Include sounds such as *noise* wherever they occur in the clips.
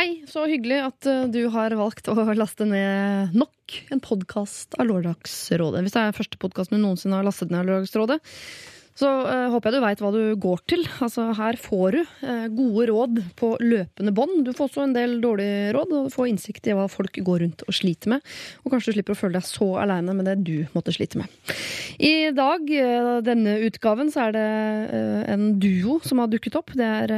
Hei, så hyggelig at eh, du har valgt å laste ned nok en podkast av Lørdagsrådet. Hvis det er første podkasten du noensinne har lastet ned av Lørdagsrådet, så uh, håper jeg du veit hva du går til. Altså, her får du uh, gode råd på løpende bånd. Du får også en del dårlige råd, og du får innsikt i hva folk går rundt og sliter med. Og kanskje du slipper å føle deg så aleine med det du måtte slite med. I dag, uh, denne utgaven, så er det en duo som har dukket opp. Det er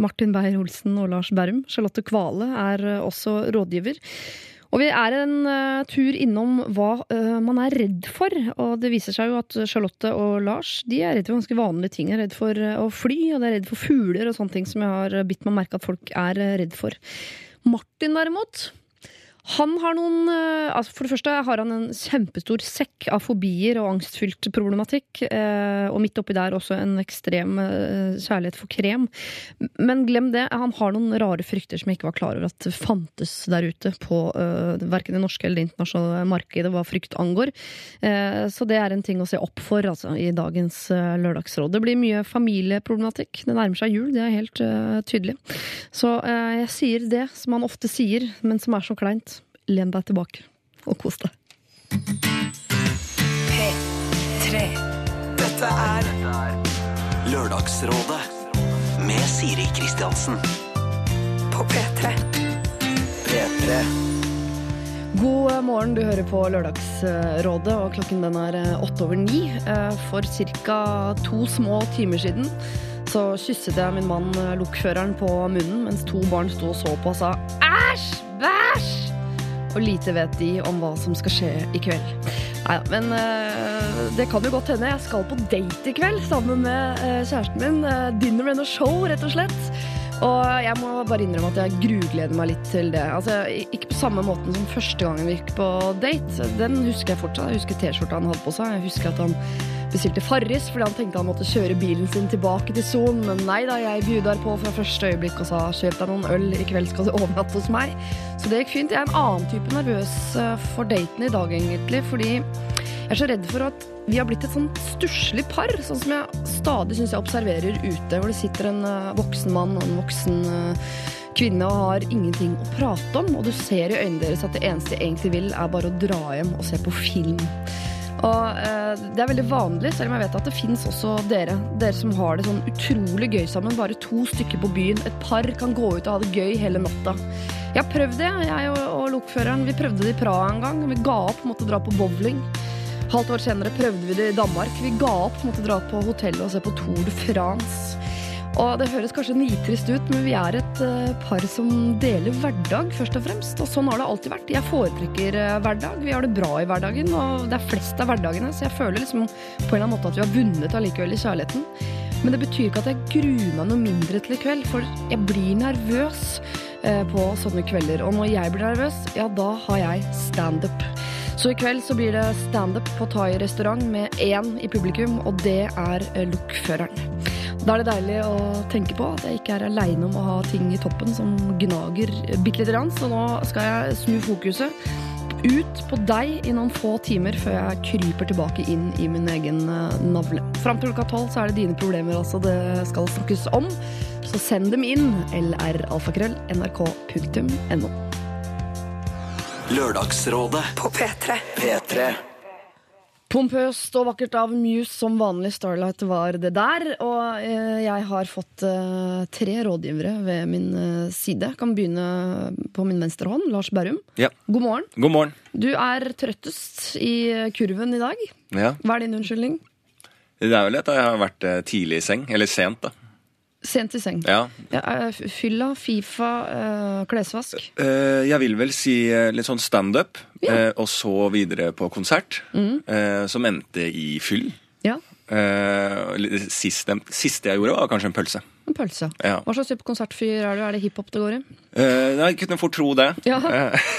Martin Beyer-Olsen og Lars Berrum. Charlotte Kvale er også rådgiver. Og vi er en uh, tur innom hva uh, man er redd for. Og det viser seg jo at Charlotte og Lars de er redd for ganske vanlige ting. De er redd for uh, å fly, og de er redd for fugler og sånne ting som jeg har bitt meg merke at folk er redd for. Martin derimot, han har noen eh, altså For det første har han en kjempestor sekk av fobier og angstfylt problematikk. eh, Og midt oppi der også en ekstrem eh, kjærlighet for krem. Men glem det, han har noen rare frykter som jeg ikke var klar over at fantes der ute på verken det norske eller det internasjonale markedet hva frykt angår. Så det er en ting å se opp for altså, i dagens Lørdagsråd. Det blir mye familieproblematikk. Det nærmer seg jul, det er helt tydelig. Så jeg sier det som han ofte sier, men som er så kleint. Len deg tilbake og kos deg. P3. Dette er Lørdagsrådet med Siri Kristiansen. På P3. P3. God morgen, du hører på Lørdagsrådet, og klokken den er eh, åtte over ni. Eh, For ca. to små timer siden så kysset jeg min mann eh, lokføreren på munnen mens to barn sto og så på og sa æsj, bæsj! Og lite vet de om hva som skal skje i kveld. Nei men eh, det kan jo godt hende. Jeg skal på date i kveld sammen med eh, kjæresten min. Eh, dinner and a show, rett og slett. Og jeg må bare innrømme at jeg grugleder meg litt til det. Altså, ikke på samme måten som første gangen vi gikk på date. Den husker jeg fortsatt. Jeg husker T-skjorta han hadde på seg. Jeg husker at han bestilte Farris fordi han tenkte han måtte kjøre bilen sin tilbake til Son. Men nei da, jeg bjuder på fra første øyeblikk og sa kjøp deg noen øl, i kveld skal du overnatte hos meg. Så det gikk fint. Jeg er en annen type nervøs eh, for daten i dag, egentlig, fordi jeg er så redd for at vi har blitt et sånn stusslig par, sånn som jeg stadig syns jeg observerer ute, hvor det sitter en eh, voksen mann og en voksen eh, kvinne og har ingenting å prate om, og du ser i øynene deres at det eneste de egentlig vil, er bare å dra hjem og se på film. Og eh, Det er veldig vanlig, selv om jeg vet at det fins også dere. Dere som har det sånn utrolig gøy sammen. Bare to stykker på byen. Et par kan gå ut og ha det gøy hele natta. Jeg har prøvd det, jeg og, og lokføreren. Vi prøvde det i Praha en gang. Vi ga opp, måtte dra på bowling. Halvt år senere prøvde vi det i Danmark. Vi ga opp, måtte dra på hotellet og se på Tour de France. Og det høres kanskje nitrist ut, men vi er et eh, par som deler hverdag, først og fremst. Og sånn har det alltid vært. Jeg foretrekker eh, hverdag. Vi har det bra i hverdagen, og det er flest av hverdagene, så jeg føler liksom på en eller annen måte at vi har vunnet allikevel i kjærligheten. Men det betyr ikke at jeg gruer meg noe mindre til i kveld, for jeg blir nervøs eh, på sånne kvelder. Og når jeg blir nervøs, ja, da har jeg standup. Så i kveld så blir det standup på thai-restaurant med én i publikum, og det er lokføreren. Da er det deilig å tenke på at jeg ikke er aleine om å ha ting i toppen som gnager bitte lite grann, så nå skal jeg snu fokuset ut på deg i noen få timer før jeg kryper tilbake inn i min egen eh, navle. Fram til klokka tolv så er det dine problemer altså det skal snakkes om, så send dem inn lralfakrøll nrk.no. Lørdagsrådet På P3. P3. Pompøst og vakkert av Muse som vanlig Starlight var det der. Og eh, jeg har fått eh, tre rådgivere ved min eh, side. Kan begynne på min venstre hånd. Lars Berrum. Ja. God morgen. God morgen. Du er trøttest i kurven i dag. Ja. Hva er din unnskyldning? Det er vel at jeg har vært tidlig i seng. Eller sent, da. Sent i seng. Ja. Ja, eh, fylla, Fifa, eh, klesvask. Eh, jeg vil vel si litt sånn standup, Ja. og så videre på konsert. eh, som endte i fyll. Ja, siste, siste jeg gjorde, var kanskje en pølse. En pølse. Ja. Hva slags type konsertfyr er du? Er det hiphop det går i? Nei, jeg kunne fort tro det. Ja. *laughs*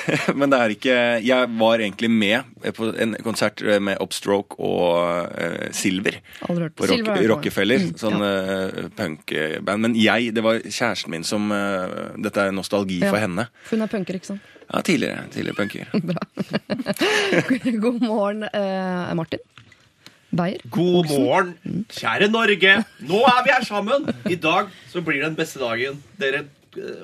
Eh, men det er ikke Jeg var egentlig med på en konsert med Upstroke og uh, Silver. Aldri hørt. På rock, Silver om. Rockefeller. Mm, sånn eh, punkband. Men jeg, det var kjæresten min som eh, Dette er nostalgi Ja. for henne. For hun er punker, ikke sant? Ja, tidligere, tidligere punker. *laughs* Bra. *laughs* God morgen, eh, Martin. Beyer. God morgen, kjære Norge. Nå er vi her sammen. I dag så blir det den beste dagen dere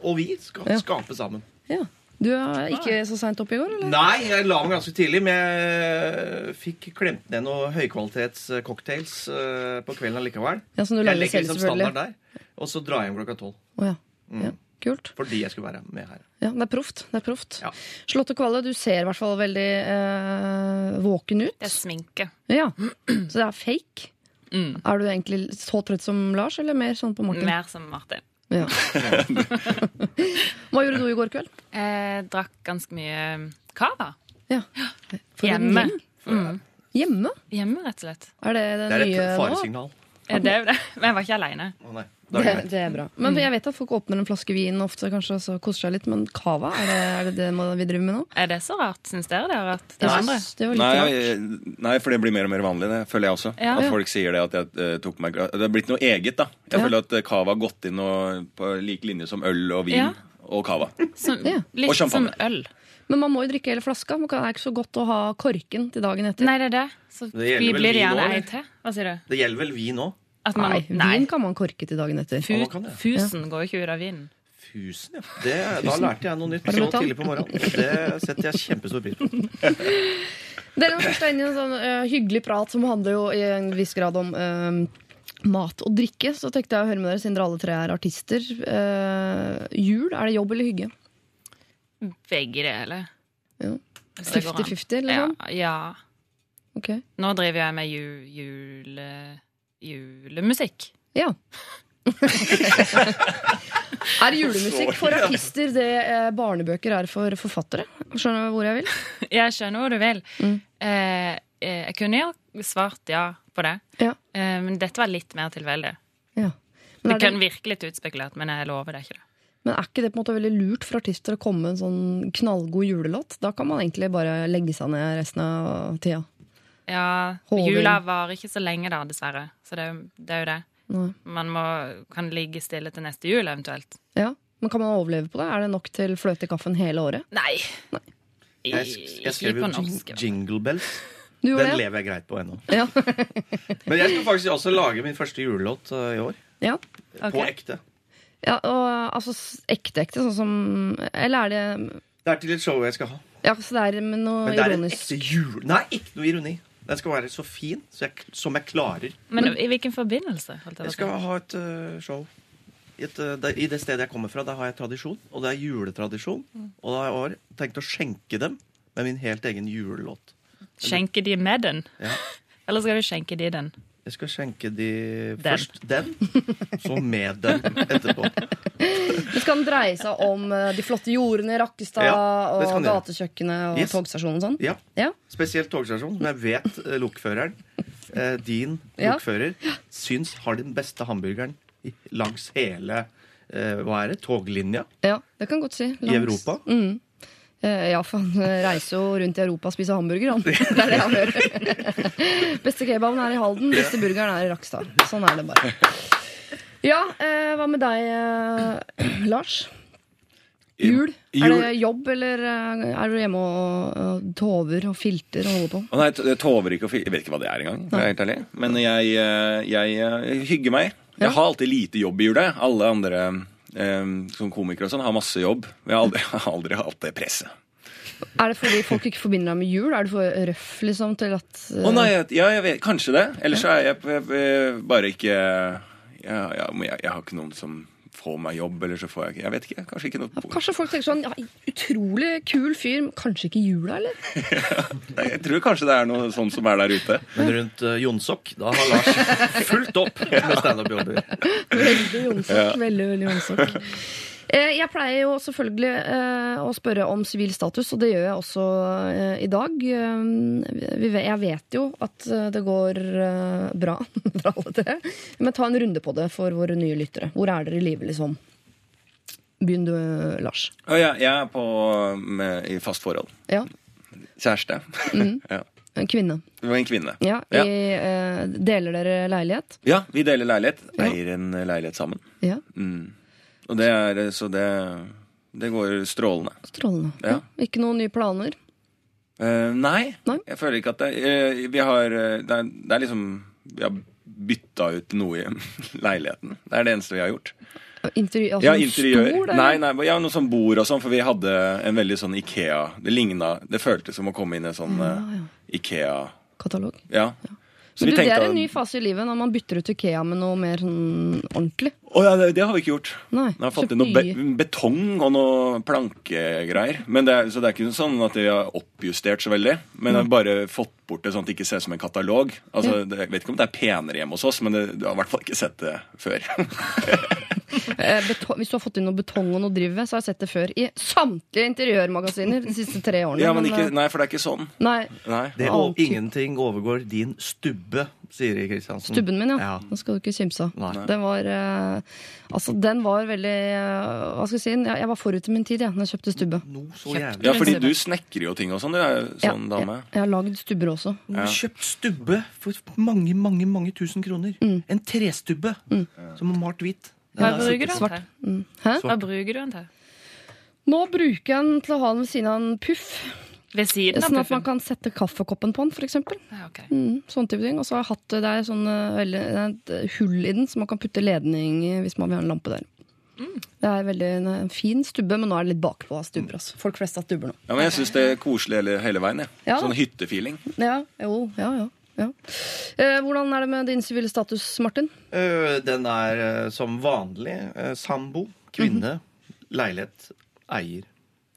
og vi skal Ja. skape sammen. Ja. Du er ikke så seint oppe i går, eller? Nei, jeg la meg ganske tidlig, men jeg fikk klemt ned noen høykvalitets eh, cocktails eh, på kvelden allikevel. Ja, som du jeg legger selv, liksom standard der, og så drar jeg hjem klokka tolv. Oh, ja. Mm. ja. Kult. Fordi jeg skulle være med her. Ja, det er proft. Det er proft. Ja. Charlotte Kvalle, du ser i hvert fall veldig eh, våken ut. Det er sminke. Ja. Så det er fake. Mm. Er du egentlig så trøtt som Lars, eller mer sånn på Martin? Mer som Martin. Ja. *laughs* Hva gjorde du i går kveld? Jeg drakk ganske mye cava. Ja. Hjemme. Mm. Hjemme? Hjemme, rett og slett. Er det det, Det er nye et faresignal. Ja, Det er jo det. Men jeg var ikke aleine. Å nei, da er Det, det er bra. Men jeg vet at folk åpner en flaske vin ofte kanskje, og så koser seg litt, men cava, er det er det, det vi driver med nå? Er det så rart, syns dere det? De Jeg andre? det var Nei, rart. jeg- nei, for det blir mer og mer vanlig, det føler jeg også. Ja. At Ja. folk sier det at jeg eh, tok meg Det har blitt noe eget, da. Jeg Ja. føler at eh, cava har gått inn og, på lik linje som øl og vin Ja. og cava. Litt Og som øl. Men man må jo drikke hele flaska. Det er ikke så godt å ha korken til dagen etter. Nei, det er det. Så Det vi blir gjerne ei til. Hva sier du? Det gjelder vel vin òg? At man, Nei, nei. vin kan man korke til dagen etter. Fu, Ja, fusen går jo ikke ut av vinen. Fusen, ja. Det, da lærte jeg noe nytt så tidlig på morgenen. Det setter jeg kjempestor pris på. *laughs* Dere var først inne i en sånn uh, hyggelig prat som handler jo i en viss grad om uh, mat og drikke. Så tenkte jeg å høre med dere, siden dere alle tre er artister. Uh, jul, er det jobb eller hygge? Begge deler. Ja. Det går 50-50, eller Ja, sånn? ja. Ok. Nå driver jeg med jul... jule, julemusikk. Ja. *laughs* er julemusikk for artister det eh, barnebøker er for forfattere? Skjønner du hvor jeg vil? Jeg skjønner hvor du vil. Mm. Eh, eh, jeg kunne jo svart ja på det, Ja. eh, men dette var litt mer tilfeldig. ja. Det er kan det, virke litt utspekulert, men jeg lover det ikke det. men er ikke det på en måte veldig lurt for artister å komme med en sånn knallgod julelåt? Da kan man egentlig bare legge seg ned resten av tida. Ja, Hovin. jula varer ikke så lenge da, dessverre. Så det, det er jo det. Nei. Man må, kan ligge stille til neste jul, eventuelt. Ja. Men kan man overleve på det? Er det nok til fløte i kaffen hele året? Nei. Jeg, jeg skrev jo norsk. Jingle Bells. Du Den det? lever jeg greit på ennå. Ja. *laughs* Men jeg skal faktisk også lage min første julelåt uh, i år. ja. Okay. På ekte. Ja, og altså ekte-ekte, sånn som Eller er det Det er til et show jeg skal ha. Ja, så det er med noe Men det er en ironisk ekte jul... Nei, ikke noe ironi. Den skal være så fin så jeg, som jeg klarer. Men i hvilken forbindelse? Jeg skal ha et uh, show. I, et, uh, der, I det stedet jeg kommer fra, der har jeg tradisjon. Og det er juletradisjon. Og da har jeg tenkt å skjenke dem med min helt egen julelåt. Skjenke de med den? Ja. *laughs* Eller skal du skjenke de den? Jeg skal skjenke de Den. først den, så med den etterpå. *laughs* Det skal dreie seg om eh, de flotte jordene i Rakkestad Ja, og gatekjøkkenet og Yes. togstasjonen og sånn? Ja. Ja. Spesielt togstasjonen, som jeg vet eh, lokføreren, eh, din Ja. lokfører, syns har den beste hamburgeren langs hele eh, hva er det, toglinja ja, det kan godt si. i Europa. Mm. Eh, Ja, for han eh, reiser jo rundt i Europa og spiser hamburger, han. *laughs* Det er det han gjør. *laughs* Beste kebaben er i Halden, beste burgeren er i Rakkestad. Sånn er det bare. Ja, eh, hva med deg, *clears throat* Lars? Jul? Er det jobb, eller er du hjemme og, tover og filter og holder på? Nei, jeg tover ikke og filter. Jeg vet ikke hva det er engang. for å være helt ærlig. Men jeg, jeg, jeg, hygger meg. Jeg har alltid lite jobb i jula. Alle andre som komiker og sånn har masse jobb. Men jeg har aldri, *laughs* jeg har aldri hatt det presset. Er det fordi folk ikke forbinder deg med jul? Er du for røff liksom til at eh, Å nei, ja, jeg vet, kanskje det. Ellers så er jeg, jeg, jeg bare ikke ja, ja, men jeg, jeg har ikke noen som får meg jobb, eller så får jeg ikke Jeg vet ikke. Kanskje ikke noe Kanskje folk tenker sånn ja, Utrolig kul fyr, kanskje ikke jula, eller? *laughs* Jeg tror kanskje det er noe sånn som er der ute. Men rundt uh, Jonsok, da har Lars fulgt opp med standup-jobber. Veldig Jonsok. Ja. Veldig, veldig Jonsok. Eh, Jeg pleier jo selvfølgelig eh, å spørre om sivil status, og det gjør jeg også eh, i dag. Jeg vet jo at det går bra *laughs* for alle tre, men ta en runde på det for våre nye lyttere. Hvor er dere i livet, liksom? Begynn du, Lars. Og jeg, jeg er på med, i fast forhold. Ja. Kjæreste. *laughs* ja. En kvinne. Det var en kvinne. Ja, Ja. I, ja. deler dere leilighet? Ja, vi deler leilighet. Ja. Eier en leilighet sammen. Ja. Mm. Og det er Så det, det går strålende. Strålende. Ja. Ikke noen nye planer? Uh, nei, Nei? jeg føler ikke at det uh, Vi har eh, det er, det er liksom Vi har bytta ut noe i *laughs* leiligheten. Det er det eneste vi har gjort. Interi altså Ja, interiør. Stor, nei, nei, ja, noe sånn bord og sånn, for vi hadde en veldig sånn Ikea Det ligna Det føltes som å komme inn i en sånn eh, Ikea Katalog. Ja. Ja. Så Men du, det er en ny fase i livet når man bytter ut Ikea med noe mer sånn ordentlig. Å ja, det, det har vi ikke gjort. Nei, Jeg har fått inn noe be betong og noe plankegreier. Men det er, så det er ikke sånn at vi har oppjustert så veldig. Men jeg har bare fått bort det sånn at det ikke ser ut som en katalog. Altså, det, Jeg vet ikke om det er penere hjemme hos oss, men det, du har i hvert fall ikke sett det før. *laughs* Eh, beto- hvis du har fått inn noe betong og noe driv ved, så har jeg sett det før i samtlige interiørmagasiner de siste tre årene. ja, men ikke, eh, Nei, for det er ikke sånn. nei, Nei. Det Alt. og ingenting overgår din stubbe, sier Kristiansen. stubben min, ja. Ja. Den skal du ikke kimse av. Den var uh, Altså, den var veldig uh, Hva skal jeg si? Jeg, jeg var forut i min tid, jeg, når jeg kjøpte stubbe. No, så jævlig. Ja, fordi du snekrer jo ting og sånn. Du er sånn Ja, dame. Jeg, jeg har lagd stubber også. Du har kjøpt stubbe for mange, mange mange tusen kroner. Mm. En trestubbe som er malt hvit. Hva er bruker du den svart. til? Mm. Hæ? Hva bruker du den til? Nå bruker jeg den til å ha den ved siden av en puff. Ved siden av puffen? Sånn at man kan sette kaffekoppen på den, f.eks. Ja, okay. Mm, sånne type ting. Og så har jeg hatt det er sånn, eh, veldig, det er et eh, hull i den, så man kan putte ledning i hvis man vil ha en lampe der. Det er veldig en, en fin stubbe, men nå er det litt bakpå av stubber. Altså. Folk flest har stubber nå. Ja, men jeg syns det er koselig hele, hele veien. Ja. Sånn hyttefeeling. Ja, jo, ja, ja. Ja. Eh, hvordan er det med din sivile status, Martin? Øh, Den er øh, som vanlig sambo, kvinne, leilighet, eier.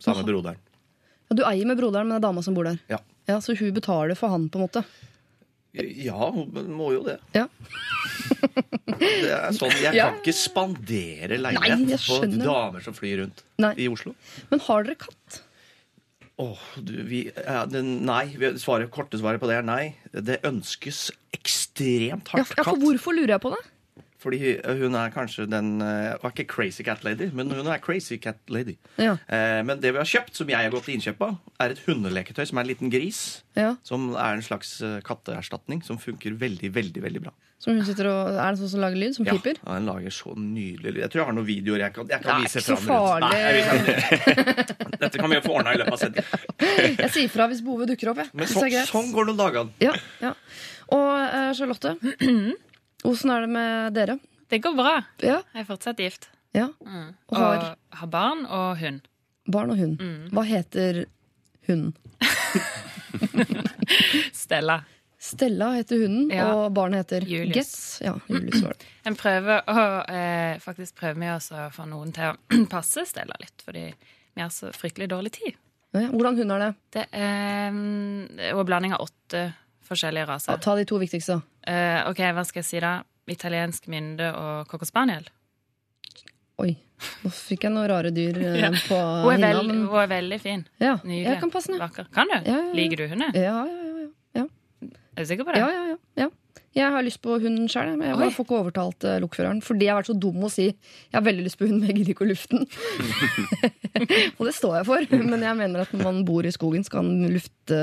Samme Jaha. broderen. Ja, du eier med broderen, men det er dama som bor der. Ja. Ja, Så hun betaler for han, på en måte. Ja, hun må jo det. Ja. *laughs* Det er sånn, Jeg kan ikke spandere Nei, leilighet jeg på damer som flyr rundt Nei. i Oslo. Men har dere katt? Åh, du, vi, ja, det, nei. vi- Svaret, korte svaret på det er nei. Det ønskes ekstremt hardt katt ja, for hvorfor lurer jeg på det? Fordi hun er kanskje den eh, Hun er ikke crazy cat lady, men hun er crazy cat lady. Ja. Eh, men det vi har kjøpt, som jeg har gått til innkjøp av, er et hundeleketøy som er en liten gris. Ja. Som er en slags eh, katteerstatning som funker veldig, veldig veldig bra. Som hun sitter og, Er det sånn som lager lyd? Som Ja, piper? ja, Den lager så nydelig lyd. Jeg tror jeg har noen videoer jeg kan, jeg Det kan er vise ikke så fram. rundt. farlig. Nei, jeg viser- *laughs* Dette kan vi jo få ordna i løpet av sendingen. *laughs* Jeg sier fra hvis behovet dukker opp. Jeg. Men så, det er sånn går det dager. Ja, ja. Og uh, Charlotte, *clears throat* åssen er det med dere? Det går bra. Ja, Jeg er fortsatt gift. ja. Og Og har har barn og hund. barn og hund. Hva heter hunden? *laughs* Stella. Stella heter hunden, Ja. og barnet heter Julius. Gets. Ja, Julius var det. *clears throat* En prøver å eh, faktisk prøve med oss å få noen til å *clears throat* passe Stella litt, fordi vi har så fryktelig dårlig tid. Ja, hvordan hund er det? Det er mm, en blanding av åtte forskjellige Ja, raser. ta de to viktigste. Uh, ok, hva skal jeg si da? Italiensk mynde og cocker spaniel. Oi, nå fikk jeg noen rare dyr eh, *laughs* Ja. på Hun er, hinna. Men... hun er veldig fin. Ja, Nydelig. jeg kan passe ned. Vakker. Kan du? Ja, ja, ja. Liker du hunder? Ja, ja, ja, ja. Er du sikker på det? Ja, ja, ja, ja. Jeg har lyst på hunden sjøl, men jeg får ikke overtalt uh, lokføreren. Fordi jeg har vært så dum å si jeg har veldig lyst på hund, men jeg gidder ikke å lufte den. *laughs* og det står jeg for, men jeg mener at når man bor i skogen, skal han lufte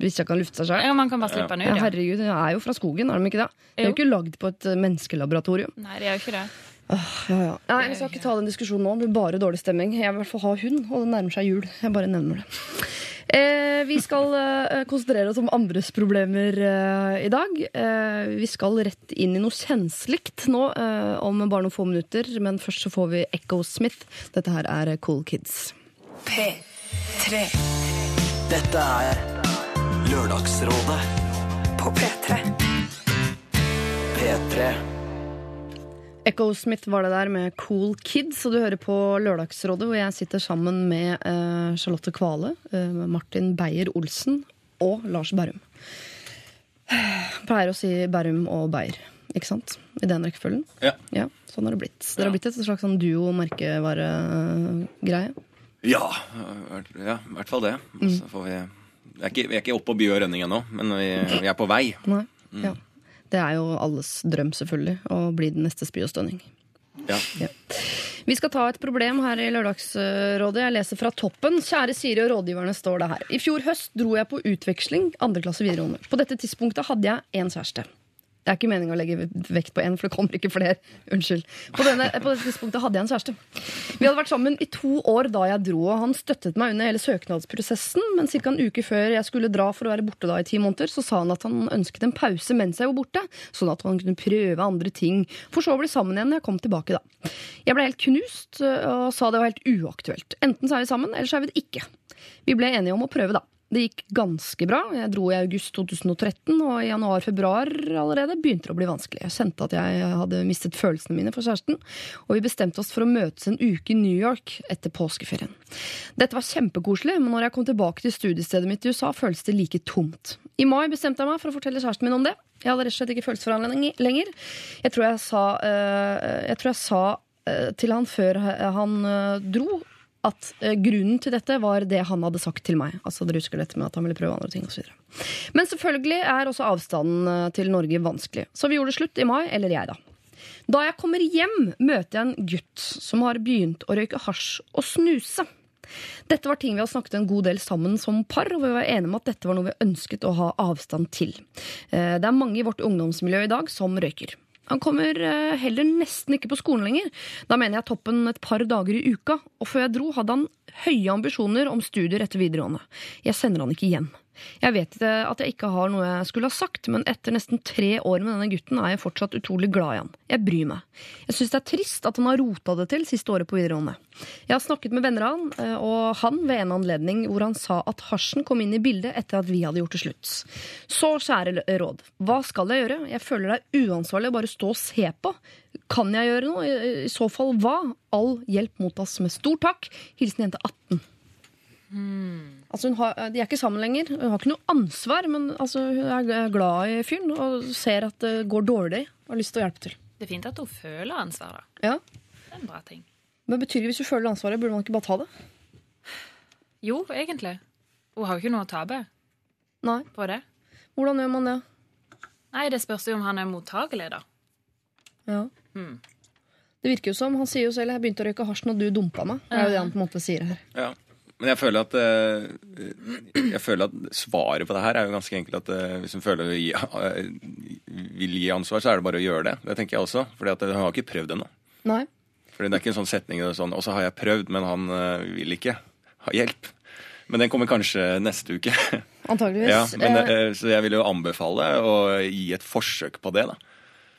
bikkja kan lufte seg sjøl. Ja, man kan bare slippe den ut, ja. herregud, jeg er jo fra skogen, er de ikke det? De er jo ikke lagd på et menneskelaboratorium. Nei, det er jo ikke det. Ja, ja. Nei, Vi skal ikke ta den diskusjonen nå, det blir bare dårlig stemning. Jeg vil i hvert fall ha hund, og det nærmer seg jul. Jeg bare nevner det. Eh, vi skal eh, konsentrere oss om andres problemer eh, i dag. Eh, vi skal rett inn i noe kjenslikt nå eh, om bare noen få minutter. Men først så får vi Echo Smith. Dette her er Cool Kids. P3 Dette er Lørdagsrådet på P3. P3 Echo Smith var det der med Cool Kids, og du hører på Lørdagsrådet, hvor jeg sitter sammen med uh, Charlotte Kvale, uh, Martin Beyer-Olsen og Lars Berrum. *sighs* Pleier å si Berrum og Beyer, ikke sant? I den rekkefølgen. Ja. Ja, sånn har det blitt. Dere har blitt et slags sånn duo-merkevare-greie. Ja, ja, i hvert fall det. Mm. Så får vi, vi, er ikke, vi er ikke oppe på by og rønning ennå, men vi, vi er på vei. Nei? Mm. Ja. Det er jo alles drøm, selvfølgelig, å bli den neste Spy og Stønning. Ja. Ja. Vi skal ta et problem her i Lørdagsrådet. Jeg leser fra toppen. Kjære Siri og rådgiverne, står det her. I fjor høst dro jeg på utveksling, andre klasse videregående. På dette tidspunktet hadde jeg én kjæreste. Det er ikke meningen å legge vekt på én, for det kommer ikke flere. Unnskyld. På, denne, på dette tidspunktet hadde jeg en kjæreste. Vi hadde vært sammen i to år da jeg dro, og han støttet meg under hele søknadsprosessen. Men ca. en uke før jeg skulle dra for å være borte da i ti måneder, så sa han at han ønsket en pause mens jeg var borte, sånn at han kunne prøve andre ting, for så å bli sammen igjen når jeg kom tilbake da. Jeg ble helt knust og sa det var helt uaktuelt. Enten så er vi sammen, eller så er vi det ikke. Vi ble enige om å prøve, da. Det gikk ganske bra. Jeg dro i august 2013, og i januar-februar allerede begynte det å bli vanskelig. Jeg kjente at jeg hadde mistet følelsene mine for kjæresten, og vi bestemte oss for å møtes en uke i New York etter påskeferien. Dette var kjempekoselig, men når jeg kom tilbake til studiestedet mitt i USA, føltes det like tomt. I mai bestemte jeg meg for å fortelle kjæresten min om det. Jeg hadde rett og slett ikke følelser lenger. Jeg tror jeg sa, øh, jeg tror jeg sa øh, til han før han øh, dro, at eh, grunnen til dette var det han hadde sagt til meg. Altså dere husker dette med at han ville prøve andre ting og videre. Men selvfølgelig er også avstanden eh, til Norge vanskelig. Så vi gjorde det slutt i mai, eller jeg, da. Da jeg kommer hjem, møter jeg en gutt som har begynt å røyke hasj og snuse. Dette var ting vi har snakket en god del sammen som par, og vi var enige om at dette var noe vi ønsket å ha avstand til. Eh, Det er mange i vårt ungdomsmiljø i dag som røyker. Han kommer eh, heller nesten ikke på skolen lenger. Da mener jeg toppen et par dager i uka. Og før jeg dro, hadde han høye ambisjoner om studier etter videregående. Jeg sender han ikke hjem. Jeg vet ikke at jeg ikke har noe jeg skulle ha sagt, men etter nesten tre år med denne gutten er jeg fortsatt utrolig glad i han. Jeg bryr meg. Jeg syns det er trist at han har rota det til siste året på videregående. Jeg har snakket med venner av han, eh, og han ved en anledning hvor han sa at hasjen kom inn i bildet etter at vi hadde gjort det slutt. Så kjære råd, hva skal jeg gjøre? Jeg føler det er uansvarlig å bare stå og se på. Kan jeg gjøre noe? I så fall hva? All hjelp mottas med stor takk. Hilsen jente 18. Altså hun har, de er ikke sammen lenger. Hun har ikke noe ansvar, men altså, hun er glad i fyren og ser at det går dårlig og har lyst til å hjelpe til. Det er fint at hun føler ansvar, da. Ja. Det er en bra ting. Men betyr det hvis du føler ansvaret, burde man ikke bare ta det? Jo, egentlig. Hun har jo ikke noe å tape Nei. på det. Hvordan gjør man det? Nei, det spørs jo om han er mottagelig, da. Ja. Mm. Det virker jo som, Han sier jo selv 'jeg begynte å røyke hasj når du dumpa meg'. Det er jo det han på en måte sier her. Ja. Men jeg føler at eh, Jeg føler at svaret på det her er jo ganske enkelt at eh, hvis hun føler vi eh, vil gi ansvar, så er det bare å gjøre det. Det tenker jeg også. For hun har ikke prøvd ennå. Fordi det er ikke en sånn setning det sånn, Og så har jeg prøvd, men han vil ikke ha hjelp. Men den kommer kanskje neste uke. Antageligvis. ja, men, eh, så jeg vil jo anbefale å gi et forsøk på det. da.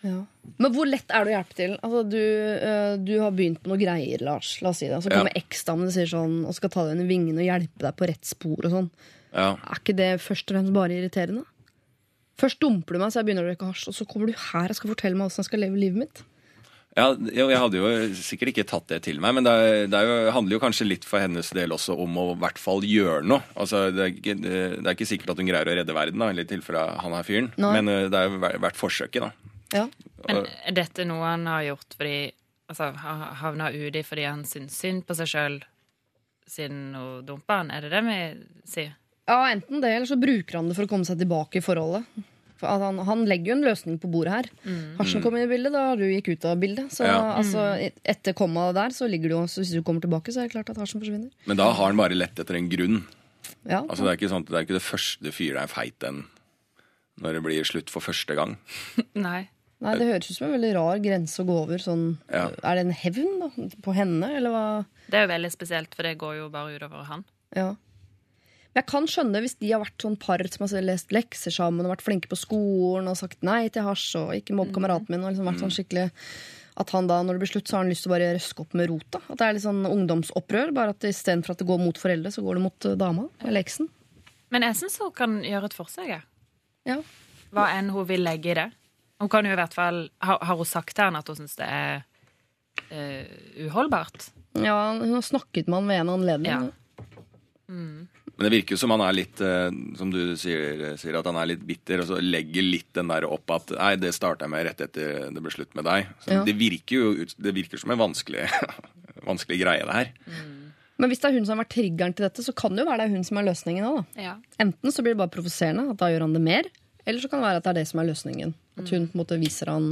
Ja. Men hvor lett er det å hjelpe til? Altså, du, eh, du har begynt på noe greier, Lars. La oss si det. Så Ja. kommer eksdamen og sier sånn, og skal ta deg under vingene og hjelpe deg på rett spor. og sånn. Ja. Er ikke det først og fremst bare irriterende? Først dumper du meg så jeg begynner å røyke hasj, og så kommer du her og skal fortelle meg hvordan jeg skal leve livet mitt. Ja, jeg hadde jo sikkert ikke tatt det til meg, men det, er, det er jo, handler jo kanskje litt for hennes del også om å i hvert fall gjøre noe. Altså, det, er ikke, det, er ikke sikkert at hun greier å redde verden, da, eller i tilfelle han er fyren, Nei. men eh, det er jo ver- verdt forsøket, da. Ja. Men er dette noe han har gjort fordi Altså, ha- havna uti fordi han syns synd på seg sjøl siden hun dumpa han? Er det det vi sier? ja, enten det, eller så bruker han det for å komme seg tilbake i forholdet. For at han, han legger jo en løsning på bordet her. Hasjen kom inn i bildet, da du gikk ut av bildet. Så Ja. altså, etter kommaet der, så ligger det jo så Hvis du kommer tilbake, så er det klart at hasjen forsvinner. Men da har han bare lett etter en grunn. Ja. Altså, det er ikke, sånn, det, er ikke det første fyret er feit enn når det blir slutt for første gang. *laughs* Nei. Nei, Det høres ut som en veldig rar grense å gå over. Sånn, Ja. Er det en hevn da, på henne, eller hva? Det er jo veldig spesielt, for det går jo bare utover han. Ja. Men jeg kan skjønne hvis de har vært sånn par som har lest lekser sammen og vært flinke på skolen og sagt nei til hasj og ikke mobb kameraten min. Og liksom vært sånn skikkelig At han da, når det blir slutt, så har han lyst til å bare røske opp med rota. At det er litt sånn ungdomsopprør. Bare at istedenfor at det går mot foreldre, så går det mot eh, dama. Eller eksen. Men jeg syns hun kan gjøre et forsøk, jeg. Ja. Hva enn hun vil legge i det. Hun kan jo i hvert fall Har, har hun sagt til han at hun syns det er eh, uholdbart? ja, hun har snakket med han ved en anledning. Ja. Men det virker jo som han er litt, eh, som du sier, sier, at han er litt bitter, og så legger litt den der opp at nei, det starta jeg med rett etter det ble slutt med deg. Så Ja. det virker jo ut- det virker som en vanskelig, *laughs* vanskelig greie, det her. Men hvis det er hun som har vært triggeren til dette, så kan det jo være det er hun som er løsningen òg, da. Ja. Enten så blir det bare provoserende, at da gjør han det mer. Eller så kan det være at det er det som er løsningen. At hun på en måte viser han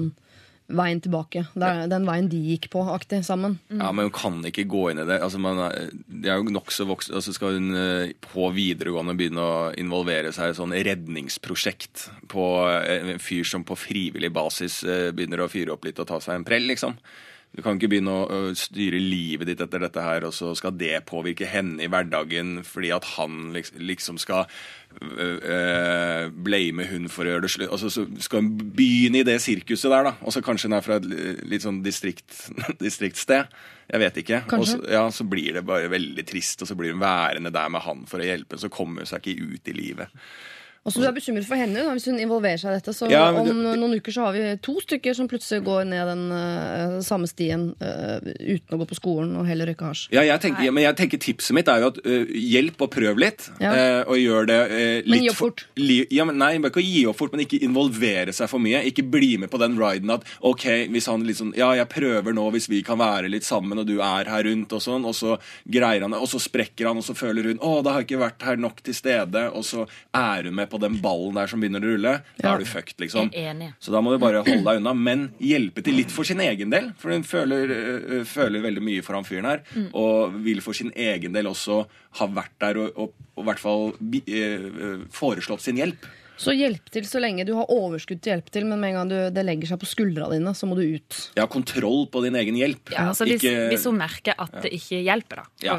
veien tilbake. Det er den veien de gikk på, aktig, sammen. Ja, Men hun kan ikke gå inn i det. Altså, man, er- de er jo nokså voksne, og så skal hun eh, på videregående begynne å involvere seg i sånn redningsprosjekt på eh, en fyr som på frivillig basis eh, begynner å fyre opp litt og ta seg en prell, liksom. Du kan ikke begynne å styre livet ditt etter dette her, og så skal det påvirke henne i hverdagen fordi at han liksom, skal øh, blame hun for å gjøre det slutt. Altså, så skal hun begynne i det sirkuset der, da. Og så kanskje hun er fra et litt sånn distrikt, *laughs* distriktssted. Jeg vet ikke. Og så, ja, så blir det bare veldig trist, og så blir hun værende der med han for å hjelpe, så kommer hun seg ikke ut i livet. Og så du er bekymret for henne hvis hun involverer seg i dette. Så Ja, om det- noen uker så har vi to stykker som plutselig går ned den uh, samme stien uh, uten å gå på skolen og heller røyke hasj. Ja, jeg tenker, men jeg tenker tipset mitt er jo at uh, hjelp og prøv litt. Ja. og gjør det litt Men gi opp for- fort. Li, ja, men nei, bare ikke gi opp fort, men ikke involvere seg for mye. Ikke bli med på den riden at ok, hvis han sånn Ja, jeg prøver nå hvis vi kan være litt sammen, og du er her rundt, og sånn, og så greier han det, og så sprekker han, og så føler hun å, da har jeg ikke vært her nok til stede, og så er hun med på den ballen der som begynner å rulle. Da er du fucked, liksom. Så da må du bare holde deg unna, men hjelpe til litt for sin egen del. For hun føler, øh, føler veldig mye for han fyren her, og vil for sin egen del også ha vært der og, og, og i hvert fall øh, øh, foreslått sin hjelp. Så hjelp til så lenge du har overskudd til hjelp til, men med en gang du, det legger seg på skuldra dine, så må du ut. Ja, kontroll på din egen hjelp. Ja, altså hvis, Ikke- hvis hun merker at det ikke hjelper, da. Ja.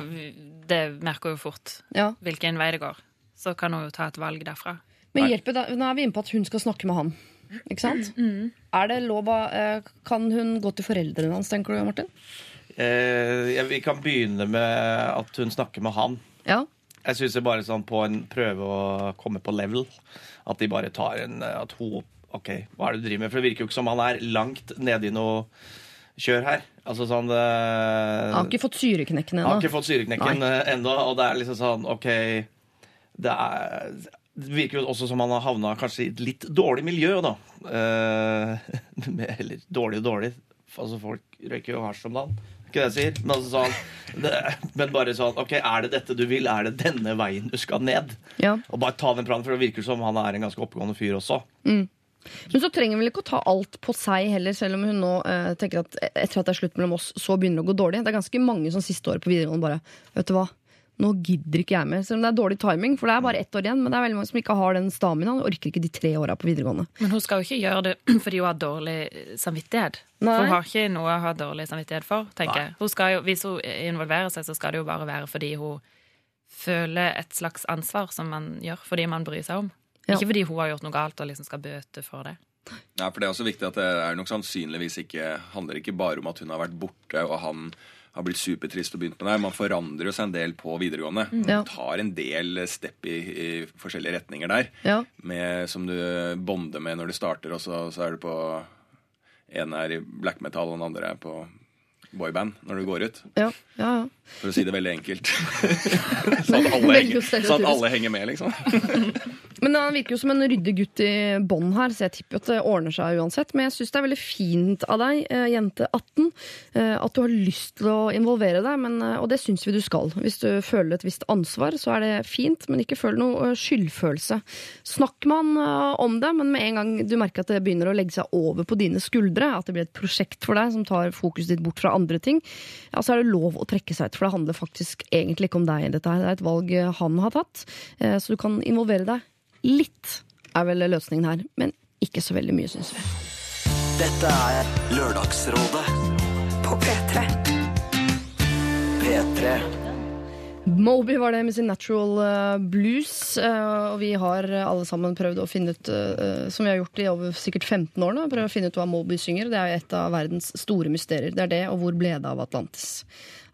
Det merker hun fort Ja. hvilken vei det går. Så kan hun jo ta et valg derfra. Men hjelpe, hjelper, da, nå er vi inne på at hun skal snakke med han. Ikke sant? Mm. Er det lov å eh, Kan hun gå til foreldrene hans, tenker du, Martin? Eh, vi kan begynne med at hun snakker med han. Ja. Jeg syns bare sånn på en prøve å komme på level. At de bare tar en At hun OK, hva er det du driver med? For det virker jo ikke som han er langt nede i noe kjør her. Altså sånn det, Han har ikke fått syreknekken Han har ikke fått syreknekken eh, ennå, og det er liksom sånn OK Det, er, det virker jo også som han har havna kanskje i et litt dårlig miljø, da. Eh, *laughs* med- eller dårlig og dårlig. Altså, folk røyker jo hasj om dagen. Ikke det jeg sier? Men, altså, sånn, det, men bare sånn OK, er det dette du vil? Er det denne veien du skal ned? Ja. Og bare ta den planen, for det virker som han er en ganske oppegående fyr også. Men så trenger hun vel ikke å ta alt på seg heller, selv om hun nå eh, tenker at etter at det er slutt mellom oss, så begynner det å gå dårlig. Det er ganske mange som siste året på videregående bare Vet du hva, nå gidder ikke jeg mer. Selv om det er dårlig timing, for det er bare ett år igjen. Men det er veldig mange som ikke har den staminaen. Orker ikke de tre åra på videregående. Men hun skal jo ikke gjøre det *clears throat* fordi hun har dårlig samvittighet. Nei. For hun har ikke noe å ha dårlig samvittighet for, tenker jeg. Hun skal jo, hvis hun involverer seg, så skal det jo bare være fordi hun føler et slags ansvar som man gjør fordi man bryr seg om. Ja. Ikke fordi hun har gjort noe galt og liksom skal bøte for det. Ja, for Det er også viktig at det er nok sannsynligvis ikke handler ikke bare om at hun har vært borte og han har blitt supertrist og begynt med det. Man forandrer jo seg en del på videregående. Ja. Tar en del step i, i forskjellige retninger der. Ja. Med, som du bonder med når du starter, og så, så er du på En er i black metal, og den andre er på boyband når du går ut. Ja, ja, ja. For å si det veldig enkelt. *laughs* så, at henger, så at alle henger med, liksom. *laughs* Men han virker jo som en ryddig gutt i bånn her, så jeg tipper at det ordner seg uansett. Men jeg syns det er veldig fint av deg, eh, jente 18, eh, at du har lyst til å involvere deg. Men, eh, og det syns vi du skal. Hvis du føler et visst ansvar, så er det fint, men ikke føl noe skyldfølelse. Snakk med han om det, men med en gang du merker at det begynner å legge seg over på dine skuldre, at det blir et prosjekt for deg som tar fokuset ditt bort fra andre ting, ja, så er det lov å trekke seg ut. For det handler faktisk egentlig ikke om deg, dette her. Det er et valg eh, han har tatt. Eh, Så du kan involvere deg litt, er vel løsningen her. Men ikke så veldig mye, syns vi. Dette er Lørdagsrådet På P3. P3. Moby var det med sin Natural eh, Blues. eh, og vi har eh, alle sammen prøvd å finne ut, som vi har gjort i over sikkert 15 år nå, prøvd å finne ut hva Moby synger. Det er jo et av verdens store mysterier. Det er det, og hvor ble det av Atlantis?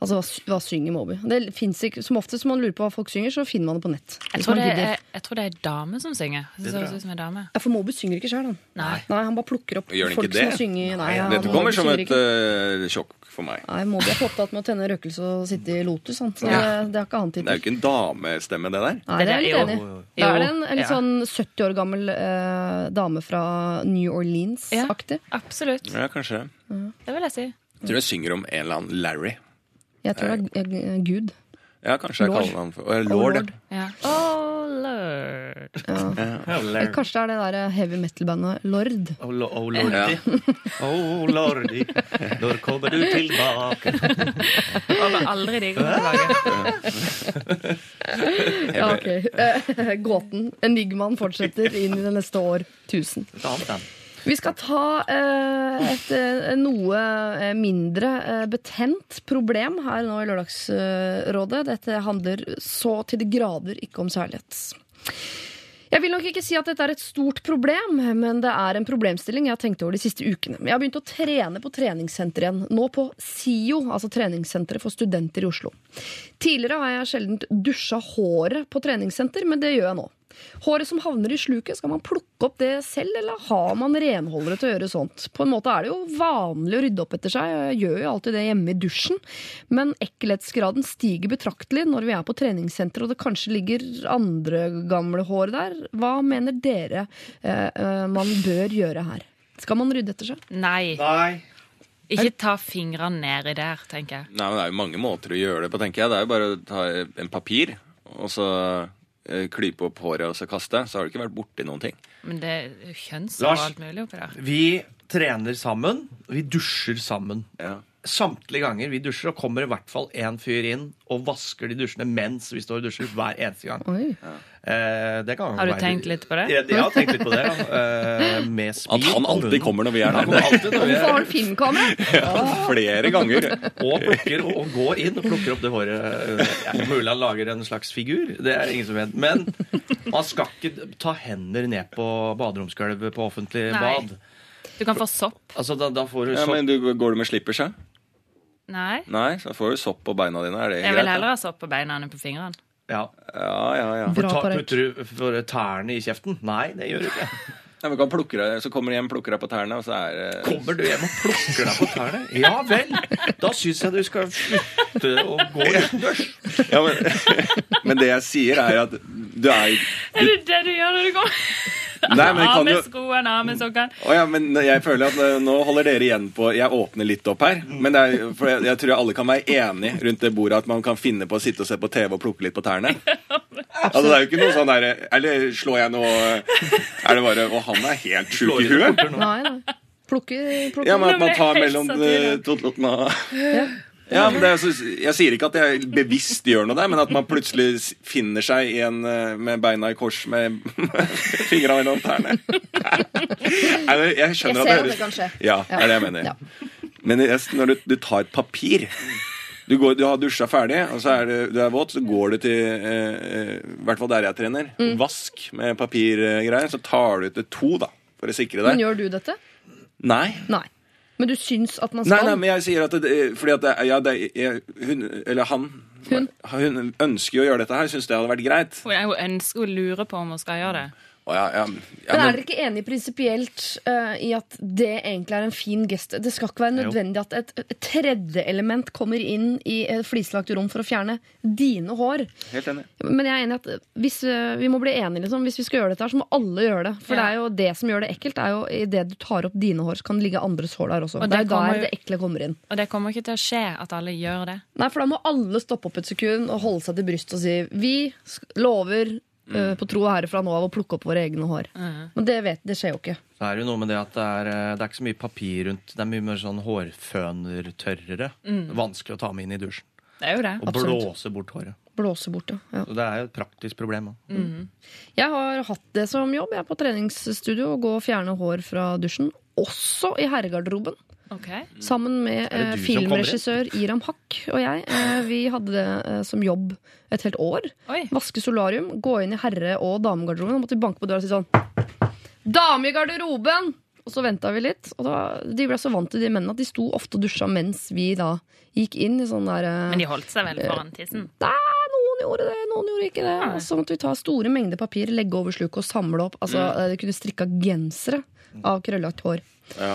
Altså, hva, hva synger Moby? Det finnes ikke, Som oftest man lurer på hva folk synger, så finner man det på nett. Jeg tror det er, jeg tror det er dame som synger. Det jeg. som en dame. Ja, For Moby synger ikke sjøl, han. Nei. Nei, han bare plukker opp folk som synger. Nei, ja, Dette kommer som et øh, sjokk for meg. Nei, Moby er for opptatt med å tenne røkelse og sitte i Lotus. Han. Så Ja. det, det har ikke han tid Det er jo ikke en damestemme, det der. Nei, det er jeg litt enig i. Da er det en, en litt Ja. sånn 70 år gammel eh, dame fra New Orleans-aktig. Ja, Absolutt. Ja, kanskje. Det vil jeg si. Jeg tror jeg synger om en eller annen Larry. Jeg tror det er eh, Gud. Ja, kanskje jeg kaller ham for Oh, Lord. Lord. ja. Ja. Oh, lord. Ja. Oh, Lord. Kanskje det er det der heavy metal-bandet Lord. Oh, lo- oh lordy. Oh lordy. Når kommer du tilbake? Håper aldri de kommer tilbake. Ja, ok. Eh, Gåten, enigmaen, fortsetter inn i det neste år. Vi skal ta eh, et eh, noe eh, mindre betent problem her nå i Lørdagsrådet. Dette handler så til de grader ikke om særlighet. Jeg vil nok ikke si at dette er et stort problem, men det er en problemstilling jeg har tenkt over de siste ukene. Jeg har begynt å trene på treningssenter igjen, nå på SIO, altså treningssenteret for studenter i Oslo. Tidligere har jeg sjelden dusja håret på treningssenter, men det gjør jeg nå. Håret som havner i sluket, skal man plukke opp det selv, eller har man renholdere til å gjøre sånt? På en måte er det jo vanlig å rydde opp etter seg, jeg gjør jo alltid det hjemme i dusjen, men ekkelhetsgraden stiger betraktelig når vi er på treningssenter og det kanskje ligger andre gamle hår der. Hva mener dere eh, eh, man bør gjøre her? Skal man rydde etter seg? Nei. Nei. Ikke ta fingrene nedi der, tenker jeg. Nei, men Det er jo mange måter å gjøre det på, tenker jeg. Det er jo bare å ta en papir, og så klype opp håret og så kaste. Så har du ikke vært borti noen ting. Men det er kjønns og alt mulig oppi der. Vi trener sammen. Vi dusjer sammen. Ja. Samtlige ganger vi dusjer, og kommer i hvert fall én fyr inn og vasker de dusjene mens vi står og dusjer hver eneste gang. Oi. Eh, det kan Har du være- tenkt litt på det? Ja, jeg har tenkt litt på det, ja. Eh, med smil At han alltid kommer når vi er der. Hvorfor har han filmkamera? Flere ganger. og plukker og går inn og plukker opp det håret. Ja, mulig han lager en slags figur. Det er ingen som vet. Men man skal ikke ta hender ned på baderomsgulvet på offentlig Nei. bad. Du kan få sopp. Altså, da, da får du Ja, men du, Går du med slippers, ja? Nei. Nei, så får du sopp på beina dine. Er det Jeg vil heller ha sopp på beina enn på fingrene. ja. Ja, ja, ja. For Bra ta, putter du for tærne i kjeften? Nei, det gjør du ikke. *laughs* ja men kan plukke deg, så kommer du hjem, plukker deg på tærne, og så er det Kommer du hjem og plukker deg på tærne? Ja vel! Da syns jeg du skal slutte å gå utendørs. ja, men, *laughs* men det jeg sier, er at du er Er det det du gjør når du går? Nei, men Av kan med jo skoene, av med sokkene. Å ja, men jeg føler at nå- holder dere igjen på Jeg åpner litt opp her. Men det er, for jeg, jeg tror alle kan være enig rundt det bordet at man kan finne på å sitte og se på TV og plukke litt på tærne. *laughs* Altså, det er jo ikke noe sånn der Eller slår jeg nå Er det bare Og han er helt *laughs* sjuk i huet? Nei, nei. Plukke, plukke. Ja, men at man tar mellom totlottene eh, totlotma Ja, men det er, Jeg sier ikke at jeg bevisst gjør noe der, men at man plutselig finner seg i en eh, med beina i kors med *laughs* fingrene mellom tærne. Jeg skjønner Jeg ser at det høres det kan. Ja, det er det jeg mener. Ja. Men når du, du tar et papir du, går, du har dusja ferdig, og så er du, du er våt, så går du til eh, eh, I hvert fall der jeg trener. Mm. Vask med papirgreier. Så tar du ut to, da, for å sikre deg. Men gjør du dette? Nei. Nei. Men du syns at man skal? nei, men jeg sier at det, fordi at det, ja, det, jeg, hun, eller han Hun. hun ønsker jo å gjøre dette her, syns det hadde vært greit. Hun ønsker å lure på om hun skal gjøre det. Ja, ja, ja, Men er dere ikke enige prinsipielt uh, i at det egentlig er en fin gest? Det skal ikke være nødvendig at et, et tredje element kommer inn i et flislagt rom for å fjerne dine hår. helt enig. Men jeg er enig at hvis uh, vi må bli enige, liksom. Hvis vi skal gjøre dette her, så må alle gjøre det. For Ja. det er jo det som gjør det ekkelt, er jo idet du tar opp dine hår, så kan det ligge andres hår der også. Og det det er jo der jo- det ekle kommer inn. Og det kommer ikke til å skje at alle gjør det. Nei, for da må alle stoppe opp et sekund og holde seg til brystet og si Vi lover eh, på tro og ære fra nå av å plukke opp våre egne hår. Men det, vet, det skjer jo ikke. Så er det jo noe med det at det er, eh, det er ikke så mye papir rundt. Det er mye mer sånn hårfønertørrere. Vanskelig å ta med inn i dusjen. Det er jo det. Og Absolutt. blåse bort håret. Blåse bort, ja. ja. Så det er jo et praktisk problem. Mm. Jeg har hatt det som jobb. Jeg er på treningsstudio og gå og fjerne hår fra dusjen. Også i herregarderoben. Ok. Sammen med eh, filmregissør Iram Haq og jeg. Eh, vi hadde det eh, som jobb et helt år. Oi. Vaske solarium, gå inn i herre- og damegarderoben. Og måtte banke på døra og si sånn Dame i garderoben! Og så venta vi litt. Og da, de ble så vant til de mennene at de sto ofte og dusja mens vi da gikk inn i sånn der Men de holdt seg vel foran tissen? Nei, noen gjorde det, noen gjorde ikke det. Nei. Og så måtte vi ta store mengder papir, legge over sluket og samle opp. Altså, Mm. De kunne strikka gensere av krøllete hår. Ja.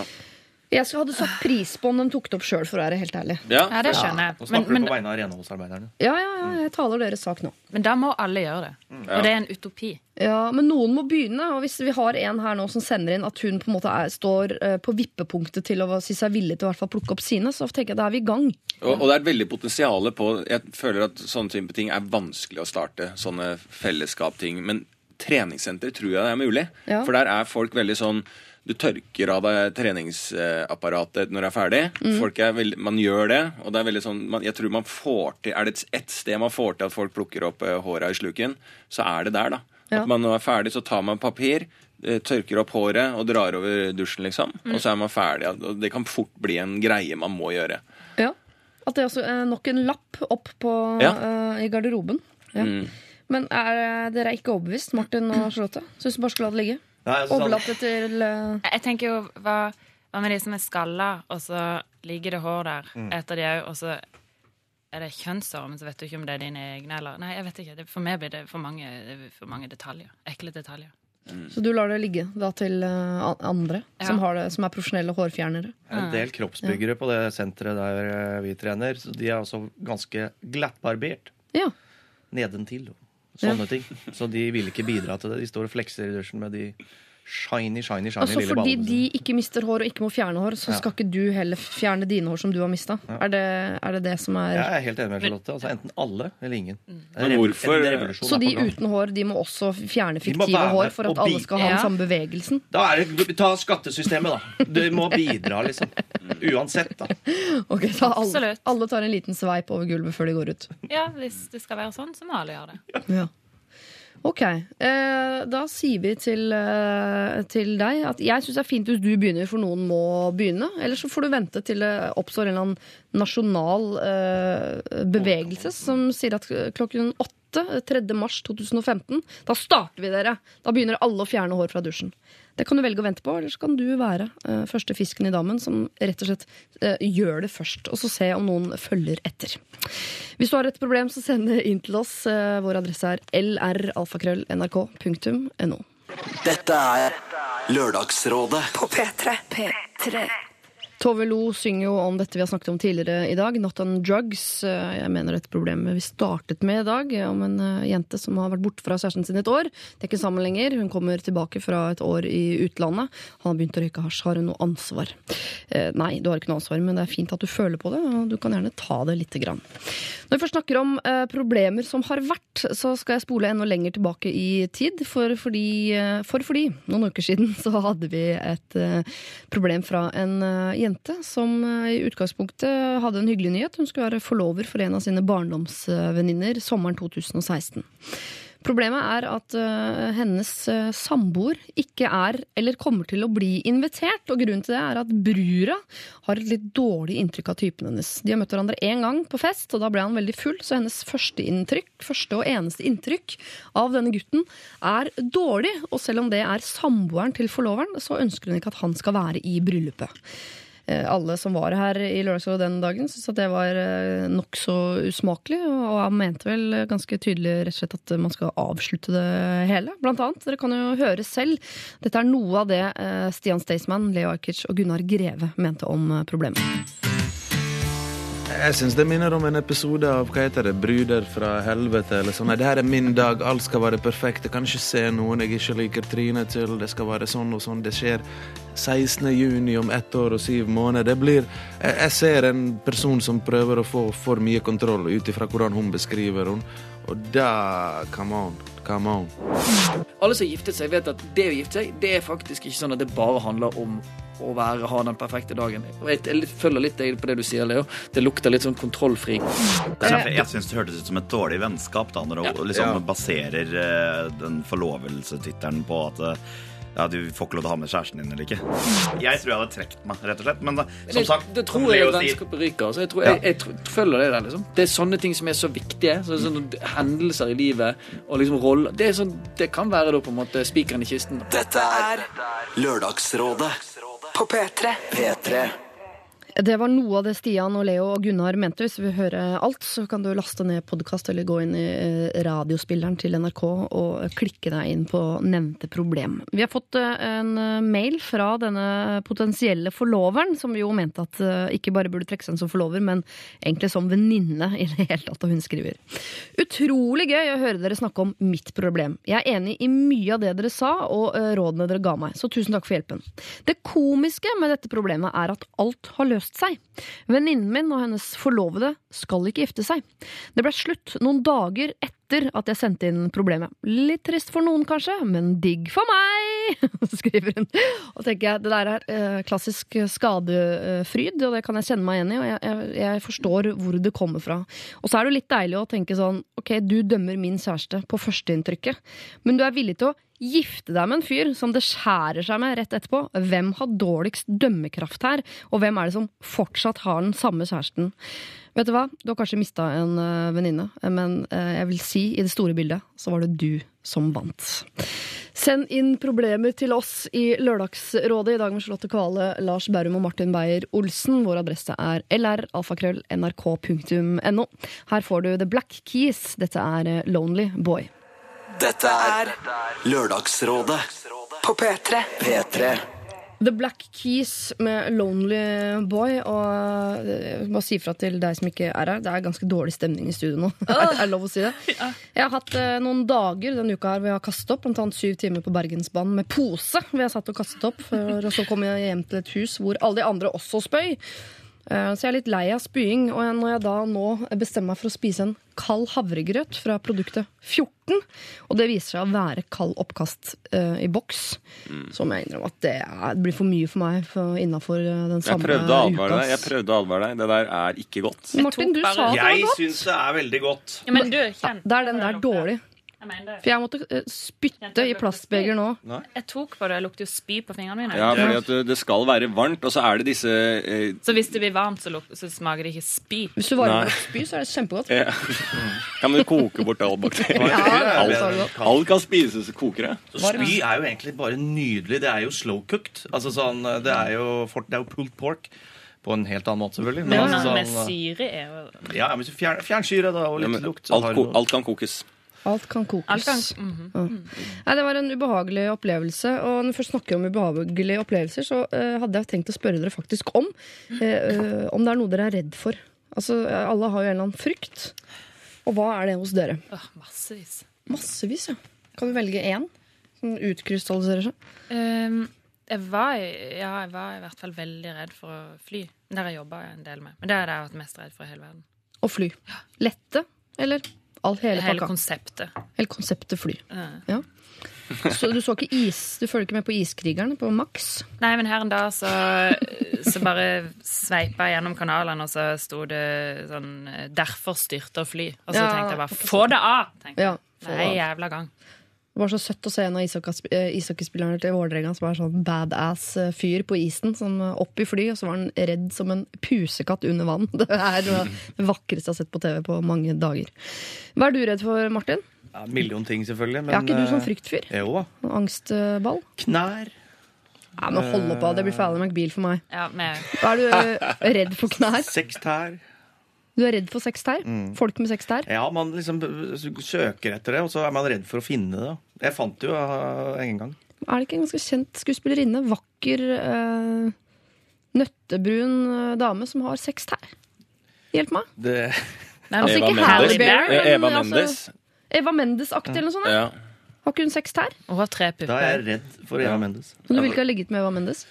Jeg hadde satt pris på om de tok det opp sjøl, for å være helt ærlig. Ja. Ja, det skjønner jeg. Nå snakker men, du på vegne av renholdsarbeiderne. Ja, ja, ja, jeg taler deres sak nå. men da må alle gjøre det. Og det er en utopi. Ja, Men noen må begynne, og hvis vi har en her nå som sender inn at hun på en måte er, står eh, på vippepunktet til å si seg villig til å hvert fall plukke opp sine, så tenker jeg da er vi i gang. Og, og det er et veldig potensial på Jeg føler at sånne type ting er vanskelig å starte. Sånne fellesskapting. Men treningssenter tror jeg det er mulig. Ja. For der er folk veldig sånn Du tørker av deg treningsapparatet når du er ferdig. Mm. Folk er veldig, man gjør det, og det er veldig sånn man, Jeg tror man får til Er det ett sted man får til at folk plukker opp eh, håra i sluken, så er det der, da. Ja. At man nå er ferdig, så tar man papir, eh, tørker opp håret og drar over dusjen, liksom. Mm. Og så er man ferdig. Og det kan fort bli en greie man må gjøre. Ja. At det er også er nok en lapp opp på, Ja. uh, i garderoben. Ja. Mm. Men er, dere er ikke overbevist, Martin og Charlotte? Syns du bare skulle la det ligge? Overlatt til eh, Jeg tenker jo, hva, hva med de som er skalla, og så ligger det hår der Mm. etter de òg, og så er det kjønnshår, men så vet du ikke om det er dine egne eller Nei, jeg vet ikke. Det, for meg blir det for mange, for mange detaljer. Ekle detaljer. Så du lar det ligge da til uh, andre Ja. som, har det, som er profesjonelle hårfjernere? Det er en del kroppsbyggere på det senteret der eh, vi trener. Så de er også ganske glattbarbert Ja. nedentil. Sånne ting. Så de vil ikke bidra til det. De står og flekser i dusjen med de shiny, shiny, shiny Altså lille Fordi de ikke mister hår og ikke må fjerne hår, så Ja. skal ikke du heller fjerne dine hår som du har mista? Er, det, er det det som er Jeg er helt enig med Charlotte. Altså Enten alle eller ingen. Er Men hvorfor- Så er de uten hår de må også fjerne fiktive hår for at alle skal ha den samme bevegelsen? Da er det, Ta skattesystemet, da. Du må bidra, liksom. Uansett, da. *laughs* Ok, så alle, alle tar en liten sveip over gulvet før de går ut. Ja, hvis det skal være sånn, så må alle gjøre det. Ja. Ok, eh, da sier vi til, eh, til deg at jeg syns det er fint hvis du begynner, for noen må begynne. Eller så får du vente til det oppstår en eller annen nasjonal eh, bevegelse som sier at klokken åtte 3. mars 2015, da starter vi dere! Da begynner alle å fjerne hår fra dusjen. Det kan du velge å vente på, eller så kan du være eh, første fisken i dammen som rett og slett eh, gjør det først, og så se om noen følger etter. Hvis du har et problem, så send det inn til oss. Eh, vår adresse er lralfakrøll.nrk.no. Dette er Lørdagsrådet På P3. P3. Tove Lo synger jo om dette vi har snakket om tidligere i dag, Not on Drugs. Eh, Jeg mener dette problemet vi startet med i dag, om en eh, jente som har vært borte fra kjæresten sin et år. Det er ikke sammen lenger. Hun kommer tilbake fra et år i utlandet. Han har begynt å røyke hasj. Har hun noe ansvar? Eh, Nei, du har ikke noe ansvar, men det er fint at du føler på det, og du kan gjerne ta det lite grann. Når vi først snakker om eh, problemer som har vært, så skal jeg spole enda lenger tilbake i tid. For fordi, eh, for fordi noen uker siden *laughs* så hadde vi et eh, problem fra en eh, jente som eh, i utgangspunktet hadde en hyggelig nyhet. Hun skulle være forlover for en av sine barndomsvenninner sommeren 2016. Problemet er at eh, hennes uh, samboer ikke er, eller kommer til å bli invitert. Og grunnen til det er at brura har et litt dårlig inntrykk av typen hennes. De har møtt hverandre én gang på fest, og da ble han veldig full, så hennes første inntrykk, første og eneste inntrykk av denne gutten er dårlig. Og selv om det er samboeren til forloveren, så ønsker hun ikke at han skal være i bryllupet. Eh, Alle som var her i Lørdagsrådet den dagen, syntes at det var eh, nokså usmakelig. Og han mente vel ganske tydelig rett og slett at man skal avslutte det hele. Blant annet. Dere kan jo høre selv. Dette er noe av det eh, Stian Staysman, Leo Ajkic og Gunnar Greve mente om problemet. Jeg syns det minner om en episode av hva heter det, Bruder fra helvete. eller sånn. Nei, det her er min dag, alt skal være perfekt. Jeg kan ikke se noen jeg ikke liker trynet til. Det skal være sånn og sånn. Det skjer 16. juni om ett år og syv måneder. Det blir Jeg, jeg ser en person som prøver å få for mye kontroll ut ifra hvordan hun beskriver henne, Og da Come on. Come on. Alle som har giftet seg, vet at det å gifte seg, det er faktisk ikke sånn at det bare handler om å være, ha den perfekte dagen. Jeg, jeg følger litt deg på det du sier, Leo. Det lukter litt sånn kontrollfri. Er jeg syns det hørtes ut som et dårlig vennskap da, når du liksom Ja. baserer eh, den forlovelsestittelen på at eh, ja, du får ikke lov til å ha med kjæresten din eller ikke. Jeg tror jeg hadde trukket meg, rett og slett. Men da, som det, sagt, det tror jeg vennskapet ryker. Altså. jeg, tror, jeg, jeg, jeg, følger det der, liksom. Det er sånne ting som er så viktige. Så, sånne hendelser i livet og liksom roller. Det, sånn, det kan være da på en måte spikeren i kisten. Dette er Lørdagsrådet På P3. P3 Det var noe av det Stian og Leo og Gunnar mente. Hvis du vil høre alt, så kan du laste ned podkast eller gå inn i eh, radiospilleren til NRK og klikke deg inn på nevnte problem. Vi har fått eh, en eh, mail fra denne potensielle forloveren, som jo mente at ikke bare burde trekke seg inn som forlover, men egentlig som venninne i det hele tatt, og hun skriver. Utrolig gøy å høre dere snakke om mitt problem. Jeg er enig i mye av det dere sa, og rådene dere ga meg, så tusen takk for hjelpen. Det komiske med dette problemet er at alt har løst seg. Venninnen min og hennes forlovede skal ikke gifte seg. Det ble slutt noen dager etter etter at jeg sendte inn problemet. Litt trist for noen, kanskje, men digg for meg! *laughs* skriver hun. Og tenker jeg, Det der er eh, klassisk skadefryd, og det kan jeg kjenne meg igjen i. Og jeg, jeg, forstår hvor det kommer fra. Og så er det litt deilig å tenke sånn Ok, du dømmer min kjæreste på førsteinntrykket, men du er villig til å gifte deg med en fyr som det skjærer seg med rett etterpå. Hvem har dårligst dømmekraft her, og hvem er det som fortsatt har den samme kjæresten? Vet du hva, du har kanskje mista en uh, venninne, men uh, jeg vil si i det store bildet så var det du som vant. Send inn problemer til oss i Lørdagsrådet i dag med Charlotte Kvale, Lars Berrum og Martin Beyer-Olsen. Vår adresse er lralfakrøll.nrk.no. Her får du The Black Keys. Dette er Lonely Boy. Dette er Lørdagsrådet På P3. P3. The Black Keys med Lonely Boy. Og jeg må bare si fra til deg som ikke er her, det er ganske dårlig stemning i studio nå. *laughs* er det lov å si det? *laughs* Jeg har hatt eh, noen dager denne uka her hvor jeg har kastet opp, blant annet syv timer på Bergensbanen med pose. Hvor jeg satt og kastet opp, for, og så kom jeg hjem til et hus hvor alle de andre også spøy. Eh, Så jeg er litt lei av spying, og når jeg da nå bestemmer meg for å spise en kald havregrøt fra produktet 14, og det viser seg å være kald oppkast uh, i boks, så må jeg innrømme at det, er, det blir for mye for meg for innafor den Jeg samme prøvde å advare deg. Jeg prøvde å advare deg. Det der er ikke godt. Martin, du sa at det var godt. Jeg syns det er veldig godt. Ja, men du, kjenn. Da er den der dårlig. For jeg måtte eh, spytte i plastbeger nå. Jeg tok på det, jeg lukter jo spy på fingrene mine. Ja, fordi at det- det skal være varmt, og så er det disse eh, Så hvis det blir varmt, så, lukter, så smaker det ikke spy. Hvis du varmer Nei. opp spy, så er det kjempegodt. ja. Kan du koke bort all bakterier? *laughs* Ja, alt, alt kan spises koker det. Så spy er jo egentlig bare nydelig. Det er jo slow cooked. Altså sånn, det er jo, det er jo pulled pork. På en helt annen måte, selvfølgelig. Men Men altså med sånn, syre er jo ja, men hvis du fjern, fjern syre da, og Ja, litt men lukt så alt, har ko alt kan kokes. Alt kan kokes. Alt kan, mhm. Nei, Det var en ubehagelig opplevelse. Og når vi først snakker om ubehagelige opplevelser, så uh, hadde jeg tenkt å spørre dere faktisk om eh, om det er noe dere er redd for. Altså, Alle har jo en eller annen frykt. Og hva er det hos dere? Åh, massevis. Massevis, ja. Kan vi velge én som utkrystalliserer seg? Um, jeg, var, ja, jeg var i hvert fall veldig redd for å fly. Det har jeg jobba en del med. Men det er det jeg har vært mest redd for i hele verden. Å fly. Lette, eller all, hele, Hele konseptet. Hele konseptet fly. Ja. Ja. Så du så ikke is, du følger ikke med på Iskrigerne på Max? Nei, men her en dag så, så bare sveipa jeg gjennom kanalene, og så sto det sånn 'Derfor styrter fly'. Og så Ja, tenkte jeg bare 'få det av'! tenkte Ja, jeg. Nei, jævla gang. Det var så søtt å se en av eh, ishockeyspillerne til Vålerenga som var sånn badass eh, fyr på isen, som eh, opp i fly, og så var han redd som en pusekatt under vann. *laughs* Det er det vakreste jeg har sett på TV på mange dager. Hva er du redd for, Martin? Ja, million ting, selvfølgelig. Men, er ikke du sånn fryktfyr? Jo da. Angstball? Knær. Nei, men hold opp, da. Det blir Fally McBeal for meg. Ja, Er du redd for knær? Seks tær. Du er redd for seks tær? Folk med seks tær? Ja, man liksom søker etter det, og så er man redd for å finne det. Jeg fant det jo eh, en gang. Er det ikke en ganske kjent skuespillerinne? Vakker, øh, nøttebrun eh, dame som har seks tær. Hjelp meg. Det, Nei, Altså Eva ikke Mendes. Halle Berry, Eva Mendes. altså- Mendes. Eva Mendes-aktig eller noe sånt? Ja. Har ikke hun seks tær? Hun har tre da er jeg redd for Eva Mendes. Så du vil ikke ha ligget med Eva Mendes?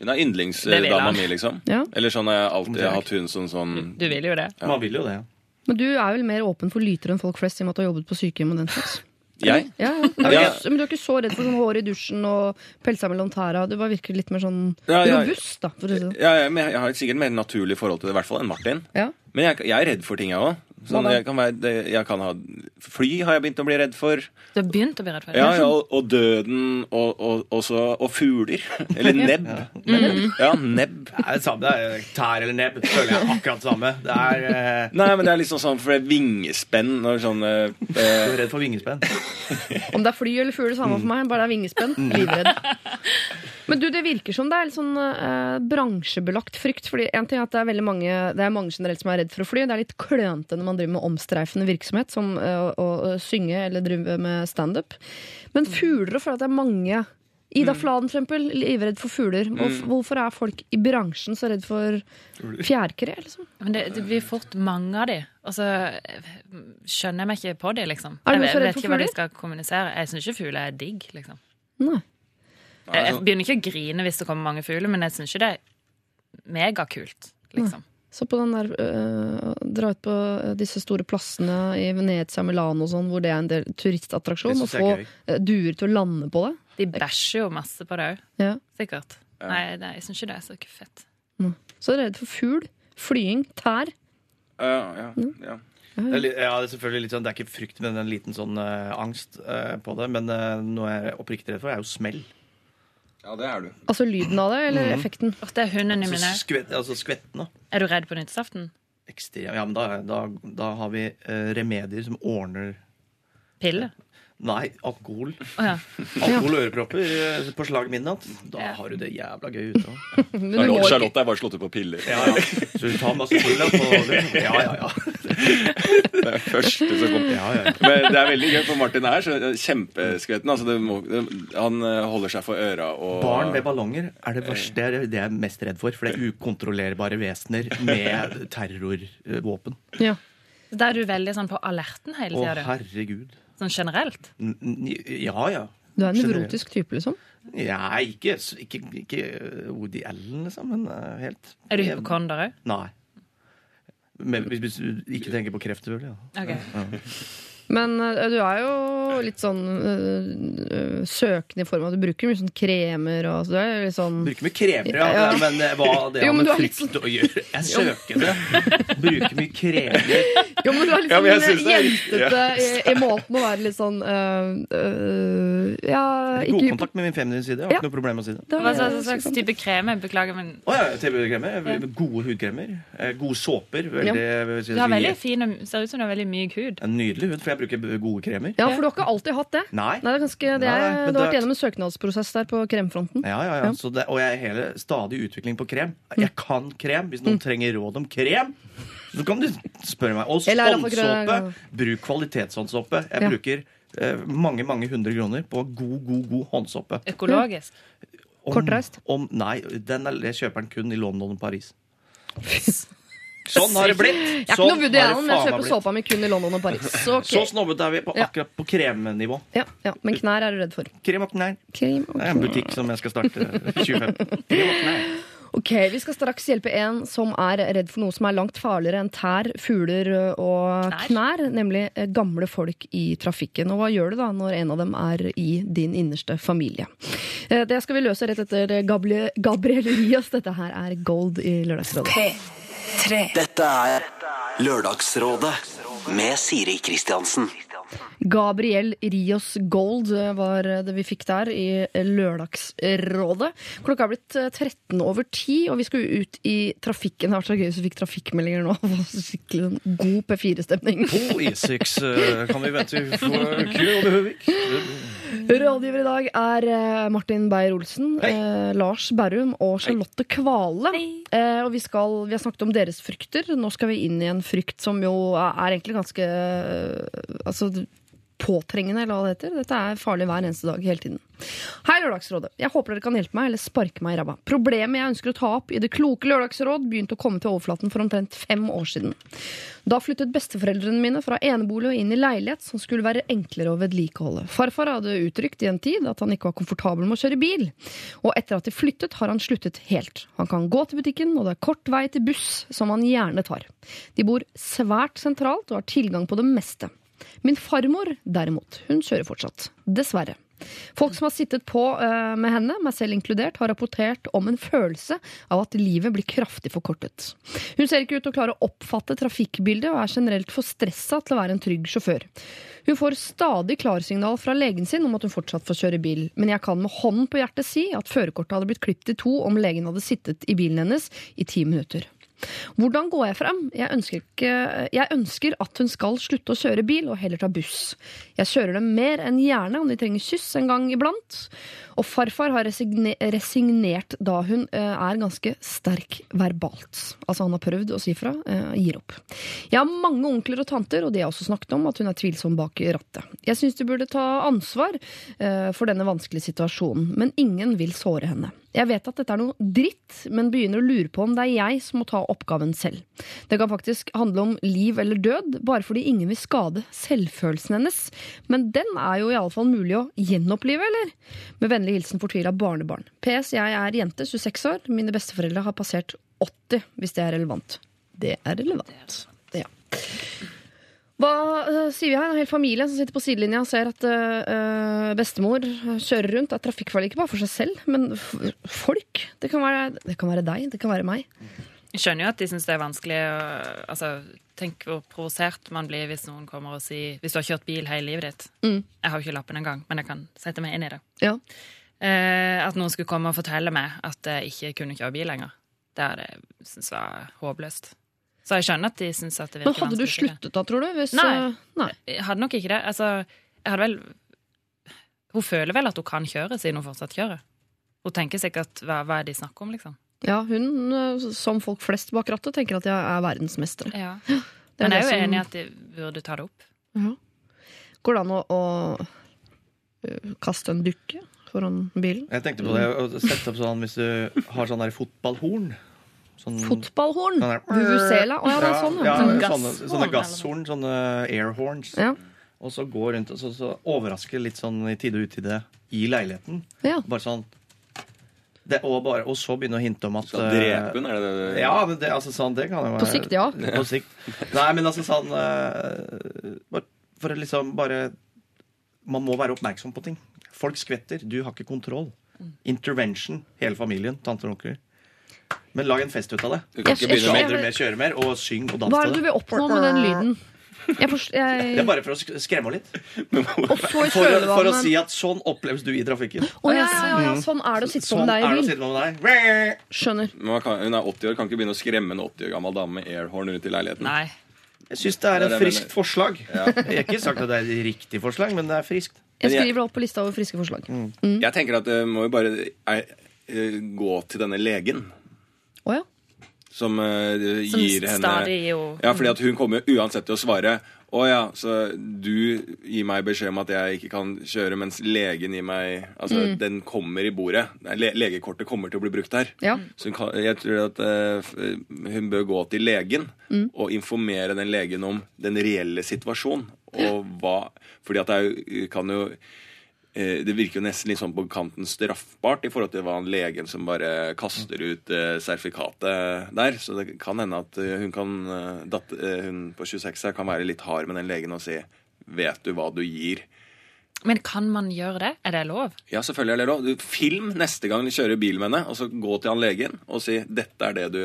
Hun er yndlingsdama mi, liksom. Ja. Eller sånn har jeg alltid hatt hun som sånn Du vil jo det. Man vil jo det. ja. Men du er vel mer åpen for lyter enn folk flest i og med at du har jobbet på sykehjem og den slags? *laughs* Jeg? Ja, ja. Du er Ja. ikke- Men du er ikke så redd for sånn hår i dusjen og pelsa mellom tæra? Du bare virker litt mer sånn Ja, ja. robust, da. For å si det. sånn. Ja, jeg, men jeg har sikkert mer naturlig forhold til det, i hvert fall enn Martin. Ja. Men jeg, jeg er redd for ting, jeg òg. Sånn, jeg kan være, det, jeg kan ha Fly har jeg begynt å bli redd for. Du har begynt å bli redd for det. Ja, ja, og, og døden, og, og, og, så, og fugler. *laughs* Eller nebb. Ja, nebb. Det er det samme. Det er tær eller nebb. Føler jeg akkurat det samme. Det er eh, Nei, men det er liksom sånn for det er vingespenn og sånn eh, Du er redd for vingespenn. Om det er fly eller fugl, samme for meg. Bare det er vingespenn. Livredd. *laughs* Men du, det virker som det er litt sånn eh, bransjebelagt frykt. Fordi en ting er at Det er veldig mange Det er mange generelt som er redd for å fly. Det er litt klønete når man driver med omstreifende virksomhet, som eh, å, å synge eller drive med standup. Men fugler og føler at det er mange Ida Fladen, for eksempel, livredd for fugler. Mm. hvorfor er folk i bransjen så redd for fjærkre? Liksom? Men det, det blir fort mange av de. Og så skjønner jeg meg ikke på de, liksom. Er du Jeg så redd vet ikke hva de skal kommunisere. Jeg syns ikke fugler er digg, liksom. Nei. Jeg, jeg begynner ikke å grine hvis det kommer mange fugler, men jeg syns ikke det er megakult, liksom. Så på den der øh, Dra ut på øh, disse store plassene i Venezia, Milano og sånn, hvor det er en del turistattraksjon, og få øh, duer til å lande på det. De bæsjer jo masse på det òg. Ja. Sikkert. Nei, nei, jeg syns ikke det er så fett. Så er du redd for fugl, flying, tær. Ja, ja, ja. Det er, litt, ja, det er selvfølgelig litt sånn, det er ikke frykt, men en liten sånn uh, angst uh, på det. Men uh, noe jeg er oppriktig redd for, er jo smell. Ja, det er du. Altså lyden av det, eller effekten? Åh, det er hundene mine. Altså, skvett, altså skvetten, da. Er du redd på nyttårsaften? Ekstrem. Ja, men da, da, da har vi eh, remedier som ordner Pille? Nei, alkohol. Oh, ja. Alkohol og ørepropper eh, på slag midnatt. Da har du det jævla gøy ute. *laughs* må Charlotte, er bare slått ut på piller. Ja, ja. Så du tar masse piller på det. *laughs* Ja, ja, ja. Det er første som kommer. ja, ja. Men det er veldig gøy, for Martin er så kjempeskvetten. Altså må, det, han eh, holder seg for øra og Barn med ballonger er det verste det er det jeg er mest redd for. For det er ukontrollerbare vesener med terrorvåpen. ja. Da er du veldig sånn på alerten hele Å, tida, du. herregud. Sånn generelt. N- Ja, ja. Du er en nevrotisk type, liksom? Ja, ikke, ikke, ikke Woody Allen, liksom, men eh, helt Er du hypokonder òg? Nei. Men hvis, hvis du ikke tenker på kreft, selvfølgelig. Ja. Okay. Men øh, du er jo litt sånn øh, søkende i form av at du bruker mye sånn kremer og så du er litt sånn Bruker mye kremer, ja. Ja. Men eh, hva *laughs* det Jo, har men du med frykt å gjøre? Jeg søker det. Bruker mye kremer. *laughs* Jo, men du er litt Ja, sånn ja, det er jentete i, i måten å være litt sånn øh, øh, Ja, God kontakt med min feminine side. Jeg har Ja. ikke noe problem med å si det. Da Hva slags type krem? Beklager, men oh, ja, type kremer. Gode hudkremer. Eh, Gode såper. Veldig, si, du har veldig fin og ser ut som du har veldig myk hud. En nydelig hud, for jeg bruker gode kremer. Ja, for du har ikke alltid hatt det. Nei. Nei, det er ganske, det er, Nei, du har vært gjennom en søknadsprosess der på kremfronten. Ja, ja, ja. Ja. Så det, og jeg er hele stadig utvikling på krem. Jeg kan krem. Hvis noen Mm. trenger råd om krem, så kan du spørre meg. Og håndsåpe. Bruk kvalitetshåndsåpe. Jeg Ja. bruker eh, mange mange hundre kroner på god, god, god håndsåpe. Økologisk. Om- Kortreist? Om, nei, den er, jeg kjøper den kun i London og Paris. Sånn har det blitt. Jeg er ikke Sånn noe Woody Allen, men jeg kjøper såpa mi kun i London og Paris. Så, okay. Så snobbete er vi på Ja. akkurat på kremnivå. ja, ja, Men knær er du redd for. Krem og knær. Krem og Det er en butikk som jeg skal starte 25. Krem og knær. Ok, Vi skal straks hjelpe en som er redd for noe som er langt farligere enn tær, fugler og knær, nemlig eh, gamle folk i trafikken. Og hva gjør du da når en av dem er i din innerste familie? Eh, Det skal vi løse rett etter Gabriel, Gabriel Rias. Dette her er Gold i Lørdagsrådet. P3. Dette er Lørdagsrådet med Siri Kristiansen. Gabriel Rios Gold eh, var det vi fikk der i Lørdagsrådet. Klokka er blitt eh, 13 over 10, og vi skal jo ut i trafikken. Det har vært så gøy hvis vi fikk trafikkmeldinger nå. *laughs* Det var Skikkelig god P4-stemning. På E6 eh, kan vi vente for *laughs* kø over Høvik. Rådgiver i dag er eh, Martin Beyer-Olsen, eh, Lars Berrum og Charlotte Kvale. Eh, og vi, skal, vi har snakket om deres frykter. Nå skal vi inn i en frykt som jo er egentlig ganske eh, altså, påtrengende, eller hva det heter. Dette er farlig hver eneste dag hele tiden. Hei, Lørdagsrådet. Jeg håper dere kan hjelpe meg eller sparke meg i ræva. Problemet jeg ønsker å ta opp i Det kloke lørdagsråd, begynte å komme til overflaten for omtrent fem år siden. Da flyttet besteforeldrene mine fra enebolig og inn i leilighet som skulle være enklere å vedlikeholde. Farfar hadde uttrykt i en tid at han ikke var komfortabel med å kjøre bil. Og etter at de flyttet, har han sluttet helt. Han kan gå til butikken, og det er kort vei til buss, som han gjerne tar. De bor svært sentralt og har tilgang på det meste. Min farmor, derimot, hun kjører fortsatt. Dessverre. Folk som har sittet på eh, med henne, meg selv inkludert, har rapportert om en følelse av at livet blir kraftig forkortet. Hun ser ikke ut til å klare å oppfatte trafikkbildet og er generelt for stressa til å være en trygg sjåfør. Hun får stadig klarsignal fra legen sin om at hun fortsatt får kjøre bil, men jeg kan med hånden på hjertet si at førerkortet hadde blitt klippet i to om legen hadde sittet i bilen hennes i ti minutter. Hvordan går jeg frem? Jeg ønsker, ikke, jeg ønsker at hun skal slutte å kjøre bil og heller ta buss. Jeg kjører dem mer enn gjerne om de trenger kyss en gang iblant. Og farfar har resigne, resignert da hun eh, er ganske sterk verbalt. Altså han har prøvd å si fra, eh, gir opp. Jeg har mange onkler og tanter, og de har også snakket om at hun er tvilsom bak rattet. Jeg syns de burde ta ansvar eh, for denne vanskelige situasjonen, men ingen vil såre henne. Jeg vet at dette er noe dritt, men begynner å lure på om det er jeg som må ta oppgaven selv. Det kan faktisk handle om liv eller død, bare fordi ingen vil skade selvfølelsen hennes. Men den er jo i alle fall mulig å gjenopplive, eller? Med vennlig hilsen fortvila barnebarn. PS. Jeg er jente, 26 år. Mine besteforeldre har passert 80, hvis det er relevant. Det er relevant. Ja. Hva sier vi her? En hel familie som sitter på sidelinja og ser at øh, bestemor kjører rundt. Det er trafikkfarlig ikke bare for seg selv, men folk. Det kan, være, det kan være deg, det kan være meg. Jeg skjønner jo at de syns det er vanskelig å altså, Tenk hvor provosert man blir hvis noen kommer og sier Hvis du har kjørt bil hele livet ditt. Mm. Jeg har jo ikke lappen engang, men jeg kan sette meg inn i det. Ja. Eh, at noen skulle komme og fortelle meg at jeg ikke kunne kjøre bil lenger. Det hadde jeg syntes var håpløst. Så jeg skjønner at de syns at det Men virker hadde du sluttet da, tror du? Hvis, Nei. øh, nei. Jeg hadde nok ikke det. Altså, jeg hadde vel Hun føler vel at hun kan kjøre, siden hun fortsatt kjører. Hun tenker sikkert hva, hva er det de snakker om, liksom. Ja, hun, øh, som folk flest bak rattet, tenker at jeg er verdensmester. Ja. *laughs* Er Men jeg er jo som- enig i at de burde ta det opp. Ja. Går det an å, å øh, kaste en dukke foran bilen? Jeg tenkte på det å sette opp sånn hvis du har sånn der fotballhorn. Sånn, Fotballhorn! sånn Vuvuzela. Å ja, det er sånn, ja. ja sånne, sånne gasshorn, sånne airhorns. Ja. Og så gå rundt og så, så overraske litt sånn i tide og utide i leiligheten. Ja. Bare sånn det, og, bare, og så begynne å hinte om at Skal drepe hun, er det det? Ja, men det, altså, sånn, det kan jo være På sikt, ja. På sikt. Nei, men altså sånn uh, For å liksom bare Man må være oppmerksom på ting. Folk skvetter. Du har ikke kontroll. Intervention. Hele familien. Tanter og onkler. Men lag en fest ut av det. Du kan Jeg- ikke jeg- begynne med Aldri mer kjøre mer, og syng og dans Hva er til det du det. vil oppnå med den lyden? Jeg forst- *laughs* Det er jeg, bare for å sk- skremme henne litt. *laughs* og så i For, å- for å kjølvannet si at sånn oppleves du i trafikken. Å ja, ja, ja, ja, sånn er det å sitte på Sånn med er deg det å i bil. sitte med deg. Skjønner. Men man kan, Hun er 80 år, kan ikke begynne å skremme en 80 år gammel dame med airhorn rundt i leiligheten. Nei. Jeg syns det er Det er et det jeg friskt mener. forslag. Ja. *laughs* Jeg har ikke sagt at det er et riktig forslag, men det er friskt. Jeg Men jeg- skriver det opp på lista over friske forslag. Jeg tenker at det må jo bare eh, eh, gå til denne legen Å ja. som Som gir henne stadig jo Ja, fordi at hun kommer jo uansett til å svare å ja, så du gir meg beskjed om at jeg ikke kan kjøre, mens legen gir meg Altså, den kommer i bordet. Le legekortet kommer til å bli brukt her. Ja. Så kan, jeg tror at uh, hun bør gå til legen og informere den legen om den reelle situasjonen. Og hva Fordi at er kan jo det virker jo nesten litt sånn på kanten straffbart i forhold til hva han legen som bare kaster ut eh, sertifikatet der. Så det kan hende at eh, hun, kan, eh, eh, hun på 26 her kan være litt hard med den legen og si Vet du hva du gir? Men kan man gjøre det? Er det lov? Ja, selvfølgelig er det lov. Du, Film neste gang du kjører bil med henne, og så gå til han legen og si 'dette er det du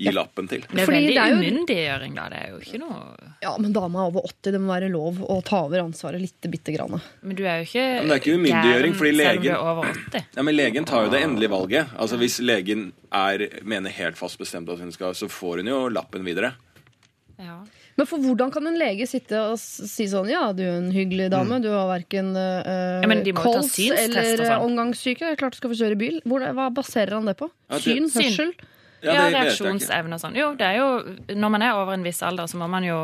gir lappen til'. Det er Fordi veldig det er jo- umyndiggjøring, da. Det er jo ikke noe ja, men dama er over 80. Det må være lov å ta over ansvaret litt bitte grann. Men du er jo ikke men det er ikke umyndiggjøring, fordi selv om du legen- er over 80. Ja, men Legen tar jo det endelige valget. Altså Hvis legen er, mener helt fast bestemt at hun skal, så får hun jo lappen videre. Ja. Men for hvordan kan en lege sitte og si sånn Ja, du er en hyggelig dame, du har verken uh, Ja, men de må jo ta kols eller sånn. omgangssyke. Klart du skal få kjøre bil. Hvor, hva baserer han det på? Ja? Syn. Hørsel? Ja, ikke. reaksjonsevne og sånn. Jo, det er jo Når man er over en viss alder, så må man jo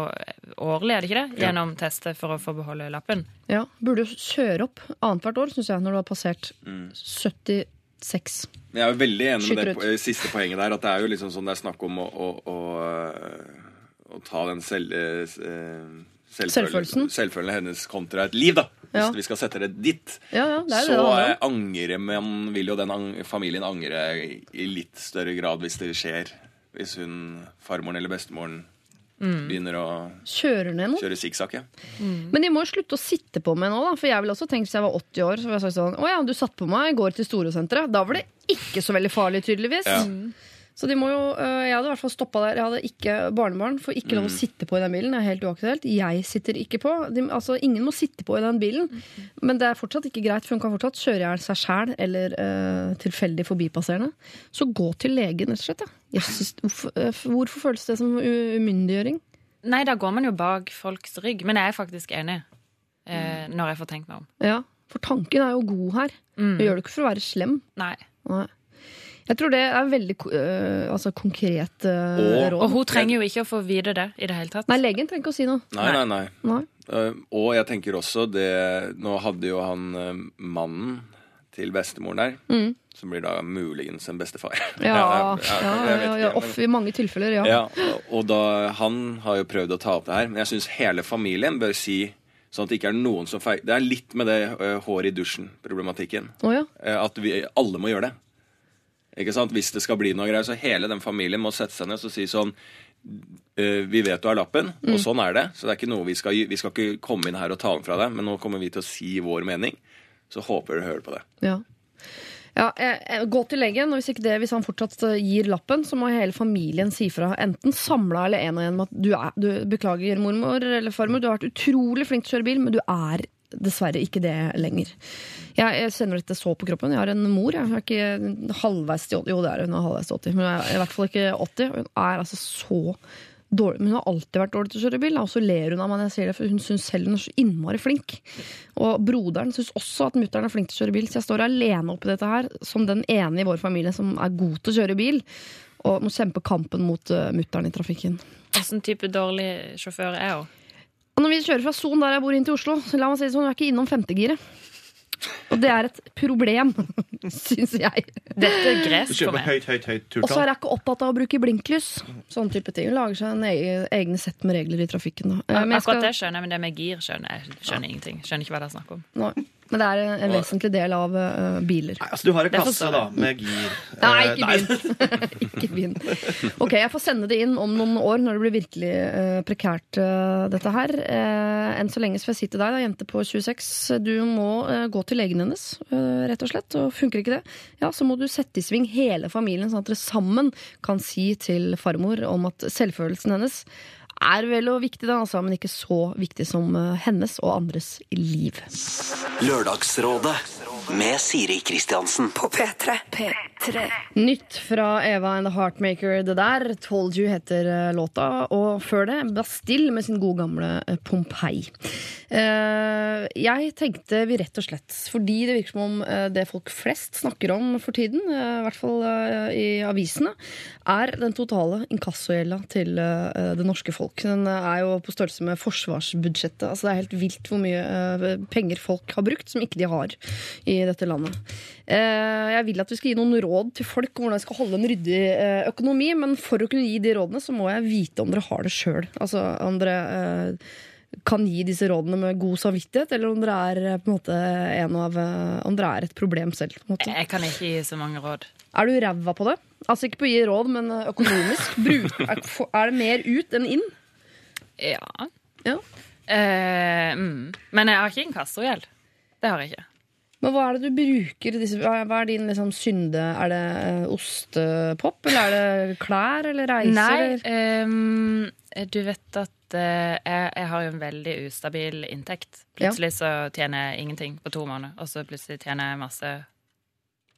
årlig, er det ikke det? Ja. Gjennom teste for å få beholde lappen. Ja, Burde jo kjøre opp annethvert år, syns jeg, når du har passert Mm. 76. Men jeg er jo veldig enig med det ut. eh, siste poenget der. At det er jo liksom sånn det er snakk om å, å, å, øh, å ta den selv, eh, eh, Selvfølelsen. Selvfølelsen hennes kontra et liv, da. Hvis vi skal sette det dit. Ja, ja, det så eh, angrer man vil jo den familien angre i, litt større grad hvis det skjer. Hvis hun, farmoren eller bestemoren, Mm. begynner å Kjører ned noe. kjøre sikksakk. Ja. Men de må jo slutte å sitte på meg nå, da. For jeg ville også tenkt hvis jeg var 80 år, så ville jeg sagt sånn Å ja, du satt på meg i går til Storosenteret. Da var det ikke så veldig farlig, tydeligvis. Ja. Så de må jo øh, Jeg hadde i hvert fall stoppa der. Jeg hadde ikke barnebarn. Får ikke lov å sitte på i den bilen. Det er helt uaktuelt. Jeg sitter ikke på. De, altså, ingen må sitte på i den bilen. Men det er fortsatt ikke greit, for hun kan fortsatt kjøre i hjel seg sjæl eller uh, tilfeldig forbipasserende. Så gå til legen, rett og slett. Ja. Synes, hvorfor, øh, hvorfor føles det som umyndiggjøring? Nei, da går man jo bak folks rygg. Men jeg er faktisk enig, eh, når jeg får tenkt meg om. Ja, for tanken er jo god her. Mm. Gjør det ikke for å være slem. Nei. Nei. Jeg tror det er veldig øh, altså, konkret øh, Og- råd. Og hun trenger jo ikke å få vite det i det hele tatt. Nei, legen trenger ikke å si noe. Nei, nei, nei. Nei. Uh, og jeg tenker også det Nå hadde jo han uh, mannen til bestemoren der, Mm. som blir da muligens en bestefar. Ja, Jeg- ja, jeg- jeg ja, ja, ja. Off, I mange tilfeller, ja. Ja, og- og da, Han har jo prøvd å ta opp det her, men jeg syns hele familien bør si Sånn at det ikke er noen som feil Det er litt med det uh, hår i dusjen-problematikken. Oh, ja. Eh, at vi alle må gjøre det. Ikke sant? Hvis det skal bli noe greier, så hele den familien må sette seg ned og si sånn eh, vi vet du har lappen, Mm. og sånn er det. Så det er ikke noe vi skal Vi skal ikke komme inn her og ta den fra deg, men nå kommer vi til å si vår mening. Så håper du hører på det. Ja. Ja, eh, eh, Gå til legen, og hvis, ikke det, hvis han fortsatt gir lappen, så må hele familien si fra. Enten samla eller én og én med at du, er, du beklager, mormor eller farmor, du har vært utrolig flink til å kjøre bil, men du er dessverre ikke det lenger. Jeg, jeg kjenner dette så på kroppen. Jeg har en mor. Jeg er ikke halvveis til 80. Jo, det er hun er halvveis til 80, men jeg er i hvert fall ikke 80. Hun er altså så dårlig. Men hun har alltid vært dårlig til å kjøre bil. Og så ler hun av meg når jeg sier det, for hun syns selv hun er så innmari flink. Og broderen syns også at mutter'n er flink til å kjøre bil, så jeg står alene oppi dette her som den ene i vår familie som er god til å kjøre bil. Og må kjempe kampen mot uh, mutter'n i trafikken. Hvilken type dårlig sjåfør er hun? Og når vi kjører fra Son, der jeg bor, inn til Oslo, så la meg si det sånn, vi er ikke innom femtegiret. Og det er et problem, *laughs* syns jeg. Dette er Du gresk for kjøper meg. høyt, høyt, høyt Og så er turtall. jeg ikke opptatt av å bruke blinklys. Sånne type ting. Hun lager seg en egen, egne sett med regler i trafikken. Da. Eh, men jeg Akkurat skal- det skjønner jeg, men det med gir skjønner jeg skjønner ingenting. Skjønner ikke hva det er snakk om. Nei, Men det er en, en vesentlig del av uh, biler. Nei, altså, du har en kasse da, med gir. *laughs* Nei, Eh, ikke begynn. *laughs* ikke begynn. Ok, jeg får sende det inn om noen år når det blir virkelig uh, prekært, uh, dette her. Enn så lenge så får jeg si til deg, da, jente på 26, du må gå til legen hennes, rett og slett. Og funker ikke det, ja, så må du sette i sving hele familien, sånn at dere sammen kan si til farmor om at selvfølelsen hennes er vel og viktig, da, altså, men ikke så viktig som eh, hennes og andres liv. Lørdagsrådet med Siri Kristiansen. På P3. P3. Nytt fra Eva and the Heartmaker, det der. Told You heter eh, låta. Og før det Bastille med sin gode gamle eh, Pompeii. Eh, jeg tenkte vi rett og slett, fordi det virker som om det folk flest snakker om for tiden, i hvert fall i avisene, er den totale inkassogjelda til det norske folk. Den er jo på størrelse med forsvarsbudsjettet. Altså Det er helt vilt hvor mye penger folk har brukt som ikke de har i dette landet. Eh, Jeg vil at vi skal gi noen råd til folk om hvordan de skal holde en ryddig eh, økonomi, men for å kunne gi de rådene, så må jeg vite om dere har det sjøl. Altså om dere eh, kan gi disse rådene med god samvittighet, eller om dere er på en måte en av Om dere er et problem selv. Jeg kan ikke gi så mange råd. Er du ræva på det? Altså ikke på å gi råd, men økonomisk. *laughs* Bruk, er, er det mer ut enn inn? Ja. Ja. Eh, mm. Men jeg har ikke inkassogjeld. Det har jeg ikke. Men hva er det du bruker disse, Hva er din liksom synde? Er det eh, ostepop, eller er det klær eller reiser? Nei, ehm, du vet at eh, jeg, jeg har jo en veldig ustabil inntekt. Plutselig så tjener jeg ingenting på to måneder, og så plutselig tjener jeg masse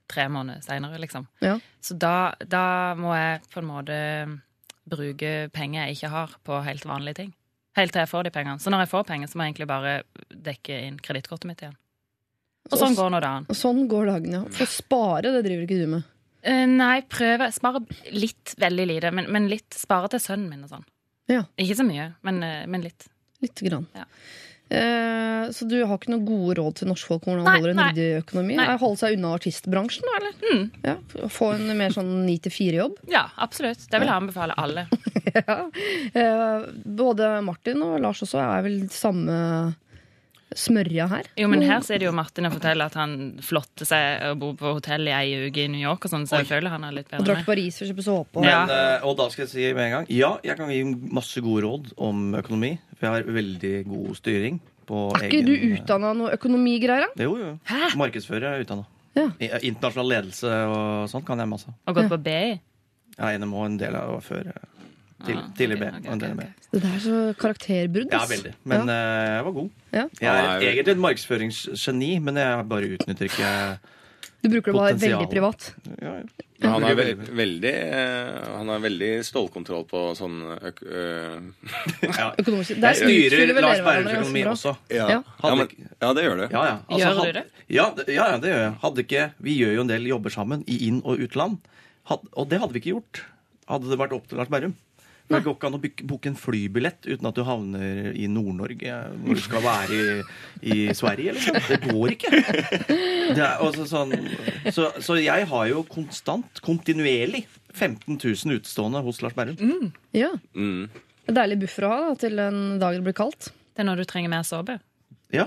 tre måneder seinere, liksom. Ja. Så da, da må jeg på en måte bruke penger jeg ikke har, på helt vanlige ting. Helt til jeg får de pengene. Så når jeg får penger, så må jeg egentlig bare dekke inn kredittkortet mitt igjen. Og sånn går nå dagen. Og sånn går dagen, ja. For å spare, det driver ikke du med. Uh, nei, prøve. Spare litt, veldig lite, men, men litt. Spare til sønnen min og sånn. Ja. Ikke så mye, men, eh, men litt. Lite grann. Ja. Eh, så du har ikke noen gode råd til norskfolk om hvordan man holder en ryddig økonomi? Nei. Holde seg unna artistbransjen, eller? Mm. Ja, få en mer sånn ni til fire-jobb? Ja, absolutt. Det vil jeg anbefale alle. *laughs* ja. Eh, både Martin og Lars også er vel samme smørja her. Jo, men her sier det jo Martin og forteller at han flotter seg og bor på hotell i ei uke i New York og sånn, så jeg føler han er litt Og bedre drar enn til. Paris for å kjøpe såpe. Og... Men, Ja. eh, og da skal jeg si med en gang Ja, jeg kan gi masse gode råd om økonomi. For jeg har veldig god styring på Er ikke du utdanna noe økonomigreier. Jo, jo. Hæ? Markedsfører er utdanna. Ja. Internasjonal ledelse og sånt kan jeg masse. Og gått på BI. Ja, NMO en del av før. Eh, ah, tidlig B. Okay, okay, og en del ok, B. ok. Det der er så karakterbrudd. Ja, veldig. Men ja. Uh, jeg var god. Ja. Jeg er egentlig et markedsføringsgeni, men jeg bare utnytter ikke Du bruker det bare veldig privat. ja, Men han har Veldig, veldig, veldig, eh, han har veldig stålkontroll på sånn øk, *laughs* ja. Økonomisk. Jeg Der styrer Lars Bærums økonomi også. ja. Ja. Ja, men, ja, det gjør du. Ja, ja. Gjør du had- det? Ja, det- ja, ja, det gjør jeg. Hadde ikke, vi gjør jo en del jobber sammen i inn- og utland. Had, og det hadde vi ikke gjort hadde det vært opp til Lars Berrum. Det går ikke an å booke en flybillett uten at du havner i Nord-Norge, hvor du skal være i, i Sverige. Liksom. Det går ikke. Det er også sånn, så, så jeg har jo konstant, kontinuerlig, 15 000 utestående hos Lars Berrum. Ja. Mm. En deilig buffer å ha da, til en dag det blir kaldt. Det er når du trenger mer såpe. Ja.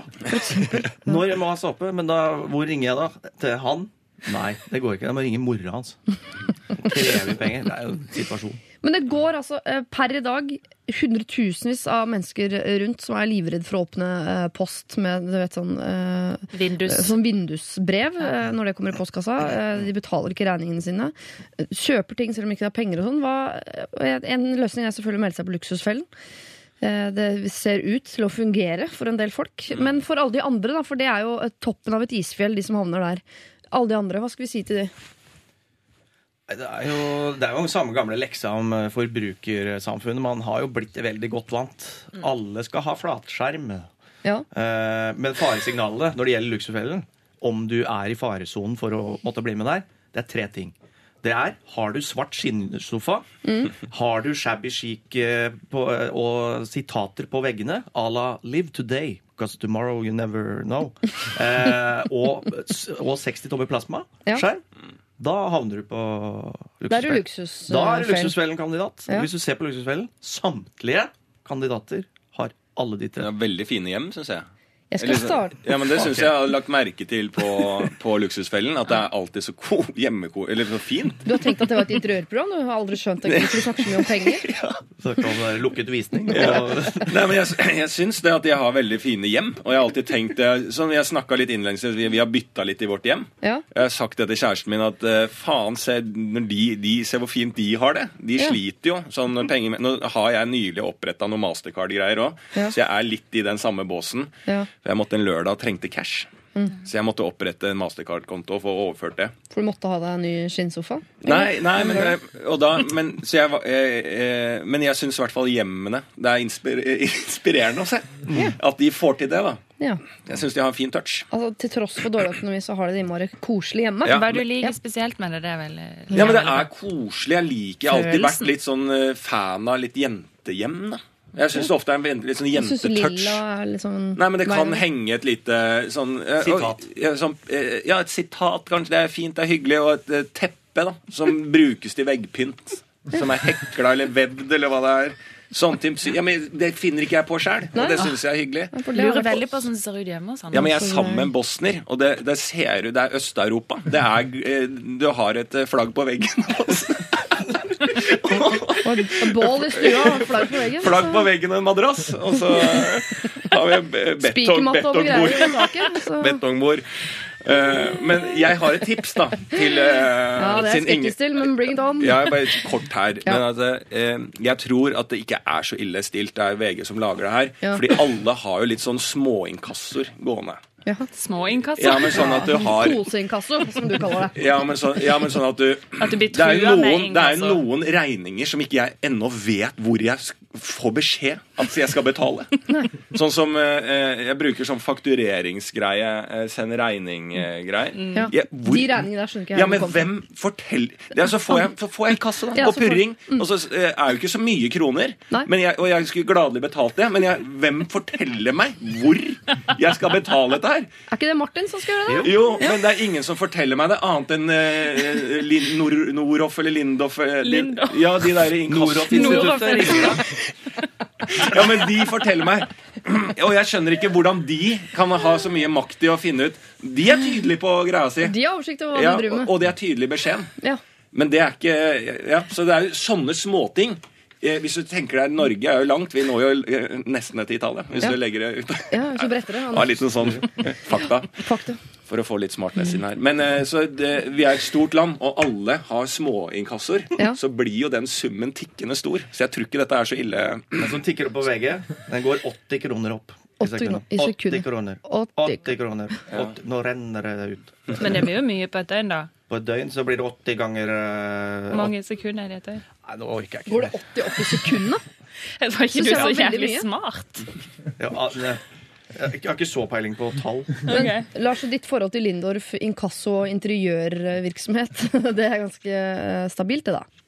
Når jeg må ha såpe, men da, hvor ringer jeg da? Til han? Nei, det går ikke. Jeg må ringe mora hans. Krever penger. Det er jo en situasjon. Men det går altså eh, per i dag hundretusenvis av mennesker rundt som er livredd for å åpne eh, post med du vet, sånn, eh, Vindus. sånn vindusbrev eh, når det kommer i postkassa. Eh, de betaler ikke regningene sine. Kjøper ting selv om ikke har er penger og sånn. En løsning er selvfølgelig å melde seg på Luksusfellen. Det ser ut til å fungere for en del folk. Men for alle de andre, da, for det er jo toppen av et isfjell, de som havner der. Alle de andre, hva skal vi si til de? Det er, jo, det er jo samme gamle leksa om eh, forbrukersamfunnet. Man har jo blitt veldig godt vant. Alle skal ha flatskjerm. Ja. Eh, Men faresignalet når det gjelder Luksusfellen, om du er i faresonen for å måtte bli med der, det er tre ting. Det er har du svart skinnsofa, har du shabby chic eh, på, og sitater på veggene à la 'Live today', because tomorrow you never know, *laughs* eh, og, og 60 tommer plasma, Ja. Da havner du på Da er du Luksusfellen. Da er du Luksusfellen-kandidat. Ja. Hvis du ser på Luksusfellen, samtlige kandidater har alle de tre. Ja, veldig fine hjem, syns jeg. Jeg skal starte Ja, men Det syns okay. jeg har lagt merke til på, på Luksusfellen. At det er alltid så ko hjemmeko... Eller så fint. Du har tenkt at det var et interiørprogram? Du har aldri skjønt at vi snakker så mye om penger? *laughs* Så kan det være lukket visning. Ja. Nei, men Jeg, jeg syns det at jeg har veldig fine hjem. Og jeg har alltid tenkt det Sånn, Jeg snakka litt innledningsvis, vi, vi har bytta litt i vårt hjem. Ja. Jeg har sagt det til kjæresten min at eh, faen, se, når de, de, se hvor fint de har det. De Ja. sliter jo. Sånn, penger, nå har jeg nylig oppretta noe Mastercard-greier òg, Ja. så jeg er litt i den samme båsen. Ja. For jeg måtte en lørdag og trengte cash. Så jeg måtte opprette en Mastercard-konto og få overført det. For du måtte ha deg en ny skinnsofa? Nei, nei men, og da, men, så jeg, eh, eh, men jeg syns i hvert fall hjemmene Det er inspir *laughs* inspirerende å se. At de får til det. da Ja. Jeg syns de har en fin touch. Altså, til tross for dårlig økonomi, så har de det innmari koselig hjemme. Ja. Hva er det du Ja. liker spesielt med det? Det er vel eh, Ja, men det er koselig. Jeg liker Jeg har alltid vært litt sånn eh, fan av litt jentehjem. da Jeg syns det ofte er en litt sånn jentetouch. er sånn Nei, men det kan Nei, henge et lite sånn eh, Sitat. Ja, sånn, eh, ja, et sitat, kanskje. Det er fint, det er hyggelig. Og et eh, teppe, da. Som brukes til veggpynt. Som er hekla eller vevd, eller hva det er. Sånn ja, men Det finner ikke jeg på sjøl, og det syns jeg er hyggelig. Det har Lurer jeg veldig på hvordan det ser ut hjemme hos han. Ja, men jeg er sammen med en bosner, og det, det ser du, Det er Øst-Europa. Det er eh, Du har et eh, flagg på veggen. *laughs* Og og bål i stua, og flagg på veggen. Flagg på veggen og en madrass. Og så har vi *laughs* betong, betongbord. *laughs* betongbord. Eh, men jeg har et tips, da, til uh, Ja, det er skeptisk til, men bring it on. Ja, bare kort her. Ja. Men altså, uh, jeg tror at det ikke er så ille stilt. Det er VG som lager det her. Ja. Fordi alle har jo litt sånn småinkassoer gående. Ja. Små inkasso. Ja, men sånn at du har Poseinkasso, som du kaller det. ja, men, sånn, ja, men sånn at du At du blir Det er noen, det er noen regninger som ikke jeg ennå vet hvor jeg får beskjed at jeg skal betale. *laughs* Sånn som eh, Jeg bruker sånn faktureringsgreie. Eh, send regning-greie. Ja. Hvor- De regningene der skjønner ikke jeg Ja, men hvem forteller det er, Så får jeg, så får jeg en kasse da, Ja, på purring, får- purring. Og så eh, er jo ikke så mye kroner. Men jeg, og jeg skulle gladelig betalt det. Men jeg, hvem forteller meg hvor jeg skal betale dette her? Er ikke det Martin som skal gjøre det? Jo, men det er ingen som forteller meg det, annet enn eh, Lin, Nor Noroff eller Lindoff. eh, Lin, Lindoff. ja, de der inkassoinstituttene. *laughs* Ja, men de forteller meg. Og jeg skjønner ikke hvordan de kan ha så mye makt i å finne ut De er tydelige på greia si. De har oversikt over hva Ja, de driver og, med. og det er tydelig i beskjeden. Ja. Men det er ikke ja, Så det er jo sånne småting. Eh, hvis du tenker deg, Norge er jo langt. Vi når jo eh, nesten ned til Italia. Hvis Ja. du legger det ut. ja, så bretter det. Ja, litt sånn fakta. *laughs* Fakta. For å få litt smartness inn her. Men eh, så det, vi er et stort land, og alle har småinkassoer. Ja. Så blir jo den summen tikkende stor. Så jeg tror ikke dette er så ille. Den som tikker opp på VG, den går 80 kroner opp. 80 i sekundet. 80 kroner. 80. 80 kroner. 80. Nå renner det ut. Men det blir jo mye på et døgn, da. På et døgn så blir det 80 ganger eh, Hvor mange sekunder er det et døgn? Nei, nå orker jeg ikke. Går det 80 opp i sekundene? *laughs* Jeg var ikke Synes du så jævlig smart. Ja, ah, ne. jeg har ikke så peiling på tall. Men Lars, ditt forhold til Lindorf inkasso og interiørvirksomhet, *laughs* det er ganske eh, stabilt, det da?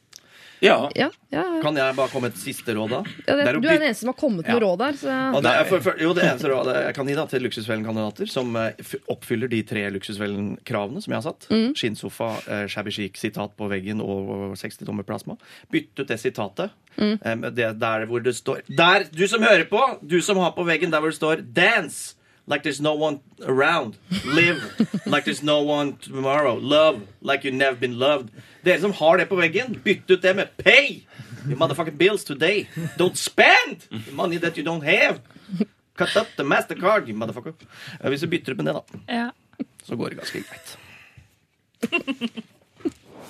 Ja. Ja, ja, ja. Kan jeg bare komme med et siste råd, da? ja det, Det er du er den eneste som har kommet med Ja. råd der. Så Og det er for, for, jo, det eneste rådet jeg kan gi da, til Luksusfellen-kandidater som eh, oppfyller de tre Luksusfellen-kravene som jeg har satt, Mm. skinnsofa, eh, shabby chic, sitat på veggen og 60 tommer plasma, bytt ut det sitatet. Mm. eh, det der hvor det står Der! Du som hører på! Du som har på veggen der hvor det står 'Dance'! Like there's no one around. Live like there's no one tomorrow. Love like you've never been loved. Dere som har det på veggen, bytt ut det med pay! your motherfucking bills today. Don't spend the money that you don't have. Cut up the mastercard, you motherfucker. Hvis du bytter ut med det, da, Ja. så går det ganske greit.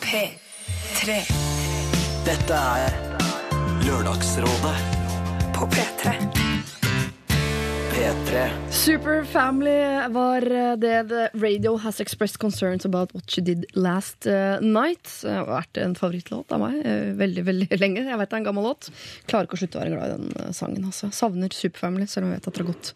P3 Dette er Lørdagsrådet på P3. P3. Super Family var eh, det The Radio Has Expressed Concerns About What You Did Last eh, Night. Det har vært en favorittlåt av meg eh, veldig veldig *laughs* lenge. Jeg vet det er en gammel låt. Klarer ikke å slutte å være glad i den eh, sangen. Altså. Savner Super Family, selv om jeg vet at det har gått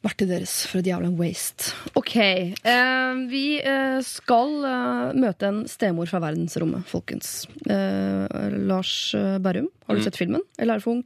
verktøyet deres for et jævla waste. OK. Eh, vi eh, skal eh, møte en stemor fra verdensrommet, folkens. Eh, Lars eh, Berrum, har du Mm. sett filmen? Eller er det for ung?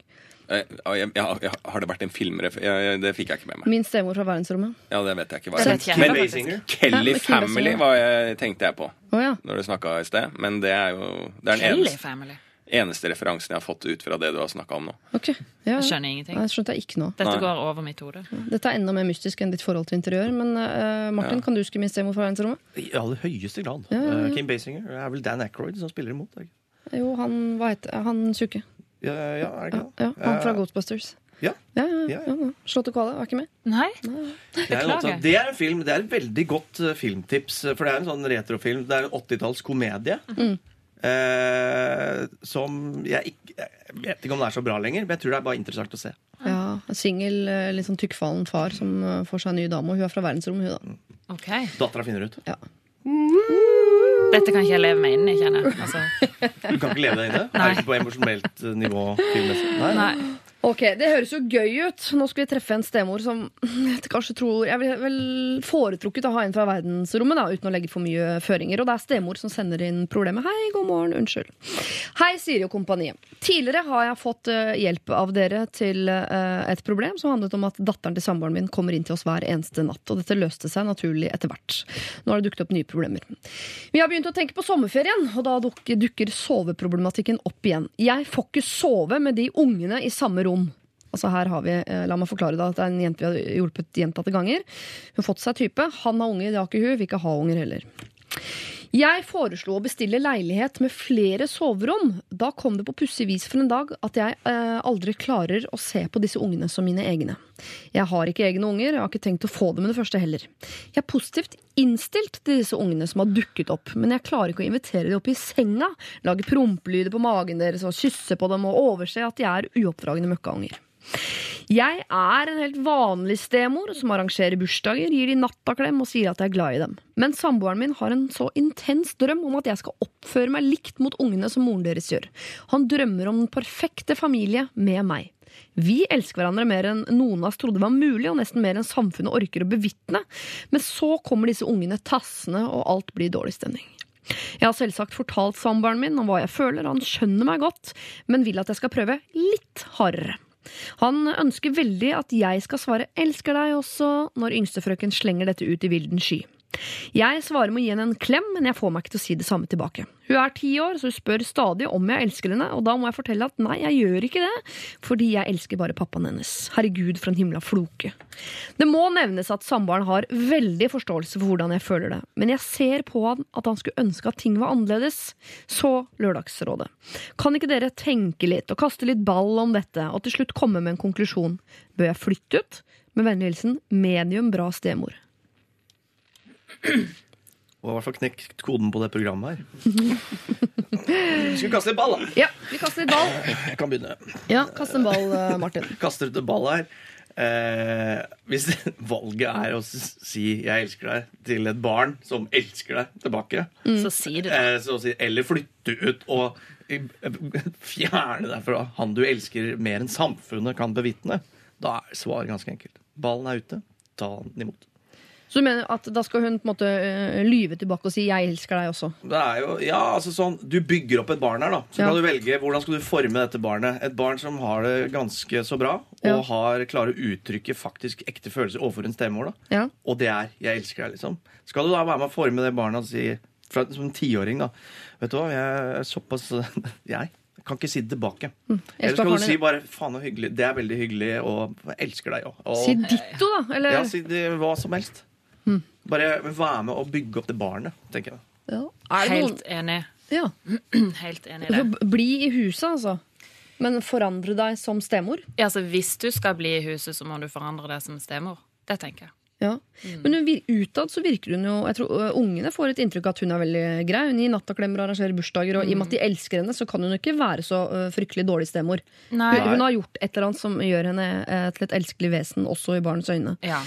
Eh, ja, jeg, jeg, jeg, har det vært en filmref... Jeg, jeg, det fikk jeg ikke med meg. Min stemor fra verdensrommet. Ja, Det vet jeg ikke hva jeg Men. Ja, Kelly Kelly Family var jeg, tenkte jeg på oh, ja. når du snakka i sted. Men det er jo det er den Kelly eneste, Family. eneste referansen jeg har fått ut fra det du har snakka om nå. Ok. Ja, ja. Jeg skjønner ingenting. Jeg skjønte jeg ikke nå. Dette Nei. går over mitt hode. Dette er enda mer mystisk enn ditt forhold til interiør. Men uh, Martin, kan du huske min stemor fra verdensrommet? I aller høyeste grad. Ja, ja, ja. Eh, Kim Basinger Det er vel Dan Aykroyd som spiller imot. ikke? Jo, han hva heter han tjukke. Ja, ja, er det ikke det? ja, han fra Eh, Ghostbusters. Ja. Ja, ja, Ja, ja. ja. Slått og kvale, var ikke med? Nei? Det er, en Beklager. det er en film, det er et veldig godt eh, filmtips. eh, For det er en sånn retrofilm. Det er en 80-talls komedie. Mm. Eh, som jeg ikke Jeg vet ikke om det er så bra lenger, men jeg tror det er bare interessant å se. Ja, en Singel, litt sånn tykkfallen far som får seg en ny dame. Og hun er fra verdensrommet, hun, da. OK. Dattera finner ut. Ja. Dette kan ikke jeg leve meg inn i, kjenner jeg. Altså, Du kan ikke leve deg inne? Nei. Er det ikke på emosjonelt eh, nivå filmmessig? Nei. nei. Ok, Det høres jo gøy ut. Nå skal vi treffe en stemor som jeg kanskje tror Jeg ville vel foretrukket å ha en fra verdensrommet, da, uten å legge for mye føringer. Og det er stemor som sender inn problemet. Hei, god morgen, unnskyld. Hei, Siri og kompani. Tidligere har jeg fått eh, hjelp av dere til eh, et problem som handlet om at datteren til samboeren min kommer inn til oss hver eneste natt. Og dette løste seg naturlig etter hvert. Nå har det dukket opp nye problemer. Vi har begynt å tenke på sommerferien, og da dukker soveproblematikken opp igjen. Jeg får ikke sove med de ungene i samme rom. Altså her har vi, eh, La meg forklare da, at det er en jente vi har hjulpet gjentatte ganger. Hun har fått seg type. Han har unger, det har ikke hun. Vil ikke ha unger heller. Jeg foreslo å bestille leilighet med flere soverom. Da kom det på pussig vis for en dag at jeg eh, aldri klarer å se på disse ungene som mine egne. Jeg har ikke egne unger, jeg har ikke tenkt å få det med det første heller. Jeg er positivt innstilt til disse ungene som har dukket opp, men jeg klarer ikke å invitere dem opp i senga, lage prompelyder på magen deres og kysse på dem og overse at de er uoppdragne møkkaunger. Jeg er en helt vanlig stemor som arrangerer bursdager, gir de nattaklem og sier at jeg er glad i dem. Men samboeren min har en så intens drøm om at jeg skal oppføre meg likt mot ungene som moren deres gjør. Han drømmer om den perfekte familie med meg. Vi elsker hverandre mer enn noen av oss trodde var mulig, og nesten mer enn samfunnet orker å bevitne. Men så kommer disse ungene tassende, og alt blir dårlig stemning. Jeg har selvsagt fortalt samboeren min om hva jeg føler, han skjønner meg godt, men vil at jeg skal prøve litt hardere. Han ønsker veldig at jeg skal svare 'elsker deg' også, når yngstefrøken slenger dette ut i vilden sky. Jeg svarer med å gi henne en klem, men jeg får meg ikke til å si det samme tilbake. Hun er ti år, så hun spør stadig om jeg elsker henne, og da må jeg fortelle at nei, jeg gjør ikke det, fordi jeg elsker bare pappaen hennes. Herregud, for en himla floke. Det må nevnes at samboeren har veldig forståelse for hvordan jeg føler det, men jeg ser på han at han skulle ønske at ting var annerledes. Så Lørdagsrådet. Kan ikke dere tenke litt og kaste litt ball om dette, og til slutt komme med en konklusjon? Bør jeg flytte ut? Med vennlig hilsen medium bra stemor. Og i hvert fall knekt koden på det programmet her. Skal vi kaste litt ball, da? Ja, vi kaster litt ball. Jeg kan begynne. Ja, kast en ball, eh, Martin. *laughs* Kaster ut en ball her. Eh, hvis *laughs* valget er å si 'jeg elsker deg' til et barn som elsker deg tilbake, Så sier du det, eh, så eller flytte ut og eh, *laughs* fjerne deg fra han du elsker mer enn samfunnet kan bevitne, da er svaret ganske enkelt. Ballen er ute. Ta den imot. Så du mener at da skal hun på en måte eh, lyve tilbake og si 'jeg elsker deg' også? Det er jo, ja, altså sånn, Du bygger opp et barn her. da Så Ja. kan du velge hvordan skal du forme dette barnet. Et barn som har det ganske så bra, og Ja. har klarer å uttrykke faktisk ekte følelser overfor en stemor. da Ja. Og det er 'jeg elsker deg'. liksom Skal du da være med å forme det barnet og si fra, som tiåring da Vet du hva, jeg er såpass *laughs* Jeg kan ikke si det tilbake. Mm. Eller skal skal du si bare faen så hyggelig, det er veldig hyggelig, og jeg elsker deg òg. Si ditto, da. Eller? Ja, si det, hva som helst. Mm. Bare være med å bygge opp det barnet, tenker jeg. Ja. Er Helt enig. Ja. *clears throat* Helt enig i det. Bli i huset, altså. Men forandre deg som stemor. Ja, altså, hvis du skal bli i huset, så må du forandre deg som stemor. Det tenker jeg. Ja. Men utad så virker hun jo Jeg tror Ungene får et inntrykk av at hun er veldig grei. Hun gir nattaklemmer og arrangerer bursdager. Og i og med at de elsker henne, så kan hun jo ikke være så fryktelig dårlig stemor. Nei. Hun, hun har gjort et eller annet som gjør henne til et elskelig vesen, også i barnets øyne. Ja.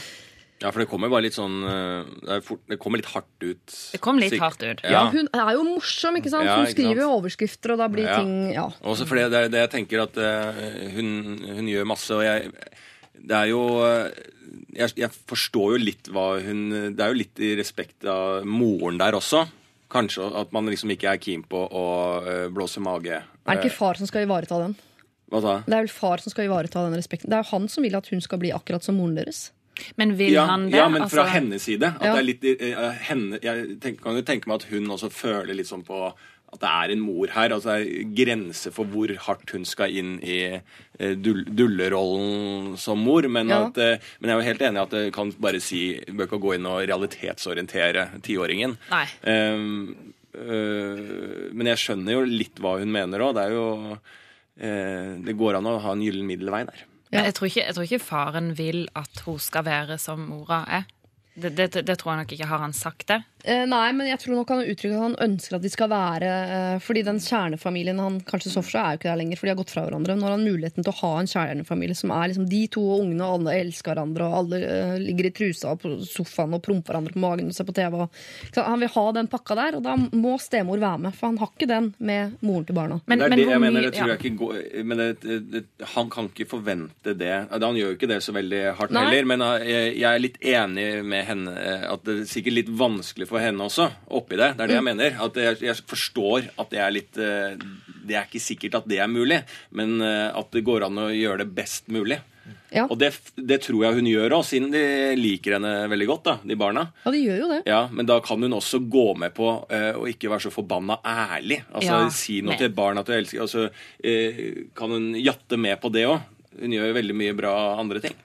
Ja, for det kommer bare litt sånn eh, Det, fort, det kommer litt hardt ut. Det kom litt hardt ut. Ja, Ja. Hun er jo morsom, ikke sant? Ja, Hun ikke skriver jo overskrifter, og da blir Ja. ting Ja. Også fordi det er det jeg tenker at eh, hun, hun gjør masse, og jeg Det er jo eh, jeg, jeg forstår jo litt hva hun Det er jo litt i respekt av moren der også. Kanskje at man liksom ikke er keen på å blåse mage. Er det ikke far som skal ivareta den? Hva da? Det er vel far som skal ivareta den respekten. Det er jo han som vil at hun skal bli akkurat som moren deres. Men vil Ja, han det? ja, men fra Altså, hennes side. At Ja. det er litt uh, henne, Jeg tenker, kan jo tenke meg at hun også føler litt sånn på at det er en mor her. Altså det er grenser for hvor hardt hun skal inn i dull, dullerollen som mor. Men, Ja. at, men jeg er jo helt enig i at det kan bare si bør ikke gå inn og realitetsorientere tiåringen. Um, men jeg skjønner jo litt hva hun mener òg. Det er jo Det går an å ha en gyllen middelvei der. Men jeg tror, ikke, jeg tror ikke faren vil at hun skal være som mora er. Det, det, det tror jeg nok ikke. Har han sagt det? Eh, nei, men jeg tror nok han uttrykker at han ønsker at de skal være eh, Fordi den kjernefamilien han kanskje så for seg, er jo ikke der lenger, for de har gått fra hverandre. Nå har han muligheten til å ha en kjernefamilie som er liksom de to og ungene, og alle elsker hverandre, og alle eh, ligger i trusa på sofaen og promper hverandre på magen og ser på TV. Og, ikke han vil ha den pakka der, og da må stemor være med, for han har ikke den med moren til barna. Men, det er det jeg mener, det tror jeg ikke går Men det, det, det, han kan ikke forvente det. Han gjør jo ikke det så veldig hardt Nei. heller, men jeg, jeg er litt enig med henne at det er sikkert litt vanskelig for henne også, oppi det. Det er det jeg mener. At jeg, jeg forstår at det er litt eh, Det er ikke sikkert at det er mulig, men eh, at det går an å gjøre det best mulig. Ja, Og det, det tror jeg hun gjør òg, siden de liker henne veldig godt, da, de barna. ja de gjør jo det. Ja, Men da kan hun også gå med på uh, å ikke være så forbanna ærlig. Altså Ja, Si noe men- til et barn at du elsker altså, så eh, kan hun jatte med på det òg. Hun gjør veldig mye bra andre ting.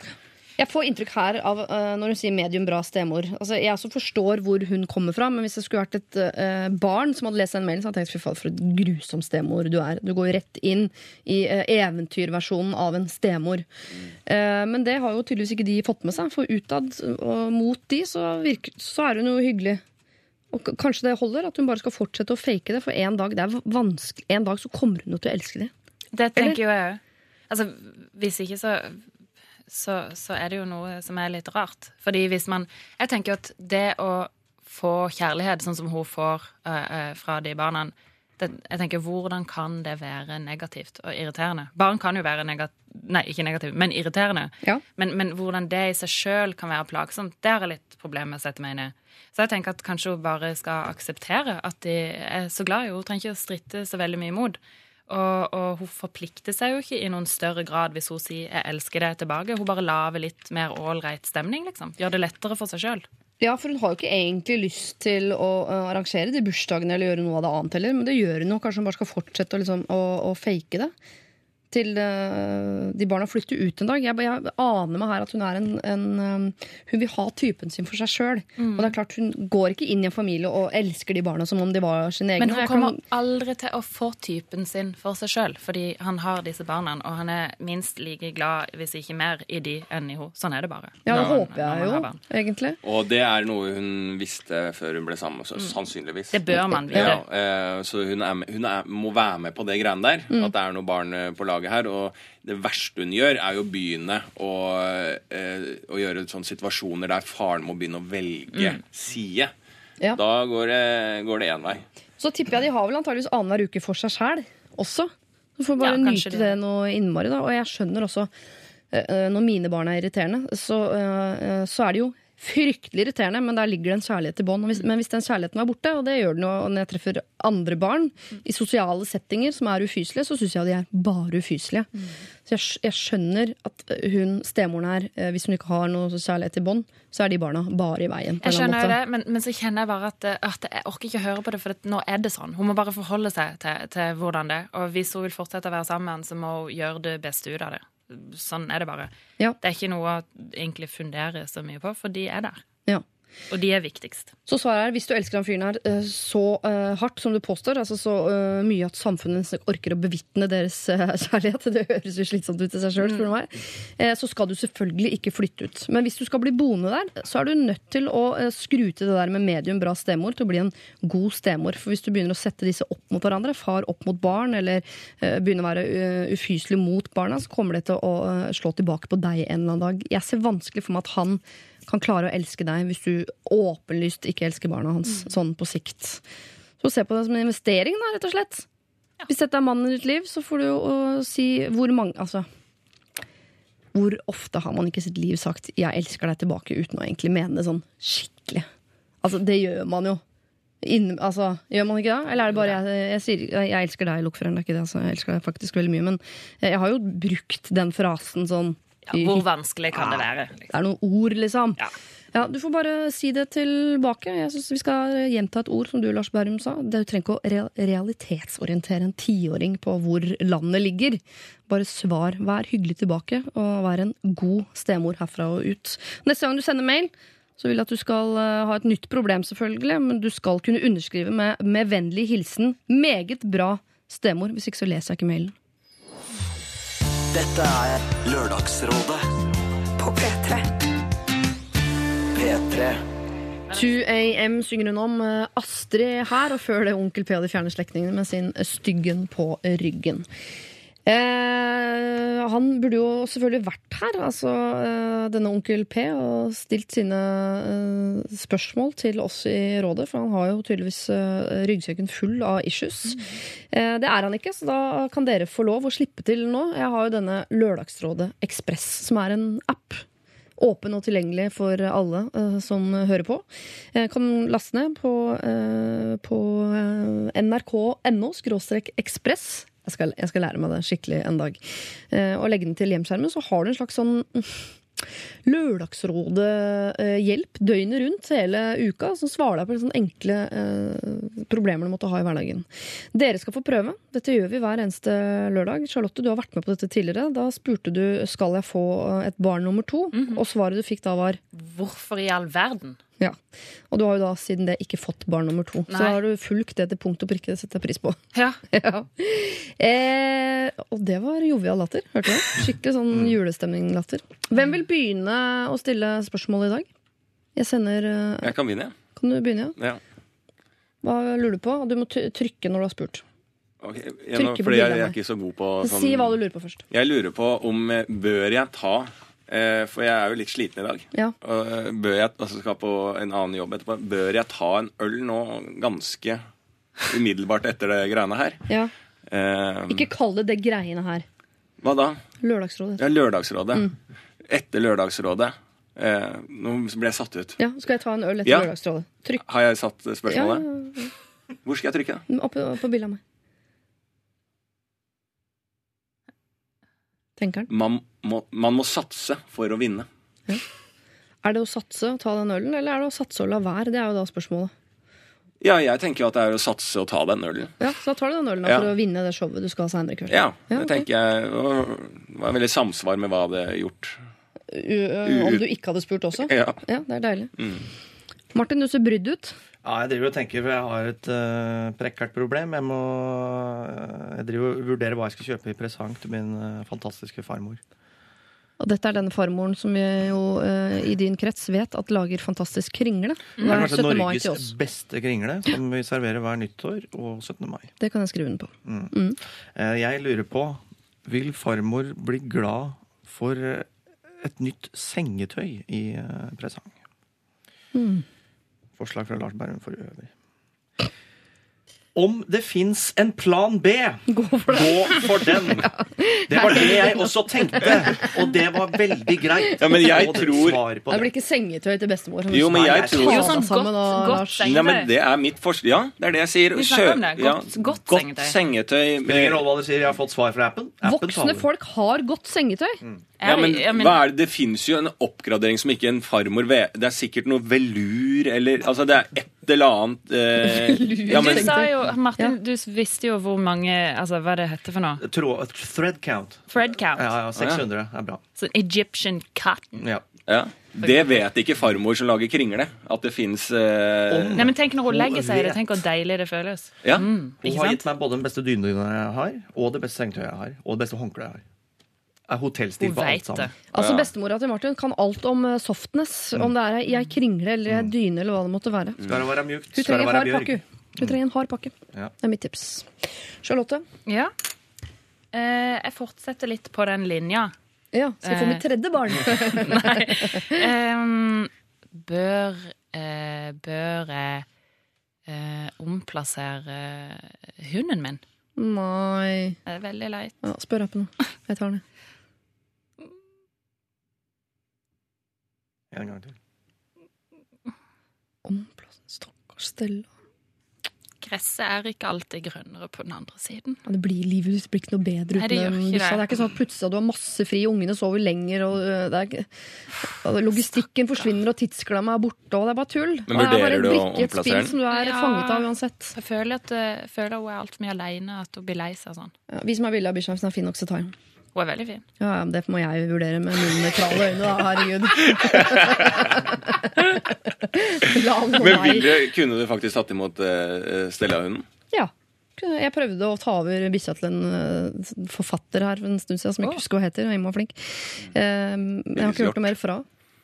Jeg får inntrykk her av uh, når hun sier medium bra stemor. Altså, jeg også forstår hvor hun kommer fra, men hvis det skulle vært et uh, barn som hadde lest den mailen, så hadde jeg tenkt fy faen, for et grusom stemor du er. Du går jo rett inn i uh, eventyrversjonen av en stemor. Men det har jo tydeligvis ikke de fått med seg, for utad og mot de så, virker, så er hun jo hyggelig. Og kanskje det holder at hun bare skal fortsette å fake det, for en dag, det er en dag så kommer hun jo til å elske det. Det tenker jo jeg òg. Altså, hvis ikke så så, så er det jo noe som er litt rart. Fordi hvis man Jeg tenker at det å få kjærlighet sånn som hun får uh, uh, fra de barna det, jeg tenker, Hvordan kan det være negativt og irriterende? Barn kan jo være negativt Nei, ikke negativt, men irriterende. Ja. Men, men hvordan det i seg sjøl kan være plagsomt, det har jeg litt problemer med å sette meg inn i. Så jeg tenker at kanskje hun bare skal akseptere at de er så glad i henne. Hun trenger ikke å stritte så veldig mye imot. Og, og hun forplikter seg jo ikke i noen større grad hvis hun sier 'jeg elsker deg' tilbake. Hun bare lager litt mer ålreit stemning, liksom. Gjør det lettere for seg sjøl. Ja, for hun har jo ikke egentlig lyst til å arrangere de bursdagene eller gjøre noe av det annet heller, men det gjør hun jo. Kanskje hun bare skal fortsette å, liksom, å, å fake det. Til uh, de barna flytter ut en dag. Jeg, jeg aner meg her at hun er en, en um, Hun vil ha typen sin for seg sjøl. Mm. Og det er klart hun går ikke inn i en familie og elsker de barna som om de var sine egne. Men hun kommer kan- aldri til å få typen sin for seg sjøl, fordi han har disse barna, og han er minst like glad, hvis ikke mer, i de enn i henne. Sånn er det bare. ja, det Når håper jeg jo, egentlig. Og det er noe hun visste før hun ble sammen, så sannsynligvis. Mm. Det bør man vite. Ja, eh, så hun, er, hun er, må være med på det greiene der. Mm. At det er noe barn på på laget her. Og det verste hun gjør, er jo å begynne å, eh, å gjøre sånne situasjoner der faren må begynne å velge Mm. side. Ja. Da går det, går det én vei. Så tipper jeg de har vel antageligvis annenhver uke for seg sjæl også. Så får bare Ja, nyte det. det noe innmari, da. Og jeg skjønner også, eh, eh, når mine barn er irriterende, så, eh, så er det jo fryktelig irriterende, men der ligger det en kjærlighet i bånn. Men hvis den kjærligheten er borte, og det gjør den jo når jeg treffer andre barn i sosiale settinger som er ufyselige, så syns jeg de er bare ufyselige. Så jeg, jeg skjønner at eh, hun, stemoren her, eh, hvis hun ikke har noe kjærlighet i bånd, så er de barna bare i veien. på Jeg skjønner det, men, men så kjenner jeg bare at, eh, at jeg orker ikke høre på det, for nå er det sånn. Hun må bare forholde seg til, til hvordan det er. Og hvis hun vil fortsette å være sammen så må hun gjøre det beste ut av det. Sånn er det bare. Ja. Det er ikke noe å egentlig fundere så mye på, for de er der. Ja. Og de er viktigst. Så svaret er hvis du elsker han fyren her eh, så uh, hardt som du påstår, altså så uh, mye at samfunnet orker å bevitne deres uh, kjærlighet, *laughs* det høres jo slitsomt ut i seg sjøl, eh, så skal du selvfølgelig ikke flytte ut. Men hvis du skal bli boende der, så er du nødt til å skru til det der med medium bra stemor til å bli en god stemor. For hvis du begynner å sette disse opp mot hverandre, far opp mot barn, eller begynner å være ufyselig mot barna, så kommer det til å slå tilbake på deg en eller annen dag. Jeg ser vanskelig for meg at han kan klare å elske deg hvis du åpenlyst ikke elsker barna hans, sånn på sikt. Så se på det som en investering, da, rett og slett. Hvis dette er mannen i ditt liv, så får du jo si hvor mange Altså Hvor ofte har man ikke sitt liv sagt 'jeg elsker deg' tilbake uten å egentlig mene det sånn skikkelig? Altså, det gjør man jo. Innen, altså, gjør man ikke det? Eller er det bare jeg, jeg sier jeg elsker deg, Lokføreren, det er ikke det. Altså, jeg elsker deg faktisk veldig mye. Men jeg har jo brukt den frasen sånn Ja, hvor vanskelig kan det være? det er noen ord, liksom. Ja. Du får bare si det tilbake. Jeg synes Vi skal gjenta et ord som du, Lars Berrum, sa. Du trenger ikke å realitetsorientere en tiåring på hvor landet ligger. Bare svar. Vær hyggelig tilbake, og vær en god stemor herfra og ut. Neste gang du sender mail, så vil jeg at du skal eh, ha et nytt problem, selvfølgelig, men du skal kunne underskrive med, med vennlig hilsen 'meget bra stemor'. Hvis ikke så leser jeg ikke mailen. Dette er Lørdagsrådet På P3. P3. 2AM synger hun om eh, Astrid her, og før det Onkel P og de fjerne slektningene med sin Styggen på ryggen. Eh, han burde jo selvfølgelig vært her, altså eh, denne Onkel P, og stilt sine eh, spørsmål til oss i rådet, for han har jo tydeligvis eh, ryggsekken full av issues. Eh, det er han ikke, så da kan dere få lov å slippe til nå. Jeg har jo denne Lørdagsrådet Ekspress, som er en app åpen og tilgjengelig for alle uh, som hører på. Uh, kan laste ned på, uh, på nrk.no ekspress. Jeg skal, jeg skal lære meg det skikkelig en dag. Eh, og legge den til hjemskjermen, så har du en slags sånn mm, Lørdagsrådet-hjelp døgnet rundt hele uka, som svarer deg på sånne enkle eh, problemer du måtte ha i hverdagen. Dere skal få prøve. Dette gjør vi hver eneste lørdag. Charlotte, du har vært med på dette tidligere. Da spurte du skal jeg få eh, et barn nummer to, og svaret du fikk da var Hvorfor i all verden? Ja. Og du har jo da siden det ikke fått barn nummer to. Så Nei. har du fulgt det til punkt og prikke. Det setter jeg pris på. Ja. *laughs* Ja. Eh, og det var jovial latter. Hørte du? Skikkelig sånn julestemning-latter. Hvem vil begynne å stille spørsmål i dag? Jeg sender eh, Jeg kan begynne, jeg. Kan du begynne, ja? Ja. Hva lurer du på? Du må trykke når du har spurt. Ok, jeg, nå, fordi jeg, jeg er ikke så god på sånn Si hva du lurer på først. Jeg lurer på om eh, bør jeg ta For jeg er jo litt sliten i dag. Ja. Eh, bør jeg altså skal på en annen jobb etterpå Bør jeg ta en øl nå ganske umiddelbart etter det greiene her? ja. Um, Ikke kall det det greiene her. hva da? Lørdagsrådet. Ja, Lørdagsrådet. Mm. Etter Lørdagsrådet. Eh, nå ble jeg satt ut. Ja, Skal jeg ta en øl etter Ja. Lørdagsrådet? Trykk. Har jeg satt spørsmålet? ja, ja. Hvor skal jeg trykke? Oppe Opp, opp på bildet av meg. Tenker han. Man må, man må satse for å vinne. Er det å satse å ta den ølen, eller er det å satse å la være? Det er jo da spørsmålet. Ja, jeg tenker jo at det er å satse og ta den ølen. Ja, Så da tar du den ølen da, Ja. for å vinne det showet du skal ha senere i kveld. Ja, Ja, det tenker jeg Det var veldig samsvar med hva det hadde gjort. U- Om du ikke hadde spurt også? Ja. Ja, det er deilig. Mm. Martin, du ser brydd ut. Ja, jeg driver og tenker, for jeg har et uh, prekkert problem. Jeg må eh, jeg driver og vurderer hva jeg skal kjøpe i presang til min uh, fantastiske farmor. Og dette er denne farmoren som jo uh, i din krets vet at lager fantastisk kringle. Det er kanskje 17. mai Norges beste kringle, som vi serverer hver nyttår og 17. mai. Det kan jeg skrive under på. Mm. Eh, Jeg lurer på, vil farmor bli glad for eh, et nytt sengetøy i eh, presang? Mm. Forslag fra Lars Berrum for øvrig. Om det fins en plan B, gå for, den! *laughs* Det var det jeg også tenkte, og det var veldig greit. Ja, men jeg tror- Det det. blir ikke sengetøy til bestemor. Jo, men jeg tror- Jo, sånn godt- godt sengetøy. Nei, men det er mitt forslag. Ja, det er det jeg sier. Kjøp- Godt- ja, godt godt sengetøy. Spiller ingen rolle hva du sier, jeg har fått svar fra appen. appen Voksne folk har godt sengetøy. Ja, men, Ja, men- hva er det? det fins jo en oppgradering som ikke en farmor vet. Det er sikkert noe velur eller Altså, det er et eller annet eh, *laughs* ja, men, du sa jo, Martin, du visste jo hvor mange altså, Hva det heter for noe? Tråd- thread count. Thread count. Ja, ja, 600 er bra. Så Egyptian cotton. Ja. Ja. Det vet ikke farmor som lager kringle. At det fins eh, Nei, men Tenk når hun legger seg i det. Tenk hvor deilig det føles. Ja. Mm, Hun har sant? gitt meg både den beste dynedyna jeg har, og det beste sengetøyet jeg har, og det beste håndkleet jeg har. Er hotellstil på for alt sammen. Altså Bestemora til Martin kan alt om eh, softness. Om det er ei kringle eller ei dyne eller hva det måtte være. Skal det være mjukt? Hun Skal det trenger være hard pakke. Hun trenger en hard pakke. Ja. Det er mitt tips. Charlotte? Ja. Eh, jeg fortsetter litt på den linja. Ja, skal jeg få Eh. mitt tredje barn? *laughs* Nei. Em, bør eh, Bør jeg eh, omplassere hunden min? Nei Det er veldig leit. ja, Spør appen. Jeg tar den. En gang til. Omplassen, stakkars Stella. Gresset er ikke alltid grønnere på den andre siden. Ja, det blir Livet ditt blir ikke noe bedre Nei, det gjør ikke det. Det er ikke sånn at plutselig du har masse fri, ungene sover lenger, og øh, det er ikke logistikken Logistikken forsvinner, og tidsklemma er borte, og det er bare tull. Men Og det er bare vurderer en du å omplassere den? som du er Ja. fanget av uansett. Jeg føler at jeg føler hun er altfor mye aleine, at hun blir lei seg sånn. Ja, vi som er ville av bikkja, er fin nok, Hun er veldig fin. Ja, det må jeg vurdere med mine nøytrale øyne, da. Herregud. *laughs* La Men ville, kunne du faktisk tatt imot uh, Stella-hunden? Ja. Jeg prøvde å ta over bikkja til en øh, forfatter her for en stund siden, som jeg ikke husker hva heter. Jeg var flink. Eh, jeg har ikke hørt noe mer fra.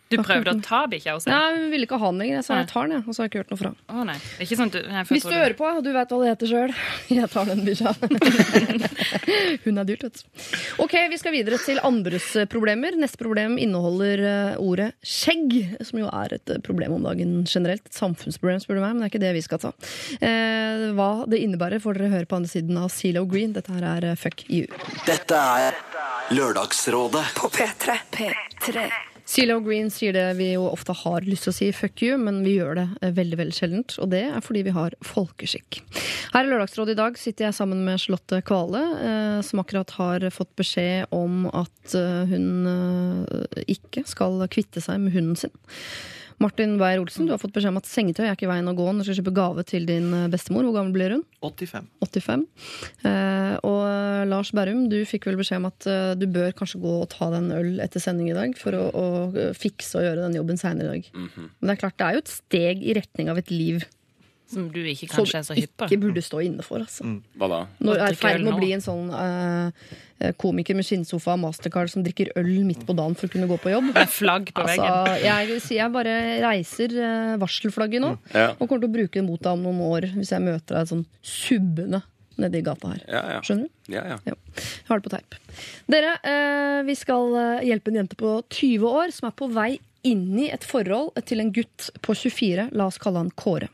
Du prøvde å ta bikkja hos henne? Nei, Hun ville ikke ha den lenger. Jeg sa jeg tar den, jeg. Og så har jeg ikke hørt noe fra. Å nei. Det er Ikke sånn at du, nei, for jeg Hvis du hører på, og du vet hva det heter sjøl. *laughs* Jeg tar den bikkja. *laughs* Hun er dyrt, vet du. Ok, vi skal videre til andres problemer. Neste problem inneholder eh, ordet skjegg, som jo er et eh, problem om dagen generelt. Et samfunnsproblem, spør du meg, men det er ikke det vi skal ta. Eh, hva det innebærer, får dere høre på andre siden av Zelo Green. Dette her er eh, Fuck You. Dette er Lørdagsrådet På P3. P3. Zelo Green sier det vi jo ofte har lyst til å si fuck you, men vi gjør det eh, veldig veldig sjeldent. Og det er fordi vi har folkeskikk. Her i Lørdagsrådet i dag sitter jeg sammen med Charlotte Kvale, eh, som akkurat har fått beskjed om at eh, hun ikke skal kvitte seg med hunden sin. Martin Beyer-Olsen, du har fått beskjed om at sengetøy er ikke veien å gå når du skal kjøpe gave til din bestemor. Hvor gammel blir hun? 85. 85. Eh, og Lars Berrum, du fikk vel beskjed om at eh, du bør kanskje gå og ta deg en øl etter sending i dag for å, å eh, fikse og gjøre den jobben seinere i dag. Mhm. Men det er klart, det er jo et steg i retning av et liv Som du ikke som kanskje er så du hypp på. ikke burde stå inne for. Altså. Hva da? Når er i ferd med å bli en sånn eh, eh, komiker med skinnsofa og mastercard som drikker øl midt på dagen for å kunne gå på jobb. *laughs* Med flagg på Altså, veggen. jeg, jeg bare reiser uh, varselflagget nå, Ja. og kommer til å bruke det mot deg om noen år hvis jeg møter deg sånn subbende nedi gata her. Ja, ja. Skjønner du? ja, ja. Ja. Har det på teip. Dere, eh, vi skal eh, hjelpe en jente på 20 år som er på vei inn i et forhold til en gutt på 24. La oss kalle han Kåre.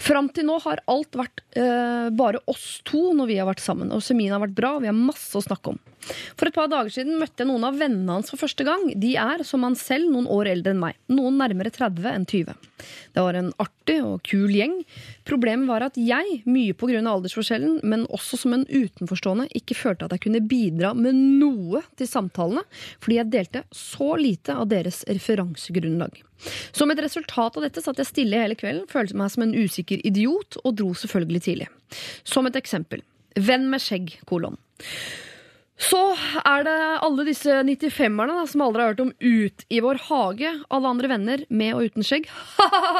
Fram til nå har alt vært eh, bare oss to når vi har vært sammen. Og semien har vært bra, vi har masse å snakke om. For et par dager siden møtte jeg noen av vennene hans for første gang. De er, som han selv, noen år eldre enn meg. Noen nærmere 30 enn 20. Det var en artig og kul gjeng. Problemet var at jeg, mye pga. aldersforskjellen, men også som en utenforstående, ikke følte at jeg kunne bidra med noe til samtalene, fordi jeg delte så lite av deres referansegrunnlag. Som et resultat av dette satt jeg stille hele kvelden, følte meg som en usikker idiot, og dro selvfølgelig tidlig. Som et eksempel. Venn med skjegg, kolon. Så er det alle disse 95-erne da, som aldri har hørt om Ut i vår hage. Alle andre venner, med og uten skjegg.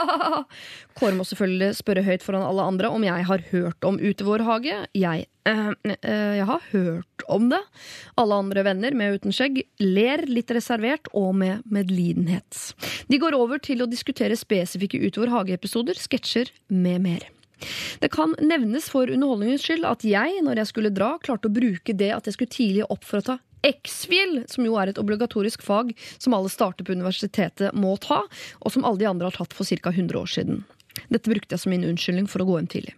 *laughs* Kåre må selvfølgelig spørre høyt foran alle andre om jeg har hørt om Ut i vår hage. Jeg, øh, øh, jeg har hørt om det. Alle andre venner, med og uten skjegg, ler litt reservert og med medlidenhet. De går over til å diskutere spesifikke Ut i vår hage-episoder, sketsjer med mer. Det kan nevnes for underholdningens skyld at jeg, når jeg skulle dra, klarte å bruke det at jeg skulle tidlig opp for å ta X-Fil, som jo er et obligatorisk fag som alle starter på universitetet må ta, og som alle de andre har tatt for ca. 100 år siden. Dette brukte jeg som min unnskyldning for å gå hjem tidlig.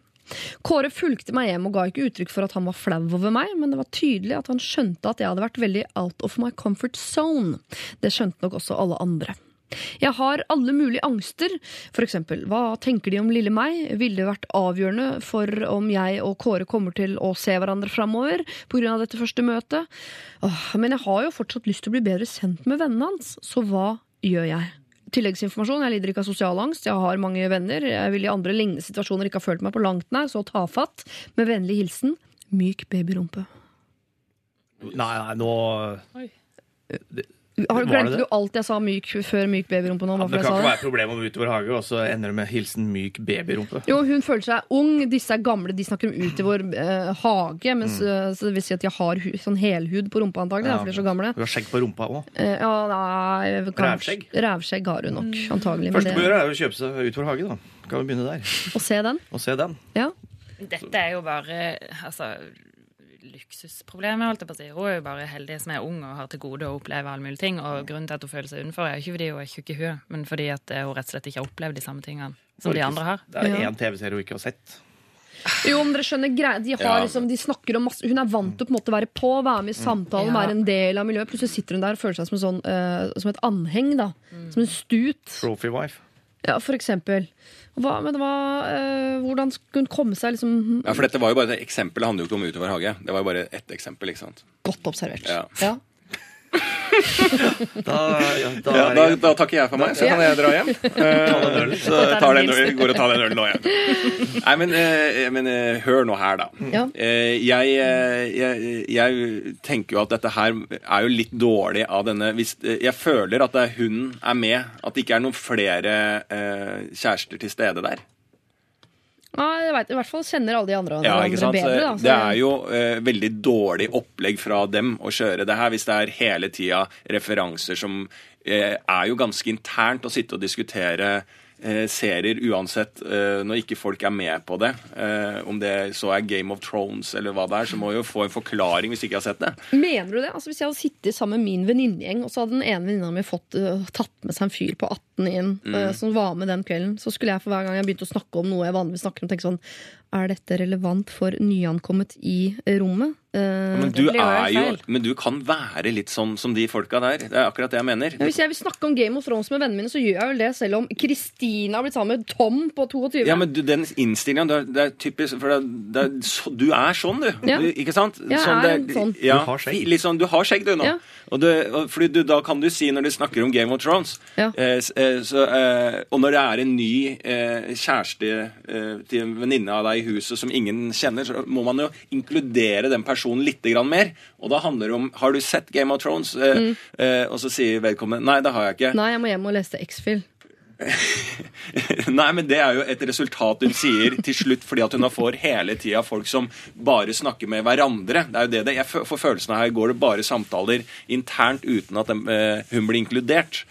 Kåre fulgte meg hjem og ga ikke uttrykk for at han var flau over meg, men det var tydelig at han skjønte at jeg hadde vært veldig out of my comfort zone. Det skjønte nok også alle andre. Jeg har alle mulige angster. For eksempel, hva tenker de om lille meg? Ville det vært avgjørende for om jeg og Kåre kommer til å se hverandre framover pga. dette første møtet? Åh, men jeg har jo fortsatt lyst til å bli bedre kjent med vennene hans, så hva gjør jeg? Tilleggsinformasjon, jeg lider ikke av sosial angst, jeg har mange venner. Jeg vil i andre lignende situasjoner ikke ha følt meg på langt nær så tafatt. Med vennlig hilsen myk babyrumpe. Nei, nei, nå Oi. det, Har, du glemt glemte det? du alt jeg sa myk før myk babyrumpe nå? Ja, det kan jeg ikke være et problem om utover hage, og så ender det med hilsen myk babyrumpe. Jo, hun føler seg ung, disse er gamle, de snakker om ut i vår eh, hage. Mens, mm. så det vil si at de har hu sånn helhud på rumpa, antagelig, Ja, derfor de er så gamle. Hun har skjegg på rumpa òg. Eh, ja, nei, Rævskjegg? Rævskjegg har hun nok, antagelig. Men Første det, gjøre, er å kjøpe seg utover hage. da. Kan vi begynne der Og se den. og se den? Ja. Dette er jo bare altså, luksusproblemet, holdt jeg på å si. Hun er jo bare heldig som er ung og har til gode å oppleve alle mulige ting. Og grunnen til at hun føler seg utenfor, er ikke fordi hun er tjukk i huet, men fordi at eh, hun rett og slett ikke har opplevd de samme tingene som de andre har. Det er én TV-serie hun ikke har sett. Jo, men dere skjønner greia. De, har Ja. liksom, de snakker om masse Hun er vant til å på en måte være på, være med i samtalen, Ja. være en del av miljøet. Plutselig sitter hun der og føler seg som, en sånn, uh, som et anheng. da Som en stut. Trophy wife. Ja, for eksempel. Hva, men hva, øh, hvordan skulle hun komme seg liksom Ja, for dette var jo bare et eksempel. Det handler jo ikke om utover hage. Det var jo bare ett eksempel. ikke sant? godt observert? Ja. Ja. *laughs* Da, ja, da Ja, da, da takker jeg for meg, så kan jeg dra hjem. Eh, så tar den, øl- går og tar den ølen nå igjen. Nei, men, eh, men eh, hør nå her, da. Ja. Eh, jeg, jeg, jeg tenker jo at dette her er jo litt dårlig av denne hvis, Jeg føler at hun er med, at det ikke er noen flere eh, kjærester til stede der. Nei, jeg vet, I hvert fall kjenner alle de andre Ja, sant? bedre. Da, det er jo eh, veldig dårlig opplegg fra dem å kjøre det her, hvis det er hele tida referanser som eh, er jo ganske internt å sitte og diskutere serier uansett eh, når ikke folk er med på det. Eh, om det så er Game of Thrones eller hva det er, så må jo få en forklaring hvis ikke jeg har sett det. Mener du det? Altså, hvis jeg hadde sittet sammen med min venninnegjeng, og så hadde den ene venninna mi fått tatt med seg en fyr på 18 inn Mm. som var med den kvelden, så skulle jeg for hver gang jeg begynte å snakke om noe jeg vanligvis snakker om, tenke sånn Er dette relevant for nyankommet i rommet? Eh, Men du, jo er jo, men du kan være litt sånn som de folka der. Det er akkurat det jeg mener. men hvis jeg vil snakke om Game of Thrones med vennene mine, så gjør jeg vel det selv om Kristina har blitt sammen med Tom på 22. Ja, men du, den innstillinga, det, er- det er typisk For det, er- det er, du er sånn, du. Ja. du ikke sant? Jeg er det, sånn. Ja, Du har skjegg. Litt sånn, du har skjegg, du, nå. Ja. Og du, fordi du, da kan du si, når du snakker om Game of Thrones Ja. eh, eh, så, eh, Og når det er en ny eh, kjæreste eh, til en venninne av deg i huset som ingen kjenner, så må man jo inkludere den personen litt grann mer. Og da handler det om Har du sett Game of Thrones? Eh, Mm. og så sier vedkommende Nei, det har jeg ikke. Nei, jeg må hjem og lese X-Fill. *laughs* Nei, men det er jo et resultat hun sier til slutt, fordi at hun får hele tida folk som bare snakker med hverandre. Det er jo det det Jeg får følelsen av her går det bare samtaler internt uten at eh, hun blir inkludert.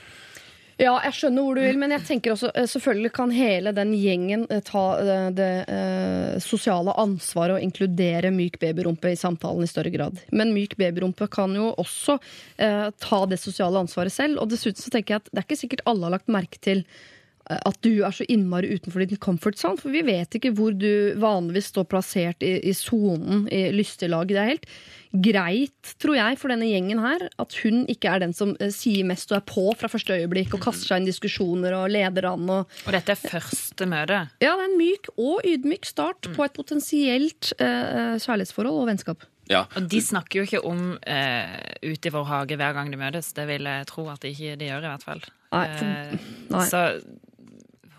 Ja, jeg skjønner hvor du vil, men jeg tenker også eh, selvfølgelig kan hele den gjengen eh, ta det, det eh, sosiale ansvaret og inkludere myk babyrumpe i samtalen i større grad. Men myk babyrumpe kan jo også eh, ta det sosiale ansvaret selv. Og dessuten så tenker jeg at det er ikke sikkert alle har lagt merke til eh, at du er så innmari utenfor din comfort zone. For vi vet ikke hvor du vanligvis står plassert i sonen i i lystelaget. Det er helt greit, tror jeg, for denne gjengen her at hun ikke er den som eh, sier mest og er på fra første øyeblikk og kaster seg inn i diskusjoner og leder an. Og, Og dette er første møte. ja, det er en myk og ydmyk start på et potensielt eh, kjærlighetsforhold og vennskap. Ja. Og de snakker jo ikke om eh, ute i vår hage hver gang de møtes. Det vil jeg tro at de ikke de gjør, i hvert fall. Nei, for- Eh, nei. Så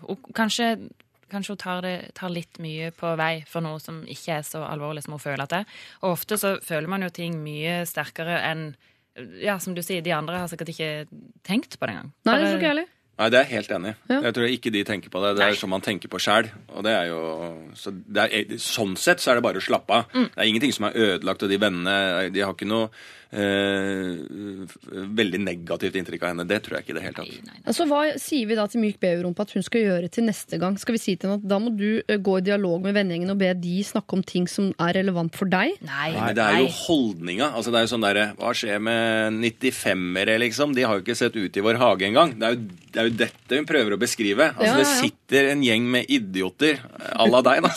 og kanskje, kanskje hun tar, det, tar litt mye på vei for noe som ikke er så alvorlig som hun føler at det er. Og ofte så føler man jo ting mye sterkere enn ja, som du sier, de andre har sikkert ikke tenkt på det engang. Nei, det tror ikke jeg heller. Nei, det er jeg helt enig i. Ja. Jeg tror ikke de tenker på det. Det er som man tenker på sjæl. Og det er jo så er, Sånn sett så er det bare å slappe av. Det er ingenting som er ødelagt, og de vennene de har ikke noe eh, veldig negativt inntrykk av henne. Det tror jeg ikke i det hele tatt. Altså, Hva sier vi da til myk babyrumpe at hun skal gjøre til neste gang? Skal vi si til henne at da må du eh, gå i dialog med vennegjengen og be de snakke om ting som er relevant for deg? Nei, Nei, det er jo holdninga. Altså, det er jo sånn derre Hva skjer med 95-ere, liksom? De har jo ikke sett ut i vår hage engang. Det er jo, det er jo dette hun prøver å beskrive. Altså, Ja, ja. Det sitter en gjeng med idioter, à la deg, da,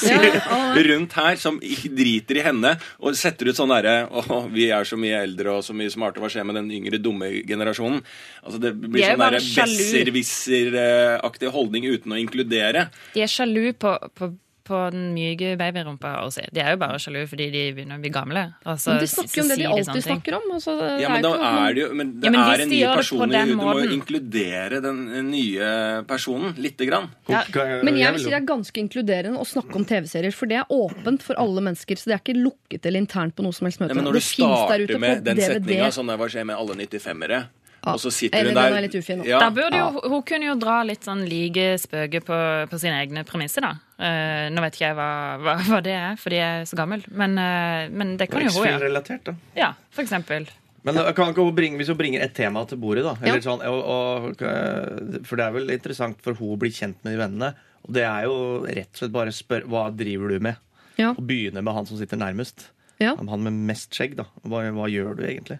rundt her som ikke driter i henne og setter ut sånn derre Å, vi er så mye eldre og så mye smarte, hva skjer med den yngre, dumme generasjonen? Altså, det blir de sånn derre besserwisser-aktig holdning uten å inkludere. De er sjalu på, på, på den myke babyrumpa. også. De er jo bare sjalu fordi de begynner å bli gamle. Altså, Men de snakker jo om det de alltid snakker om. Altså, det Ja, er men ikke er det jo Men det Ja, men er en ny person i huet. Du må jo inkludere den nye personen lite grann. Ja, Men jeg vil si det er ganske inkluderende å snakke om TV-serier, for det er åpent for alle mennesker. Så det er ikke lukket eller internt på noe som helst møte. Ja, men når du starter med den setninga sånn der, Hva skjer med alle 95-ere? Ja. Og så sitter hun der er litt ufin. Ja. Da burde jo, Hun kunne jo dra litt sånn like spøker på, på sine egne premisser, da. Uh, nå vet ikke jeg hva, hva, hva det er, fordi jeg er så gammel, men, uh, men det kan jo hun gjøre. Relatert, da. Ja, for eksempel. Men kan ikke hun bringe, hvis hun bringer et tema til bordet, da eller Ja. sånn, og, og, For det er vel interessant for hun å bli kjent med de vennene. Og det er jo rett og slett bare spørre hva driver du med? Ja. Og begynne med han som sitter nærmest. Ja. Han med mest skjegg. da Hva, hva gjør du egentlig?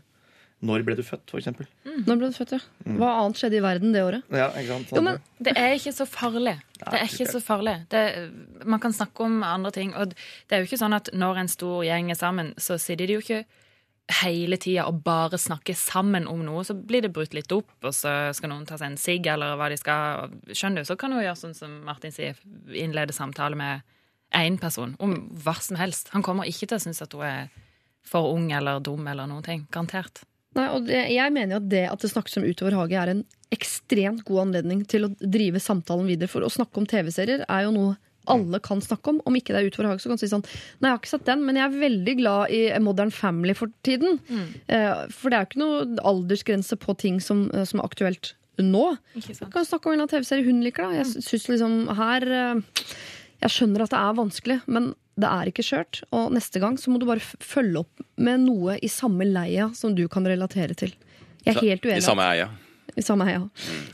Når ble du født, for eksempel? Når ble du født, ja? Hva annet skjedde i verden det året? Ja, ikke sant? Jo, men Det er ikke så farlig. Det er ikke så farlig. Det, man kan snakke om andre ting. Og det er jo ikke sånn at når en stor gjeng er sammen, så sitter de jo ikke hele tida og bare snakker sammen om noe. Så blir det brutt litt opp, og så skal noen ta seg en sigg, eller hva de skal. Skjønner du, så kan hun gjøre sånn som Martin sier, innlede samtale med én person om hva som helst. Han kommer ikke til å synes at hun er for ung eller dum eller noen ting. Garantert. Nei, og det, jeg mener jo at det at det snakkes om Utover hage, er en ekstremt god anledning til å drive samtalen videre. For å snakke om TV-serier er jo noe alle kan snakke om. Om ikke det er Utover hage, så kan du si sånn Nei, jeg har ikke sett den, men jeg er veldig glad i Modern Family for tiden. Eh, for det er jo ikke noe aldersgrense på ting som, eh, som er aktuelt nå. Du kan snakke om en TV-serie hun liker. da Jeg synes liksom her eh, Jeg skjønner at det er vanskelig, men det er ikke skjørt. Og neste gang så må du bare følge opp med noe i samme leia som du kan relatere til. Jeg er helt uenig. I samme eia. I samme heia.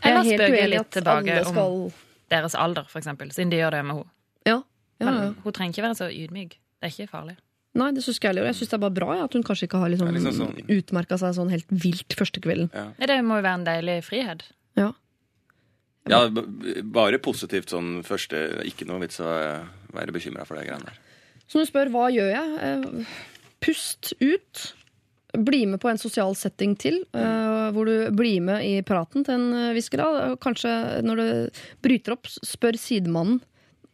Jeg er helt uenig at alle om- skal Deres alder, for eksempel, siden de gjør det med henne. Ja. ja, Men hun trenger ikke være så ydmyk. Det er ikke farlig. Nei, det syns jeg heller. Jeg syns det er bare bra ja, at hun kanskje ikke har liksom, liksom sånn- utmerka seg sånn helt vilt første kvelden. Nei, Det må jo være en deilig frihet. Ja. Ja, bare positivt sånn første Ikke noe vits å være bekymra for de greiene der. Så når du spør hva gjør jeg, eh, pust ut. Bli med på en sosial setting til, eh, hvor du blir med i praten til en eh, viss grad. Kanskje når du bryter opp, spør sidemannen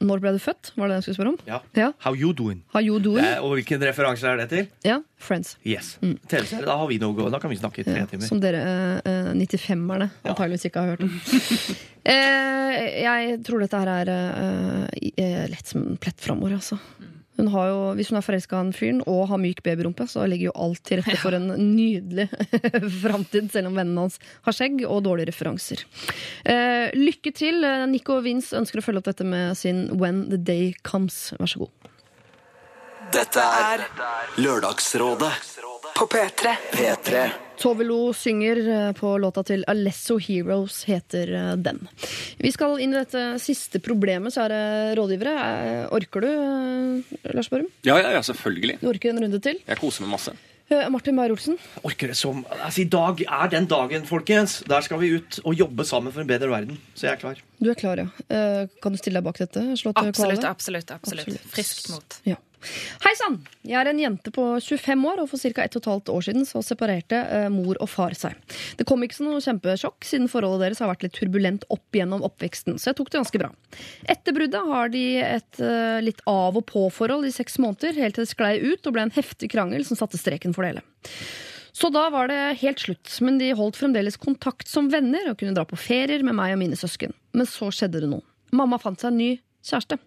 når ble du født? Var det det jeg skulle spørre om? Ja. Ja. How you doing? How you doing? Eh, og hvilken referanse er det til? Ja, Friends. Yes. TV-serie. Da har vi noe. Da kan vi snakke i tre Ja, timer. som dere eh, 95-erne antageligvis ikke har hørt om. *laughs* eh, jeg tror dette her er eh, eh, lett som en plett framover, altså. Hun har jo, hvis hun er forelska i en fyren og har myk babyrumpe, så ligger jo alt til rette for en nydelig *laughs* framtid, selv om vennene hans har skjegg og dårlige referanser. Eh, lykke til. Eh, Nico Vince ønsker å følge opp dette med sin When the Day Comes. Vær så god. Dette er Lørdagsrådet På P3. P3. Tovelo synger eh, på låta til Alesso Heroes, heter eh, den. Vi skal inn i dette siste problemet, så er det rådgivere. Eh, Orker du, Lars Børum? Ja, ja, ja, selvfølgelig. Du orker en runde til? Jeg koser meg masse. Martin Beyer-Olsen? Orker det som Altså, I dag er den dagen, folkens. Der skal vi ut og jobbe sammen for en bedre verden. Så jeg er klar. Du er klar, ja. Eh, Kan du stille deg bak dette? Slå til Absolutt, kvale? absolutt. absolutt. Friskt mot. Ja. Hei sann! Jeg er en jente på 25 år, og for ca. 1 12 år siden så separerte eh, mor og far seg. Det kom ikke som noe kjempesjokk, siden forholdet deres har vært litt turbulent opp gjennom oppveksten, så jeg tok det ganske bra. Etter bruddet har de et eh, litt av og på-forhold i seks måneder, helt til det sklei ut og ble en heftig krangel som satte streken for det hele. Så da var det helt slutt, men de holdt fremdeles kontakt som venner og kunne dra på ferier med meg og mine søsken. Men så skjedde det noe. Mamma fant seg en ny kjæreste.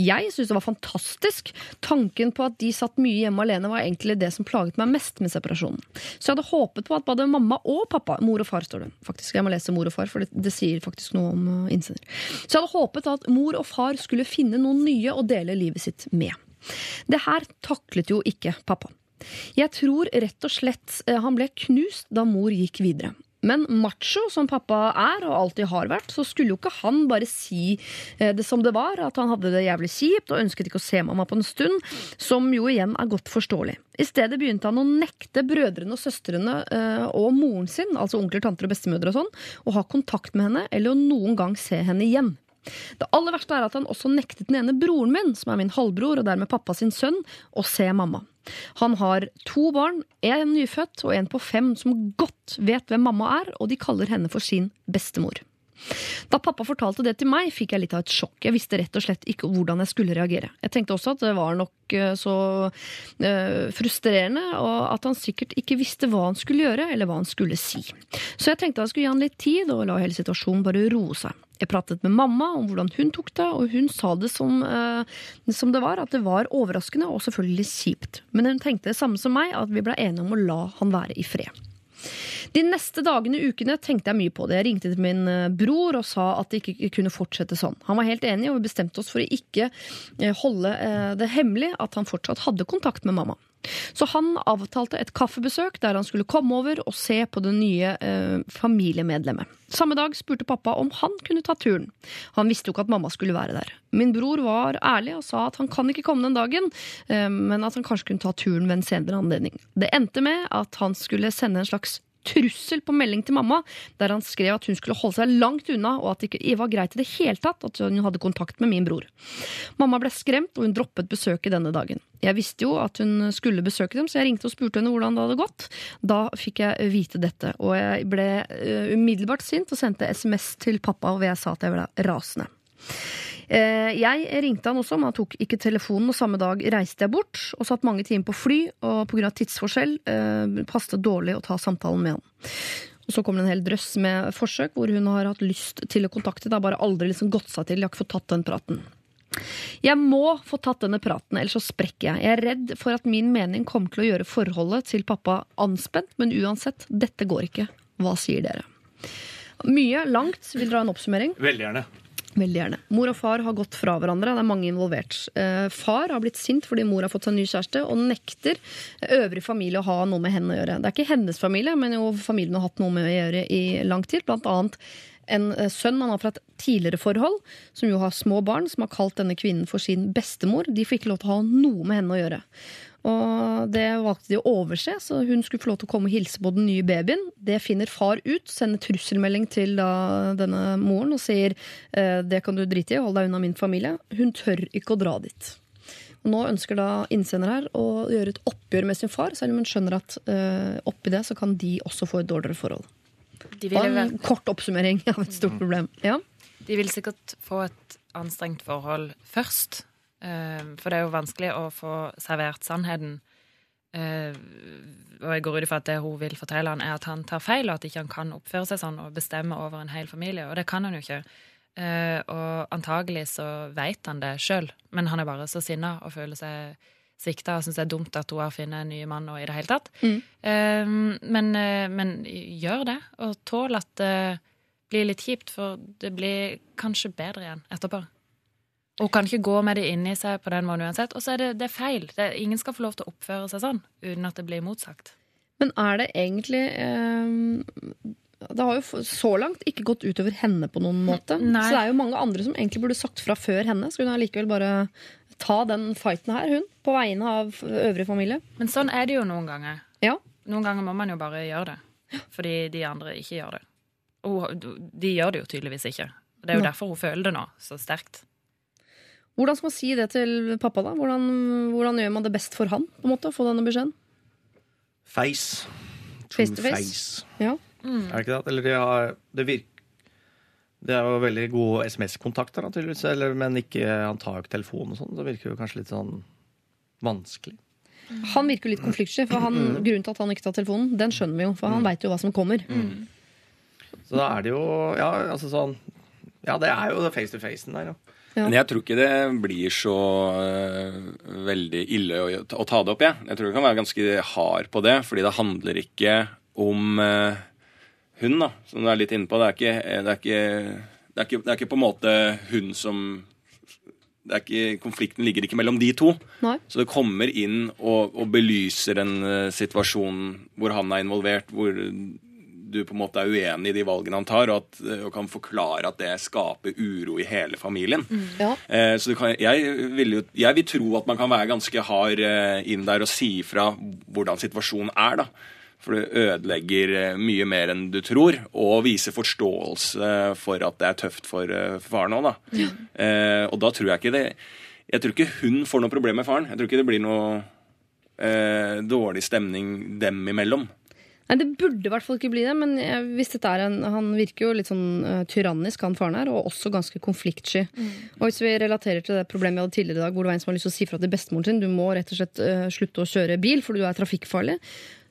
Jeg syntes det var fantastisk. Tanken på at de satt mye hjemme alene var egentlig det som plaget meg mest med separasjonen. Så jeg hadde håpet på at både mamma og pappa Mor og far står det. Faktisk, Jeg må lese mor og far, for det, det sier faktisk noe om uh, innsender. Så jeg hadde håpet at mor og far skulle finne noen nye å dele livet sitt med. Det her taklet jo ikke pappa. Jeg tror rett og slett eh, han ble knust da mor gikk videre. Men macho som pappa er, og alltid har vært, så skulle jo ikke han bare si eh, det som det var, at han hadde det jævlig kjipt og ønsket ikke å se mamma på en stund, som jo igjen er godt forståelig. I stedet begynte han å nekte brødrene og søstrene eh, og moren sin, altså onkler, tanter og bestemødre og sånn, å ha kontakt med henne eller å noen gang se henne igjen. Det aller verste er at han også nektet den ene broren min, som er min halvbror og dermed pappa sin sønn, å se mamma. Han har to barn, en nyfødt og en på fem som godt vet hvem mamma er, og de kaller henne for sin bestemor. Da pappa fortalte det til meg, fikk jeg litt av et sjokk. Jeg visste rett og slett ikke hvordan jeg skulle reagere. Jeg tenkte også at det var nok eh, så øh, frustrerende, og at han sikkert ikke visste hva han skulle gjøre, eller hva han skulle si. Så jeg tenkte jeg skulle gi han litt tid, og la hele situasjonen bare roe seg. Jeg pratet med mamma om hvordan hun tok det, og hun sa det som, eh, som det var, at det var overraskende og selvfølgelig kjipt. Men hun tenkte det samme som meg, at vi ble enige om å la han være i fred. De neste dagene og ukene tenkte jeg mye på det. Jeg ringte til min eh, bror og sa at det ikke kunne fortsette sånn. Han var helt enig, og vi bestemte oss for å ikke eh, holde eh, det hemmelig at han fortsatt hadde kontakt med mamma. Så han avtalte et kaffebesøk der han skulle komme over og se på det nye eh, familiemedlemmet. Samme dag spurte pappa om han kunne ta turen. Han visste jo ikke at mamma skulle være der. Min bror var ærlig og sa at han kan ikke komme den dagen, eh, men at han kanskje kunne ta turen ved en senere anledning. Det endte med at han skulle sende en slags trussel på melding til mamma, der han skrev at hun skulle holde seg langt unna, og at det ikke var greit i det hele tatt at hun hadde kontakt med min bror. Mamma ble skremt, og hun droppet besøket denne dagen. Jeg visste jo at hun skulle besøke dem, så jeg ringte og spurte henne hvordan det hadde gått. Da fikk jeg vite dette, og jeg ble eh, umiddelbart sint og sendte SMS til pappa hvor jeg sa at jeg ble rasende. Eh, Jeg ringte han også, men han tok ikke telefonen, og samme dag reiste jeg bort og satt mange timer på fly, og pga. tidsforskjell eh, passet dårlig å ta samtalen med han. Og så kommer det en hel drøss med forsøk hvor hun har hatt lyst til å kontakte. Det har bare aldri liksom gått seg til. Jeg har ikke fått tatt den praten. Jeg må få tatt denne praten, ellers så sprekker jeg. Jeg er redd for at min mening kommer til å gjøre forholdet til pappa anspent, men uansett, dette går ikke. Hva sier dere? Mye langt. Vil dere ha en oppsummering? Veldig gjerne. Veldig gjerne. Mor og far har gått fra hverandre. Det er mange involvert. Eh, far har blitt sint fordi mor har fått seg ny kjæreste, og nekter øvrig familie å ha noe med henne å gjøre. Det er ikke hennes familie, men jo familien har hatt noe med å gjøre i lang tid. Blant annet en eh, sønn han har fra et tidligere forhold, som jo har små barn, som har kalt denne kvinnen for sin bestemor. De fikk lov til å ha noe med henne å gjøre. Og det valgte de å overse, så hun skulle få lov til å komme og hilse på den nye babyen. Det finner far ut, sender trusselmelding til da, denne moren og sier eh, det kan du drite i, hold deg unna min familie. Hun tør ikke å dra dit. Og nå ønsker da innsender her å gjøre et oppgjør med sin far, selv om hun skjønner at uh, oppi det så kan de også få et dårligere forhold. De Og en kort oppsummering av et stort problem. Ja. de vil sikkert få et anstrengt forhold først. Eh, For det er jo vanskelig å få servert sannheten. Eh, Og jeg går ut ifra at det hun vil fortelle han, er at han tar feil, og at ikke han kan oppføre seg sånn og bestemme over en hel familie. Og det kan han jo ikke. Eh, Og antagelig så vet han det sjøl, men han er bare så sinna og føler seg sikta og syns det er dumt at hun har funnet en ny mann og i det hele tatt. Mm. Men, eh, men gjør det, og tål at det blir litt kjipt, for det blir kanskje bedre igjen etterpå. Og kan ikke gå med det inni seg på den måten uansett. Og så er det, det er feil. Det, ingen skal få lov til å oppføre seg sånn uten at det blir motsagt. Men er det egentlig eh, Det har jo så langt ikke gått utover henne på noen måte. Nei. Så det er jo mange andre som egentlig burde sagt fra før henne. Skulle hun allikevel bare ta den fighten her, hun, på vegne av øvrig familie? Men sånn er det jo noen ganger. Ja. Noen ganger må man jo bare gjøre det. Fordi de andre ikke gjør det. Og de gjør det jo tydeligvis ikke. Det er jo derfor hun føler det nå så sterkt. Hvordan skal man si det til pappa, da? Hvordan, hvordan gjør man det best for han? på en måte, å få denne beskjeden? Face. Face to face. face. Ja. Mm. Er det ikke det? Eller har, det virker Det er jo veldig gode SMS-kontakter, naturligvis. Eller, men ikke, han tar jo ikke telefonen og sånn. Det virker jo kanskje litt sånn vanskelig. Han virker jo litt konfliktsky, for han, grunnen til at han ikke tar telefonen, den skjønner vi jo, for han veit jo hva som kommer. Så da er det jo Ja, altså sånn Ja, det er jo face to face-en der, ja. Men jeg tror ikke det blir så uh, veldig ille å, å ta det opp, jeg. Jeg tror det kan være ganske hard på det, fordi det handler ikke om uh, hun, da, som du er litt inne på. Det er ikke, det er ikke, det er ikke, det er ikke på en måte hun som det er ikke, Konflikten ligger ikke mellom de to. Nei. Så det kommer inn og, og belyser en uh, situasjon hvor han er involvert, hvor du på en måte er uenig i de valgene han tar, og, at, og kan forklare at det skaper uro i hele familien. Ja. Eh, så kan, jeg, vil jo, jeg vil tro at man kan være ganske hard eh, inn der og si ifra hvordan situasjonen er. da. For det ødelegger eh, mye mer enn du tror, og viser forståelse for at det er tøft for eh, faren òg. Eh, og da tror jeg ikke det Jeg tror ikke hun får noe problem med faren. Jeg tror ikke det blir noe eh, dårlig stemning dem imellom. Nei, Det burde i hvert fall ikke bli det, men jeg, hvis dette er en, han virker jo litt sånn uh, tyrannisk, han faren her, og også ganske konfliktsky. Og hvis vi relaterer til det problemet vi hadde tidligere i dag, hvor det var en som har lyst til å si fra til bestemoren sin du må rett og slett uh, slutte å kjøre bil fordi du er trafikkfarlig,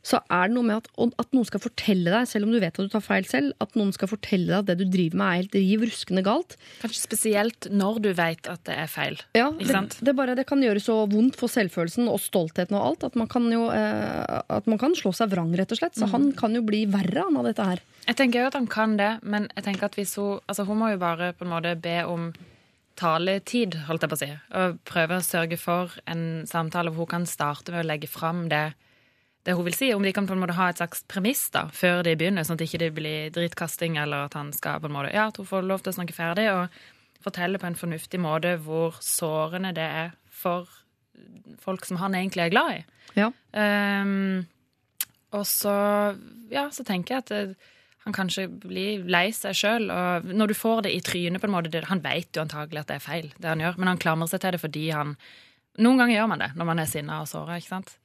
så er det noe med at, at noen skal fortelle deg, selv om du vet at du tar feil selv, at noen skal fortelle deg at det du driver med er helt riv ruskende galt. Kanskje spesielt når du vet at det er feil. Ja, Ikke det, sant? det, bare, det kan gjøre så vondt for selvfølelsen og stoltheten og alt at man kan jo eh, at man kan slå seg vrang, rett og slett. Så han kan jo bli verre han, av dette her. Jeg tenker jo at han kan det, men jeg tenker at hvis hun Altså, hun må jo bare på en måte be om taletid, holdt jeg på å si. Og prøve å sørge for en samtale hvor hun kan starte med å legge fram det, det hun vil si. Om de kan på en måte ha et slags premiss da, før de begynner, sånn at det ikke blir drittkasting, eller at han skal på en måte Ja, at hun får lov til å snakke ferdig, og fortelle på en fornuftig måte hvor sårende det er for folk som han egentlig er glad i. Ja. Um, og så, ja, så tenker jeg at det, han kanskje blir lei seg sjøl. Og når du får det i trynet på en måte det, Han vet jo antagelig at det er feil, det han gjør, men han klamrer seg til det fordi han Noen ganger gjør man det når man er sinna og såra. ikke sant?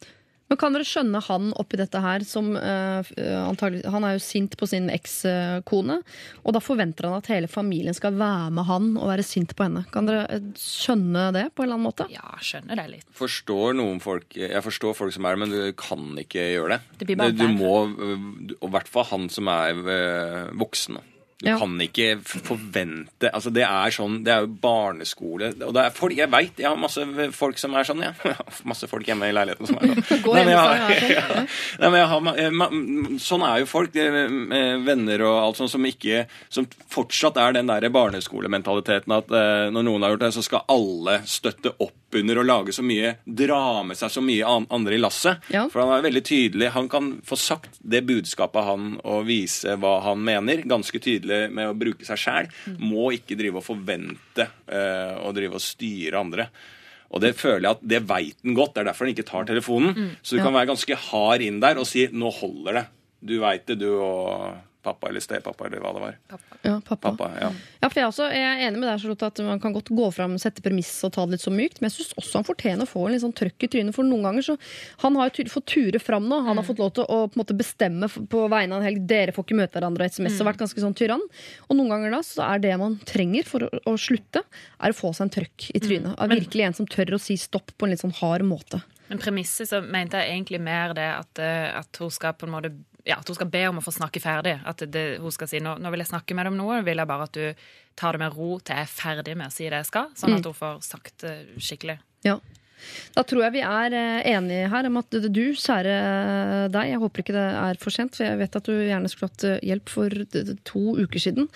Men kan dere skjønne han oppi dette her som uh, antagelig, Han er jo sint på sin ekskone, og da forventer han at hele familien skal være med han og være sint på henne. Kan dere eh, skjønne det på en eller annen måte? Ja, skjønner det litt. Forstår noen folk Jeg forstår folk som er det, men du kan ikke gjøre det. Det blir bare du må, Og i hvert fall han som er voksen. Du Ja. kan ikke forvente altså Det er sånn, det er jo barneskole. Og det er folk, Jeg veit jeg har masse folk som er sånn. Ja. *laughs* masse folk hjemme i leiligheten som er sånn. *laughs* Nei, men jeg har- *laughs* ja. Nei, men jeg har, ma- eh, sånn er jo folk, eh, venner og alt sånt, som ikke Som fortsatt er den der barneskolementaliteten at eh, når noen har gjort det, så skal alle støtte opp under å lage så mye Dra med seg så mye andre i lasset. Ja. For han er veldig tydelig. Han kan få sagt det budskapet han og vise hva han mener, ganske tydelig med å bruke seg sjæl. Må ikke drive og forvente uh, og drive og styre andre. Og det føler jeg at det veit han godt. Det er derfor han ikke tar telefonen. Så du kan være ganske hard inn der og si 'nå holder det'. Du veit det, du og pappa eller stepappa eller hva det var. Ja, pappa. Pappa, ja. Ja, for jeg, er også, jeg er enig med deg, Charlotte, at man kan godt gå fram, sette premiss og ta det litt så mykt, men jeg syns også han fortjener å få en litt sånn trøkk i trynet, for noen ganger så Han har jo fått ture fram nå. Han har fått lov til å på en måte bestemme på vegne av en helg. Dere får ikke møte hverandre og SMS og vært ganske sånn tyrann. Og noen ganger da så er det man trenger for å, å slutte, er å få seg en trøkk i trynet. Av virkelig en som tør å si stopp på en litt sånn hard måte. Men premisset så mente jeg egentlig mer det at, eh, at hun skal på en måte ja, at hun skal be om å få snakke ferdig. At det, hun skal si nå, nå vil jeg snakke med deg om noe, vil jeg bare at du tar det med ro til jeg er ferdig med å si det jeg skal. Sånn at hun får sagt det skikkelig. Ja. Da tror jeg vi er eh, enige her om at du, kjære deg, jeg håper ikke det er for sent, for jeg vet at du gjerne skulle hatt eh, hjelp for to uker siden,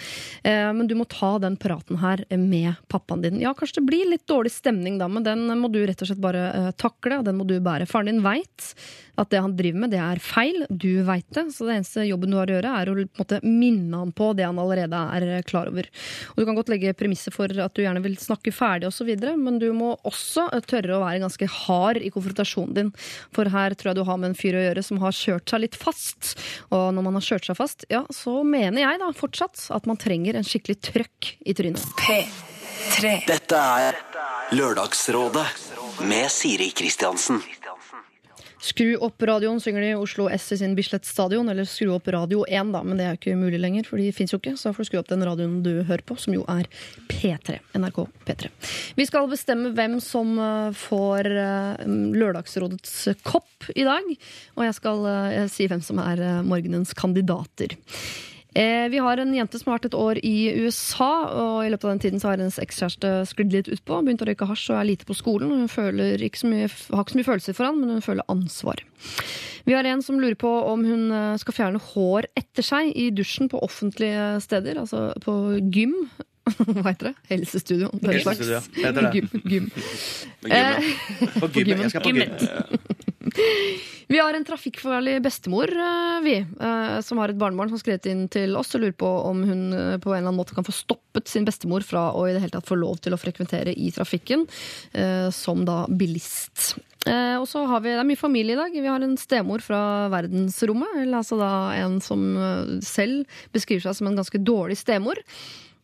Eh, men du må ta den praten her med pappaen din. Ja, kanskje det blir litt dårlig stemning da, men den må du rett og slett bare eh, takle, og den må du bære. Faren din veit at det han driver med, det er feil. Du veit det, så det eneste jobben du har å gjøre, er å på en måte minne han på det han allerede er eh, klar over. Og du kan godt legge premisset for at du gjerne vil snakke ferdig osv., men du må også eh, tørre å være ganske hard i konfrontasjonen din. For her tror jeg du har med en fyr å gjøre som har kjørt seg litt fast. Og når man har kjørt seg fast, ja, så mener jeg da fortsatt at man trenger en skikkelig trøkk i trynet. P3. Dette er Lørdagsrådet med Siri Kristiansen. Skru opp radioen, synger de i Oslo S i sin Bislett stadion. Eller skru opp Radio 1, da, men det er ikke mulig lenger, for de fins jo ikke. Så får du skru opp den radioen du hører på, som jo er P3. NRK P3. Vi skal bestemme hvem som eh, får eh, Lørdagsrådets kopp i dag. Og jeg skal eh, si hvem som er morgenens kandidater. Eh, vi har en jente som har vært et år i USA, og i løpet av den tiden så har hennes ekskjæreste sklidd litt utpå. Begynt å røyke hasj og er lite på skolen. Hun ikke mye, har ikke så mye følelser for han, men hun føler ansvar. Vi har en som lurer på om hun eh, skal fjerne hår etter seg i dusjen på offentlige steder, altså på gym. *laughs* Hva heter det? Helsestudio. den slags. Helsestudio, heter det. Gym. gym. Gud, Eh, På gymmen. Jeg skal på gym. *laughs* Vi har en trafikkfarlig bestemor, eh, vi, eh, som har et barnebarn som har skrevet inn til oss og lurer på om hun på en eller annen måte kan få stoppet sin bestemor fra å i det hele tatt få lov til å frekventere i trafikken, eh, som da bilist. Eh, og så har vi, Det er mye familie i dag. Vi har en stemor fra verdensrommet. Eller altså da en som selv beskriver seg som en ganske dårlig stemor.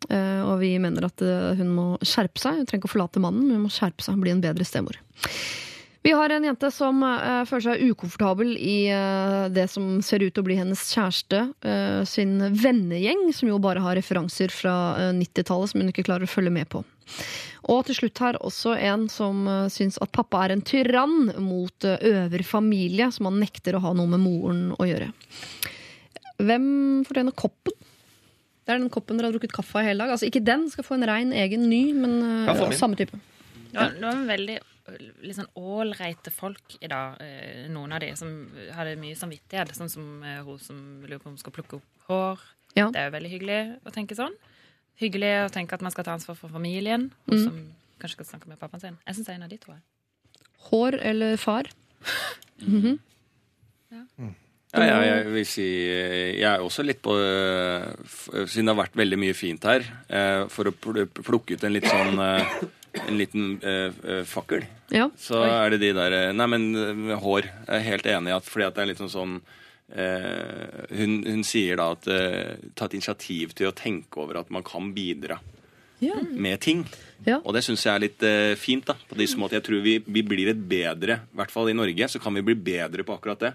Eh, og vi mener at eh, hun må skjerpe seg. Hun trenger ikke å forlate mannen, men hun må skjerpe seg og bli en bedre stemor. Vi har en jente som eh, føler seg ukomfortabel i det som ser ut til å bli hennes kjæreste sin vennegjeng, som jo bare har referanser fra eh, 90-tallet som hun ikke klarer å følge med på. Og til slutt her også en som syns at pappa er en tyrann mot øver familie, som han nekter å ha noe med moren å gjøre. Hvem fortjener koppen? Det er den koppen dere har drukket kaffe av hele dag. Altså Ikke den skal få en rein, egen, ny, men uh, samme type. Nå var, det var veldig litt sånn ålreite folk i dag, eh, noen av de, som hadde mye samvittighet. Sånn som eh, hun som lurer på om hun skal plukke opp hår. Ja. Det er jo veldig hyggelig å tenke sånn. Hyggelig å tenke at man skal ta ansvar for familien. Hun Mm. som kanskje skal snakke med pappaen sin. Jeg syns en av de to er. Hår eller far? *laughs* Mhm. Ja, jeg, jeg vil si eh, Jeg er også litt på eh, Siden det har vært veldig mye fint her, eh, for å plukke ut en litt sånn eh, En liten eh, eh, fakkel, Ja. så er det de der eh, Nei, men eh, hår. Jeg er helt enig i at fordi at det er litt sånn sånn eh, hun, hun sier da at uh, ta et initiativ til å tenke over at man kan bidra Ja. med ting. Ja. Og det syns jeg er litt eh, fint. da På de som at Jeg tror vi, vi blir et bedre, i hvert fall i Norge, så kan vi bli bedre på akkurat det.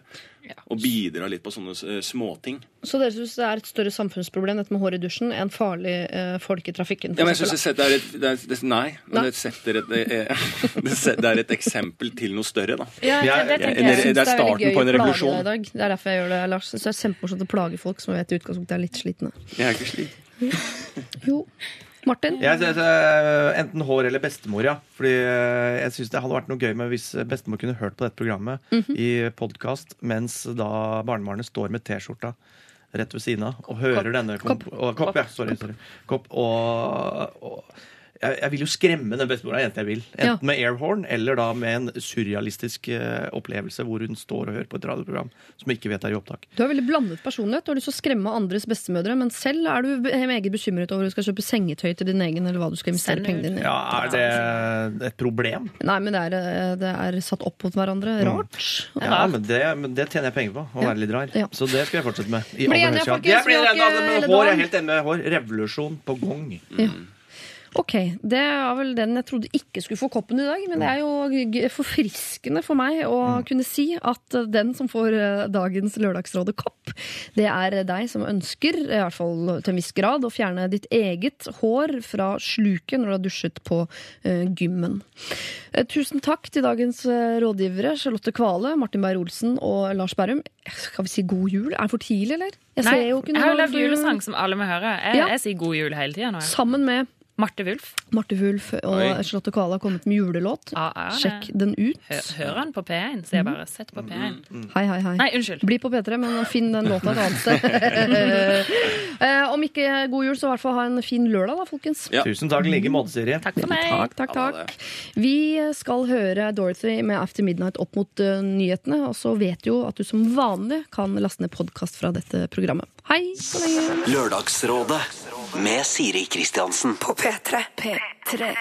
Og bidra litt på sånne uh, småting. Så dere syns det er et større samfunnsproblem dette med hår i dusjen enn farlig uh, folk i trafikken? Ja, men jeg synes det, setter- er et, det er, det, Nei, men Nei. det setter et eh, *laughs* det, det er et eksempel til noe større, da. Ja, ja, det, jeg. det, er starten på en revolusjon. Det er derfor jeg gjør det, Lars. Så det er kjempemorsomt å plage folk som vet i utgangspunktet er litt slitne. Jeg er ikke sliten. Jo. *laughs* Martin? Jeg synes, eh, Enten hår eller bestemor, ja. Fordi eh, jeg synes det hadde vært noe gøy med hvis bestemor kunne hørt på dette programmet Mhm. i podkast mens da barnebarnet står med T-skjorta rett ved siden av og hører denne kom- Kopp. Og, kopp, ja. Sorry. sorry. Kopp, og, og jeg, jeg vil jo skremme den bestemora, jenta jeg vil. Enten Ja. med airhorn eller da med en surrealistisk uh, opplevelse hvor hun står og hører på et radioprogram som ikke vet er i opptak. Du har veldig blandet personlighet. Du har lyst til å skremme andres bestemødre, men selv er du meget bekymret over om du skal kjøpe sengetøy til din egen, eller hva du skal investere pengene dine i. Ja, Er det et problem? Nei, men det er, eh, det er satt opp mot hverandre. Rart. Ja, men det, men det tjener jeg penger på. Å Ja. være litt rar. Ja. Så det skal jeg fortsette med. I Bli aller enige, høyeste grad. folkens, Jeg blir enig, hele Hår, jeg er helt enig med hår. Revolusjon på gang. Ja. Ok, det var vel den jeg trodde ikke skulle få koppen i dag, men det er jo forfriskende for meg å kunne si at den som får eh, dagens Lørdagsrådet-kopp, det er deg som ønsker, i hvert fall til en viss grad, å fjerne ditt eget hår fra sluket når du har dusjet på eh, gymmen. Eh, Tusen takk til dagens eh, rådgivere, Charlotte Kvale, Martin Beyer-Olsen og Lars Berrum. Skal vi si god jul? Er det for tidlig, eller? Jeg Nei, jeg har jo lagd julesang som alle må høre. Jeg, Ja. jeg sier god jul hele tida. Sammen med Marte Wulf. Marte Wulf og Oi. Charlotte Kvale har kommet med julelåt. Ja, ja, Sjekk den ut. Hør, hører han på P1, Så jeg bare. Sett på P1. Hei, hei, hei. Nei, unnskyld. Bli på P3, men finn den låta et annet sted. *laughs* Eh, Om ikke god jul, så i hvert fall ha en fin lørdag, da, folkens. Ja. Tusen takk i like måte, Siri. Takk for meg. Takk, takk, takk. Vi skal høre Dorothy med After Midnight opp mot uh, nyhetene. Og så vet du jo at du som vanlig kan laste ned podkast fra dette programmet. Hei så lenge. Lørdagsrådet med Siri Kristiansen. På P3. P3.